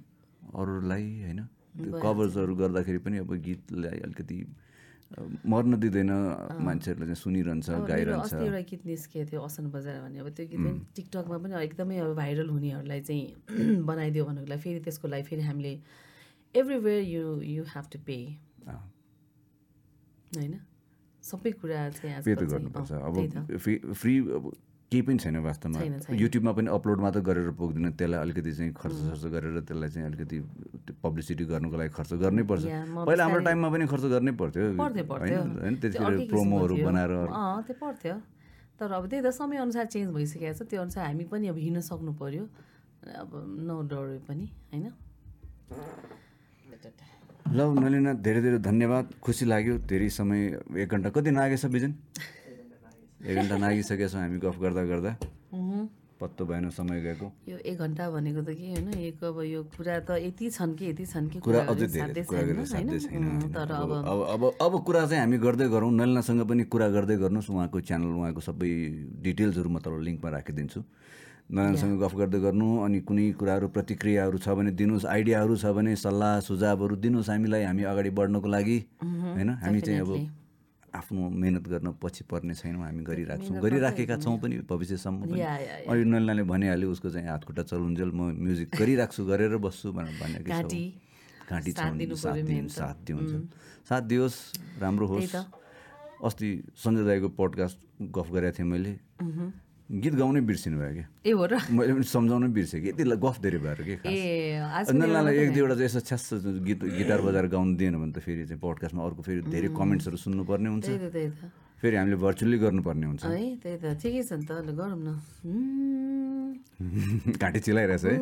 अरूलाई होइन? त्यो कभर्सहरू गर्दाखेरि पनि अब गीतलाई अलिकति मर्न दिँदैन मान्छेहरूले चाहिँ सुनिरहन्छ गाइरहन्छ। एउटा गीत निस्किएको थियो असन बजार भन्ने अब त्यो गीत पनि टिकटकमा पनि एकदमै अब भाइरल हुनेहरूलाई चाहिँ [CLEARS THROAT] बनाइदियो भन्नुको लागि फेरि त्यसको लागि फेरि हामीले everywhere you you have to pay होइन? सबै कुरा चाहिँ पे त चाहिँ, गर्नुपर्छ। अब फ्री अब केही पनि छैन वास्तवमा। युट्युबमा पनि अपलोड मात्र गरेर पुग्दैन। त्यसलाई अलिकति चाहिँ खर्च सर्च गरेर त्यसलाई चाहिँ अलिकति पब्लिसिटी गर्नुको लागि खर्च गर्नै पर्छ। पहिला हाम्रो टाइममा पनि खर्च गर्नै पर्थ्यो। होइन होइन त्यो त्यतिखेर प्रोमोहरू। बनाएर पर्थ्यो। तर अब त्यही त समयअनुसार चेन्ज भइसकेको छ। त्यो अनुसार हामी पनि अब हिँड्न सक्नु पऱ्यो अब नडरे पनि होइन? ल नलिना धेरै धेरै धन्यवाद। खुसी लाग्यो। धेरै समय एक घन्टा कति नागेछ बिजन? एक घन्टा नागिसकेछ हामी गफ गर्दा गर्दा पत्तो भएन समय गएको। यो एक घन्टा भनेको त के होइन एक अब यो कुरा त यति छन् कि यति छन् कि कुरा अझै धेरै छैन। तर अब अब अब अब अब कुरा चाहिँ हामी गर्दै गरौँ। नलिनासँग पनि कुरा गर्दै गर्नुहोस्। उहाँको च्यानल उहाँको सबै डिटेल्सहरू म तल लिङ्कमा राखिदिन्छु। नलिनासँग गफ गर्दै गर्नु अनि कुनै कुराहरू प्रतिक्रियाहरू छ भने दिनुहोस् आइडियाहरू छ भने सल्लाह सुझावहरू दिनुहोस् हामीलाई। हामी अगाडि बढ्नको लागि होइन? हामी चाहिँ अब आफ्नो मिहिनेत गर्न पछि पर्ने छैनौँ हामी गरिराख्छौँ गरिराखेका छौँ पनि भविष्यसम्म पनि। अनि नलिनाले भनिहाल्यो उसको चाहिँ हात खुट्टा चलुन्जेल म म्युजिक गरिराख्छु [LAUGHS] गरेर बस्छु भनेर भनेको छ घाँटी। छ साथ दिनु साथ त। साथ दियोस् राम्रो होस्। अस्ति सञ्जय दाईको पडकास्ट गफ गरेको थिएँ मैले। गीत गाउनै बिर्सिनु भयो क्या ए हो र मैले पनि सम्झाउनै बिर्सेँ कि यति गफ धेरै भएर के नल्लालाई एक दुईवटा चाहिँ यसो छ्यास गीत गिटार बजाएर गाउनु दिएन भने त फेरि चाहिँ पडकास्टमा अर्को फेरि धेरै कमेन्ट्सहरू सुन्नुपर्ने हुन्छ फेरि हामीले भर्चुअली गर्नुपर्ने हुन्छ है त्यही त ठिकै छ नि त ल गरौँ न घाँटी चिलाइरहेछ है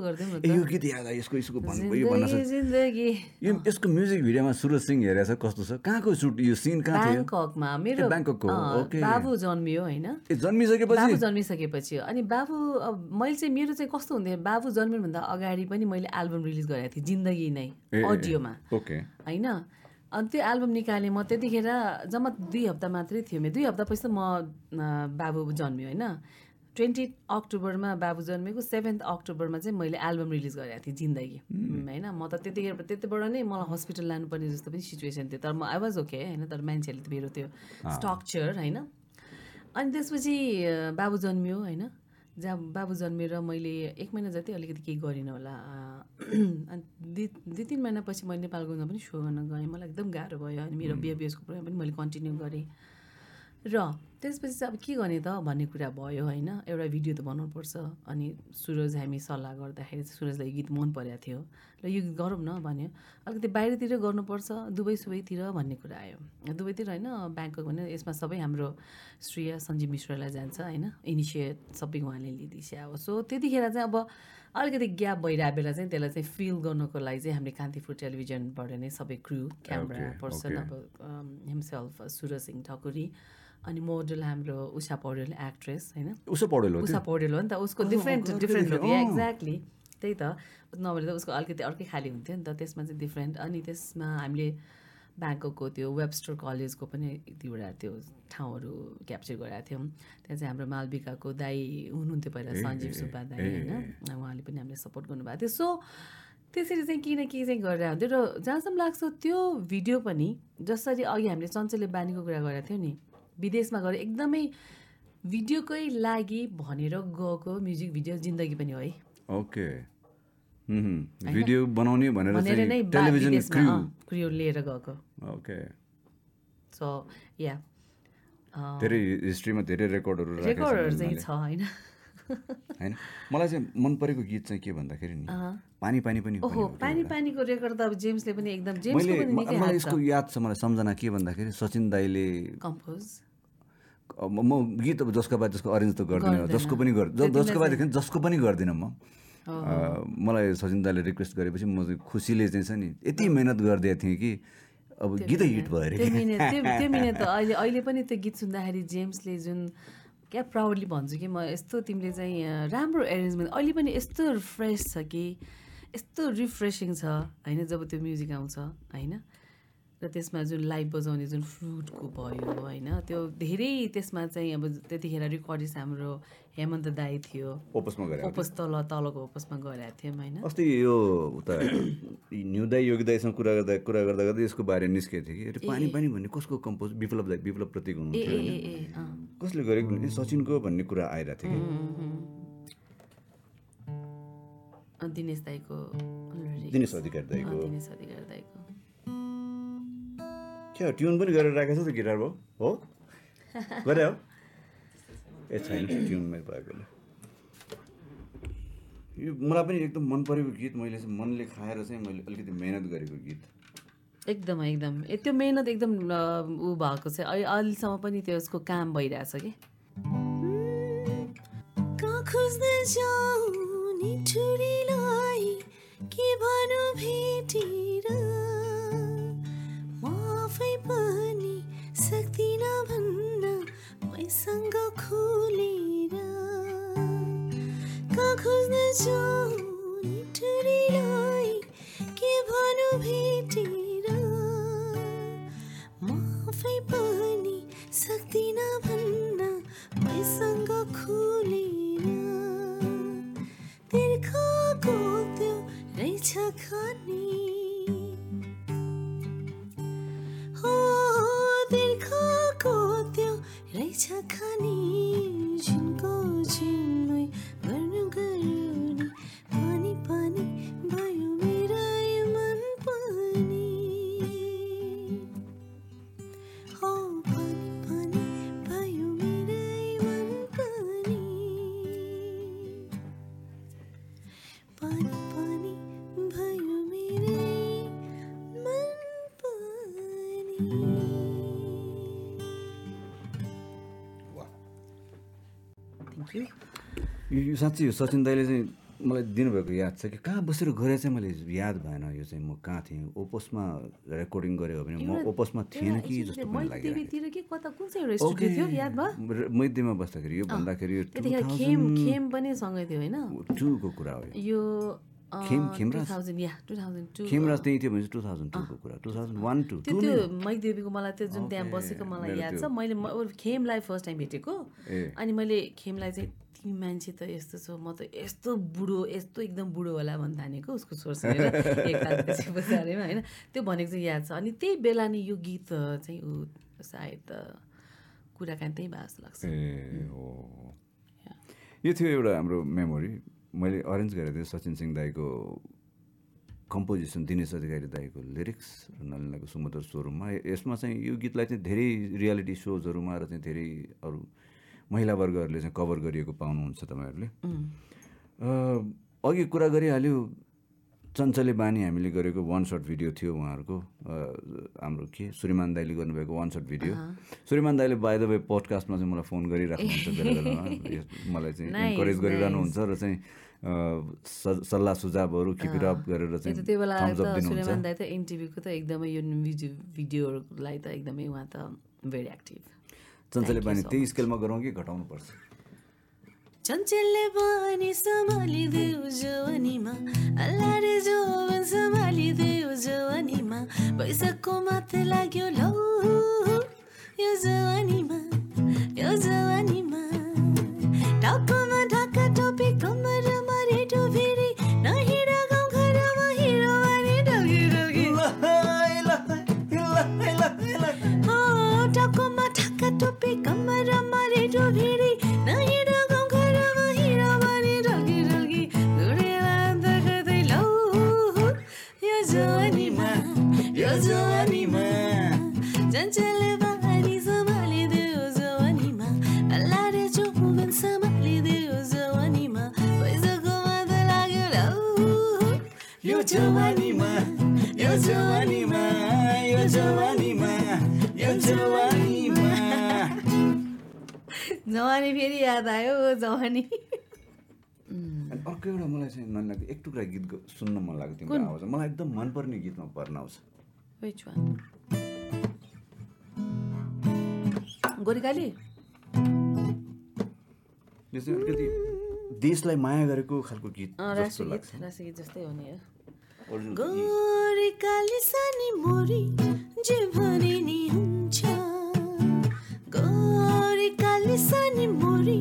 यो गीत याद आयो यसको यो यसको म्युजिक भिडियोमा सुरज सिंह हेरेको छ कस्तो छ? कहाँको सुट यो सिन कहाँ थियो? ब्याङ्ककमा मेरो ब्याङ्ककको। बाबु जन्मियो होइन? जन्मिसकेपछि? बाबु जन्मिसकेपछि अनि बाबु अब मैले चाहिँ मेरो चाहिँ कस्तो हुन्थ्यो बाबु जन्मिनुभन्दा अगाडि पनि मैले एल्बम रिलिज गरेको थिएँ जिन्दगी नै अडियोमा। ओके। होइन? अनि त्यो एल्बम निकालेँ म त्यतिखेर जम्मा दुई हप्ता मात्रै थियो मेरो दुई हप्तापछि त म बाबु जन्मियो होइन? ट्वेन्टी अक्टोबरमा बाबु जन्मेको सेभेन्थ अक्टोबरमा चाहिँ मैले एल्बम रिलिज गरेको थिएँ जिन्दगी। होइन? म त त्यतिखेर त्यतिबाट नै मलाई हस्पिटल लानुपर्ने जस्तो पनि सिचुएसन थियो। तर म आई वाज ओके होइन? तर मान्छेहरूले त मेरो त्यो स्ट्रक्चर होइन? अनि त्यसपछि बाबु जन्मियो होइन? जहाँ बाबु जन्मेर मैले एक महिना जति अलिकति केही गरिनँ होला [CLEARS THROAT] अनि दुई दुई तिन महिनापछि मैले नेपालगञ्जमा पनि सो गर्न गएँ। मलाई एकदम गाह्रो भयो अनि मेरो बिएबिएसको प्रोग्राम पनि मैले कन्टिन्यू गरेँ। र त्यसपछि चाहिँ अब के गर्ने त भन्ने कुरा भयो होइन। एउटा भिडियो त बनाउनुपर्छ अनि सुरज हामी सल्लाह गर्दाखेरि चाहिँ सुरजलाई गीत मन परेको थियो। र यो गीत गरौँ न भन्यो। अलिकति बाहिरतिर गर्नुपर्छ दुबई सुबईतिर भन्ने कुरा आयो। दुबईतिर होइन ब्याङ्कक भने यसमा सबै हाम्रो श्रेय सञ्जीव मिश्रलाई जान्छ होइन। इनिसिएट सबै उहाँले लिँदैछ। अब सो त्यतिखेर चाहिँ अब अलिकति ग्याप भइरहेको बेला चाहिँ त्यसलाई चाहिँ फिल गर्नको लागि चाहिँ हामीले कान्तिपुर टेलिभिजनबाट नै सबै क्रु क्यामरा पर्सन. अब हिमसेल्फ सुरज सिंह ठकुरी अनि मोडल हाम्रो उषा पौडेल एक्ट्रेस होइन? उसो पढेलो उषा पौडेल हो नि त उसको डिफ्रेन्ट डिफ्रेन्ट लुक। एक्ज्याक्टली त्यही त नभए त उसको अलिकति अर्कै खाले हुन्थ्यो नि त त्यसमा चाहिँ डिफ्रेन्ट अनि त्यसमा हामीले ब्याङ्ककको त्यो वेबस्टर कलेजको पनि एक दुईवटा त्यो ठाउँहरू क्याप्चर गरेका थियौँ। त्यहाँ चाहिँ हाम्रो मालविकाको दाई हुनुहुन्थ्यो पहिला सञ्जीव सुब्बा दाई होइन? उहाँले पनि हामीले सपोर्ट गर्नुभएको थियो। सो त्यसरी चाहिँ किन के चाहिँ गरेर हुन्थ्यो र जहाँसम्म लाग्छ त्यो भिडियो पनि जसरी अघि हामीले चञ्चले बानीको कुरा गरेको थियौँ नि विदेशमा गएर एकदमै भिडियोकै लागि भनेर गएको म्युजिक भिडियो जिन्दगी पनि हो है। ओके. भिडियो बनाउने भनेर नै टेलिभिजन क्र्यु लिएर गएको। ओके। सो या धेरै हिस्ट्रीमा धेरै रेकर्डहरू रेकर्डहरू चाहिँ। छ होइन? होइन? मलाई चाहिँ मन परेको गीत चाहिँ के भन्दाखेरि नि? पानी पानी पनि ओहो पानी पानीको रेकर्ड त अब जेम्सले पनि एकदम जेम्सको मैले पनि निकै मलाई हात यसको याद छ मलाई सम्झना के भन्दाखेरि सचिन दाईले कम्पोज। म गीत अब जसको बाद जसको अरेन्ज त गर्दिनँ। जसको पनि गर् जसको बाददेखि जसको पनि गर्दिनँ म। मलाई सचिन दाले रिक्वेस्ट गरेपछि म चाहिँ खुसीले चाहिँ छ नि यति मिहिनेत गरिदिएको थिएँ कि अब गीतै हिट भयो अरे। त्यो मिहिनेत त [LAUGHS] अहिले अहिले पनि त्यो गीत सुन्दाखेरि जेम्सले जुन क्या प्राउडली भन्छु कि म यस्तो तिमीले चाहिँ राम्रो एरेन्जमेन्ट अहिले पनि यस्तो फ्रेस छ कि यस्तो रिफ्रेसिङ छ होइन जब त्यो म्युजिक आउँछ होइन? र त्यसमा जुन लाइभ बजाउने जुन फ्लुटको भयो होइन त्यो धेरै त्यसमा चाहिँ अब त्यतिखेर रेकर्डिस्ट हाम्रो हेमन्त दाई थियो। ओपसमा गरे ओपस तल तलको ओपसमा गइरहेको थियौँ होइन। अस्ति यो उता न्युदाई योगिदाईसँग कुरा गर्दा कुरा गर्दा गर्दा यसको बारे निस्केको थियो कि। पानी पानी भन्ने कसको कम्पोज विप्लव दाई विप्लव प्रतीक हुनुहुन्थ्यो कसले गरेको भने सचिनको भन्ने कुरा आइरहेको थियो कि। दिनेश दाईको। दिनेश अधिकारी दाईको। दिनेश अधिकारी दाईको। क्या ट्युन पनि गरेर राखेको छ त गिटार भयो हो गरे हो ए छैन ट्युन मेरो भएकोले यो मलाई पनि एकदम मन परेको गीत मैले चाहिँ मनले खाएर चाहिँ मैले अलिकति मेहनत गरेको गीत एकदम एकदम. ए त्यो मेहनत एकदम ऊ भएको छ। अहिले अहिलेसम्म पनि त्यो उसको काम भइरहेछ कि? के भनौँ भेटेर म आफै पनि सक्दिनँ भन्न मैसँग खुलेर कहाँ खोज्दै जाऊ नि ठुरीलाई के भनौँ भेटेर म आफै पनि सक्दिनँ भन्न मैसँग खुलेर तिर्खाको त्यो रहेछ खाने। हो तिर्खाको त्यो रहेछ खाने। झिनको झिन्मै गर्नु गर्नु पानी पानी भयो थ्याङ्क यू साँच्चै यो सचिन दाईले चाहिँ मलाई दिनुभएको याद छ कि कहाँ बसेर गरे चाहिँ मैले याद भएन यो चाहिँ म कहाँ थिएँ? ओपोसमा रेकर्डिङ गरेको भने म ओपोसमा थिएन कि जस्तो पनि के मैदीमा बस्दाखेरि यो भन्दाखेरि टूको कुरा हो यो खेम- खेमराज? त्यही थियो भने टु थाउजन्ड टूको कुरा। टु थाउजन्ड वान टू त्यो मैदेवीको मलाई त्यो जुन त्यहाँ बसेको मलाई याद छ। मैले खेमलाई फर्स्ट टाइम भेटेको। अनि मैले खेमलाई चाहिँ तिमी मान्छे त यस्तो छौ म त यस्तो बुढो यस्तो एकदम बुढो होला भन्न थानेको उसको एकतालपछि [LAUGHS] बजारेमा होइन। त्यो भनेको चाहिँ याद छ। अनि त्यही बेला नि यो गीत चाहिँ ऊ सायद कुराकानी त्यही भएको जस्तो लाग्छ। ए हो। यो थियो एउटा हाम्रो मेमोरी मैले अरेन्ज गरेको थिएँ सचिन सिंह दाईको कम्पोजिसन दिनेश अधिकारी दाईको लिरिक्स र नलिनाको सुमधुर स्वरूपमा। यसमा चाहिँ यो गीतलाई चाहिँ धेरै रियालिटी सोजहरूमा र चाहिँ धेरै अरू महिला वर्गहरूले चाहिँ कभर गरिएको पाउनुहुन्छ तपाईँहरूले। अघि कुरा गरिहाल्यो चञ्चले बानी हामीले गरेको वान सर्ट भिडियो थियो उहाँहरूको हाम्रो के श्रीमान दाईले गर्नुभएको वान सर्ट भिडियो श्रीमान दाईले बाई द वे पोडकास्टमा चाहिँ मलाई फोन गरिराख्नुहुन्छ [LAUGHS] बेला बेलामा। मलाई चाहिँ इन्करेज गरिरहनुहुन्छ र चाहिँ सल्लाह सुझावहरू किपिर अप गरेर चाहिँ त्यो बेला त दाई एनटिभीको त एकदमै यो भिडियो भिडियोहरूलाई त एकदमै उहाँ त भेरी एक्टिभ चञ्चले बानी त्यही स्केलमा गरौँ कि घटाउनु पर्छ चञ्चलले बानी सम्हालिदेऊ जवानीमा अल्लारे जोवन सम्हालिदेऊ जवानीमा वैशाखको माथि लाग्यो लौ यो जवानीमा यो जवानीमा। जवानीमा यो जवानीमा यो जवानीमा यो जवानीमा जवानी फेरि याद आयो जवानी अनि अर्को एउटा मलाई चाहिँ मन लाग्यो एक टुक्रा गीत सुन्न मन लाग्यो तिम्रो आवाज मलाई एकदम मनपर्ने गीतमा पर्न आउँछ? गोरिकाली? यो चाहिँ अलिकति देशलाई माया गरेको खालको गीत जस्तो लाग्छ। राष्ट्रिय गीत जस्तै हो नि मोरी जे भने नि हुन्छ गोरिकाली सानी मोरी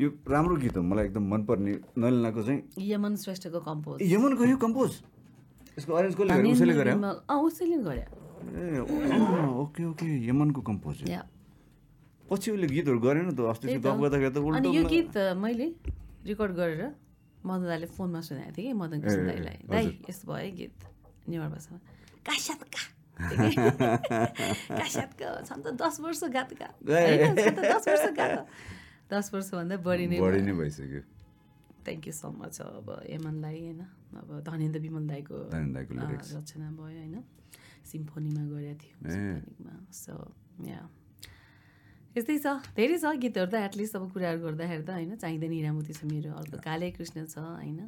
यो राम्रो गीत हो मलाई एकदम मनपर्ने नलिनाको चाहिँ यमन श्रेष्ठको कम्पोज। यमनको यो कम्पोज? यसको अरेन्ज कसले उसैले गर्यो अँ उसैले ओ, ओके ओके यमनको कम्पोज। पछि उसले गीतहरू गरेन त अस्ति गफ। गर्दाखेरि त अनि उल्टो यो गीत मैले रेकर्ड गरेर मदन दाईले फोनमा सुनाएको थिएँ कि मदन कृष्ण दाईलाई। दाई यस्तो भयो है गीत नेवार भाषामा। कास्यातका [LAUGHS] कास्यातका छन् त दस वर्ष गातका। दस वर्ष गात दस वर्षभन्दा बढी नै बढी नै भइसक्यो। थ्याङ्क यू सो मच अब यमनलाई होइन? अब धनेन्द्र विमल दाईको। रचना भयो होइन? सिम्फोनीमा गरेको थियो सो या यस्तै छ। धेरै छ गीतहरू त एटलिस्ट अब कुराहरू गर्दाखेरि त होइन? चाहिँदैन हिरामती छ मेरो। अर्को काले कृष्ण छ होइन?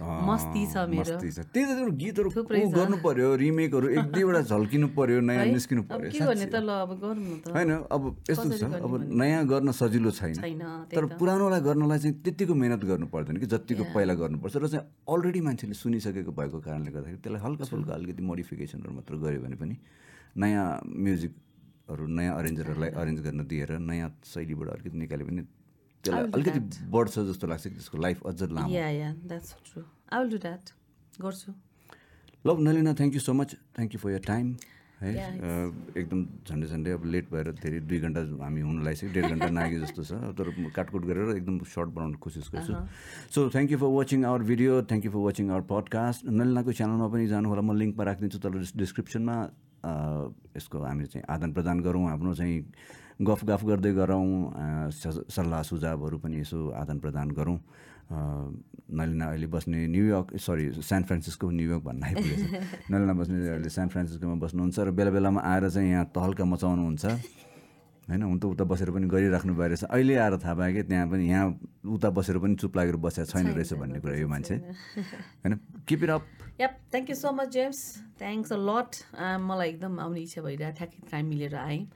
मस्ती छ मेरो त्यही त तिम्रो गीतहरू। गर्नु पर्यो रिमेकहरू एक दुईवटा झल्किनु पर्यो [LAUGHS] नयाँ? निस्किनु पर्यो के साँच्चै। त ल अब गरौँ न त होइन अब यस्तो छ अब भने? नयाँ गर्न सजिलो छैन तर पुरानोलाई गर्नलाई चाहिँ त्यतिको मिहिनेत गर्नु पर्दैन कि जतिको. पहिला गर्नुपर्छ र चाहिँ अलरेडी मान्छेले सुनिसकेको भएको कारणले गर्दाखेरि त्यसलाई हल्का फुल्का अलिकति मोडिफिकेसनहरू मात्र गऱ्यो भने पनि नयाँ म्युजिकहरू नयाँ अरेन्जरहरूलाई अरेन्ज गर्न दिएर नयाँ शैलीबाट अलिकति निकाल्यो भने त्यसलाई अलिकति बढ्छ जस्तो लाग्छ कि त्यसको लाइफ अझ लामो। Yeah yeah that's true I will do that गर्छु। Love Nalina thank you so much thank you for your time है? अ, एकदम झन्डै झन्डै अब लेट भएर धेरै दुई घन्टा हामी हुनु लागिसक्यो डेढ घन्टा नाग्यो जस्तो छ। तर काटकुट गरेर एकदम सर्ट बनाउने कोसिस गर्छु। So thank you for watching our video thank you for watching our podcast नलिनाको च्यानलमा पनि जानु होला म लिङ्कमा राखिदिन्छु तल डिस्क्रिप्सनमा अ, यसको हामी चाहिँ आदान प्रदान गरौँ। आफ्नो चाहिँ गफ गफ गर्दै गरौँ सल्लाह सुझावहरू पनि यसो आदान प्रदान गरौँ। नलिना अहिले बस्ने New York sorry San Francisco New York भन्न आइपुगेछ। [LAUGHS] नलिना बस्ने अहिले सान फ्रान्सिस्कोमा बस्नुहुन्छ र बेला बेलामा आएर चाहिँ यहाँ तहल्का मचाउनुहुन्छ। होइन हुन त उता बसेर पनि गरिराख्नु भएको रहेछ। अहिले आएर थाहा पाएँ कि त्यहाँ पनि यहाँ उता बसेर पनि चुप लागेर बसेको छैन रहेछ भन्ने कुरा यो मान्छे। होइन keep it up yup thank you so much James thanks a lot मलाई एकदम आउने इच्छा भइरहेको ठ्याक्कै टाइम मिलेर आएँ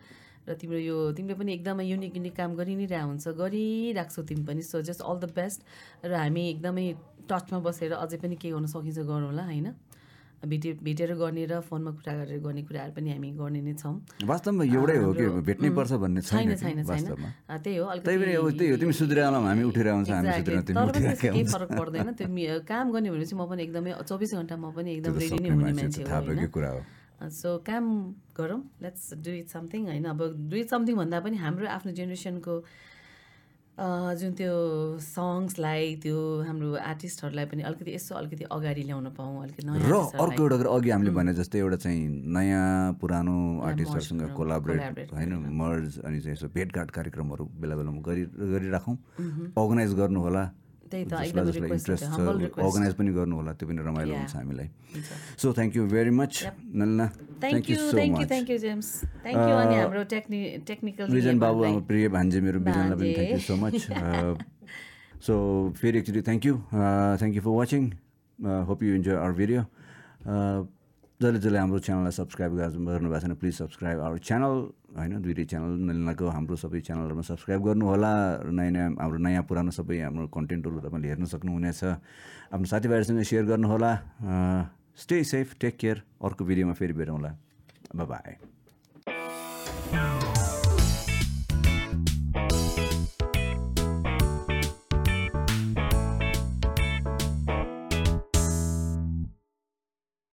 र तिम्रो यो तिमीले पनि एकदमै युनिक युनिक काम गरि नै रहेको हुन्छ। गरिराख्छौ तिमी पनि so just all the best र हामी एकदमै टचमा बसेर अझै पनि के गर्न सकिन्छ गरौँ होला होइन? भेटे भेटेर गर्ने र फोनमा कुरा गरेर गर्ने कुराहरू पनि हामी गर्ने नै छौँ। वास्तवमा एउटै हो कि भेट्नै पर्छ भन्ने छैन छैन छैन त्यही हो त्यही तिमी हामी उठेर आउँछ हामी तिमी त्यस्तो केही फरक पर्दैन। त्यो काम गर्ने भनेपछि म पनि एकदमै चौबिस घन्टा म पनि एकदम रेडी नै हुने मान्छे हो। सो काम गरौँ. लेट्स डु इट समथिङ होइन? अब डु इट समथिङ भन्दा पनि हाम्रो आफ्नो जेनेरेसनको जुन त्यो सङ्ग्सलाई त्यो हाम्रो आर्टिस्टहरूलाई पनि अलिकति यसो अलिकति अगाडि ल्याउन पाऊँ अलिकति नयाँ र। अर्को एउटा कुरा अघि हामीले भने जस्तै एउटा चाहिँ नयाँ पुरानो आर्टिस्टहरूसँग कोलाबरेट होइन? मर्ज अनि चाहिँ यसो भेटघाट कार्यक्रमहरू बेला बेलामा गरि गरिराखौँ। अर्गनाइज गर्नु होला त्यही त, एकदमै इन्ट्रेस्ट छ. अर्गनाइज पनि गर्नु होला त्यो पनि रमाइलो. हुन्छ हामीलाई। So thank you very much Nalina thank you thank you much thank you James thank you अनि हाम्रो टेक्नि टेक्निकल रिजन बाबु हाम्रो प्रिय भान्जे मेरो बिजनलाई पनि। Thank you so much so फेरि एकचोटि thank you thank you for watching hope you enjoy our video जसले जसले हाम्रो च्यानललाई सब्सक्राइब गर्नु भएको छैन प्लिज सब्सक्राइब आवर च्यानल होइन दुइटै च्यानल नलिनाको हाम्रो सबै च्यानलहरूमा सब्सक्राइब गर्नु होला र नयाँ नयाँ हाम्रो नयाँ पुरानो सबै हाम्रो कन्टेन्टहरू तपाईँले हेर्न सक्नुहुनेछ। आफ्नो साथीभाइहरूसँग सेयर गर्नुहोला। स्टे सेफ टेक केयर अर्को भिडियोमा फेरि भेटौँला। बाई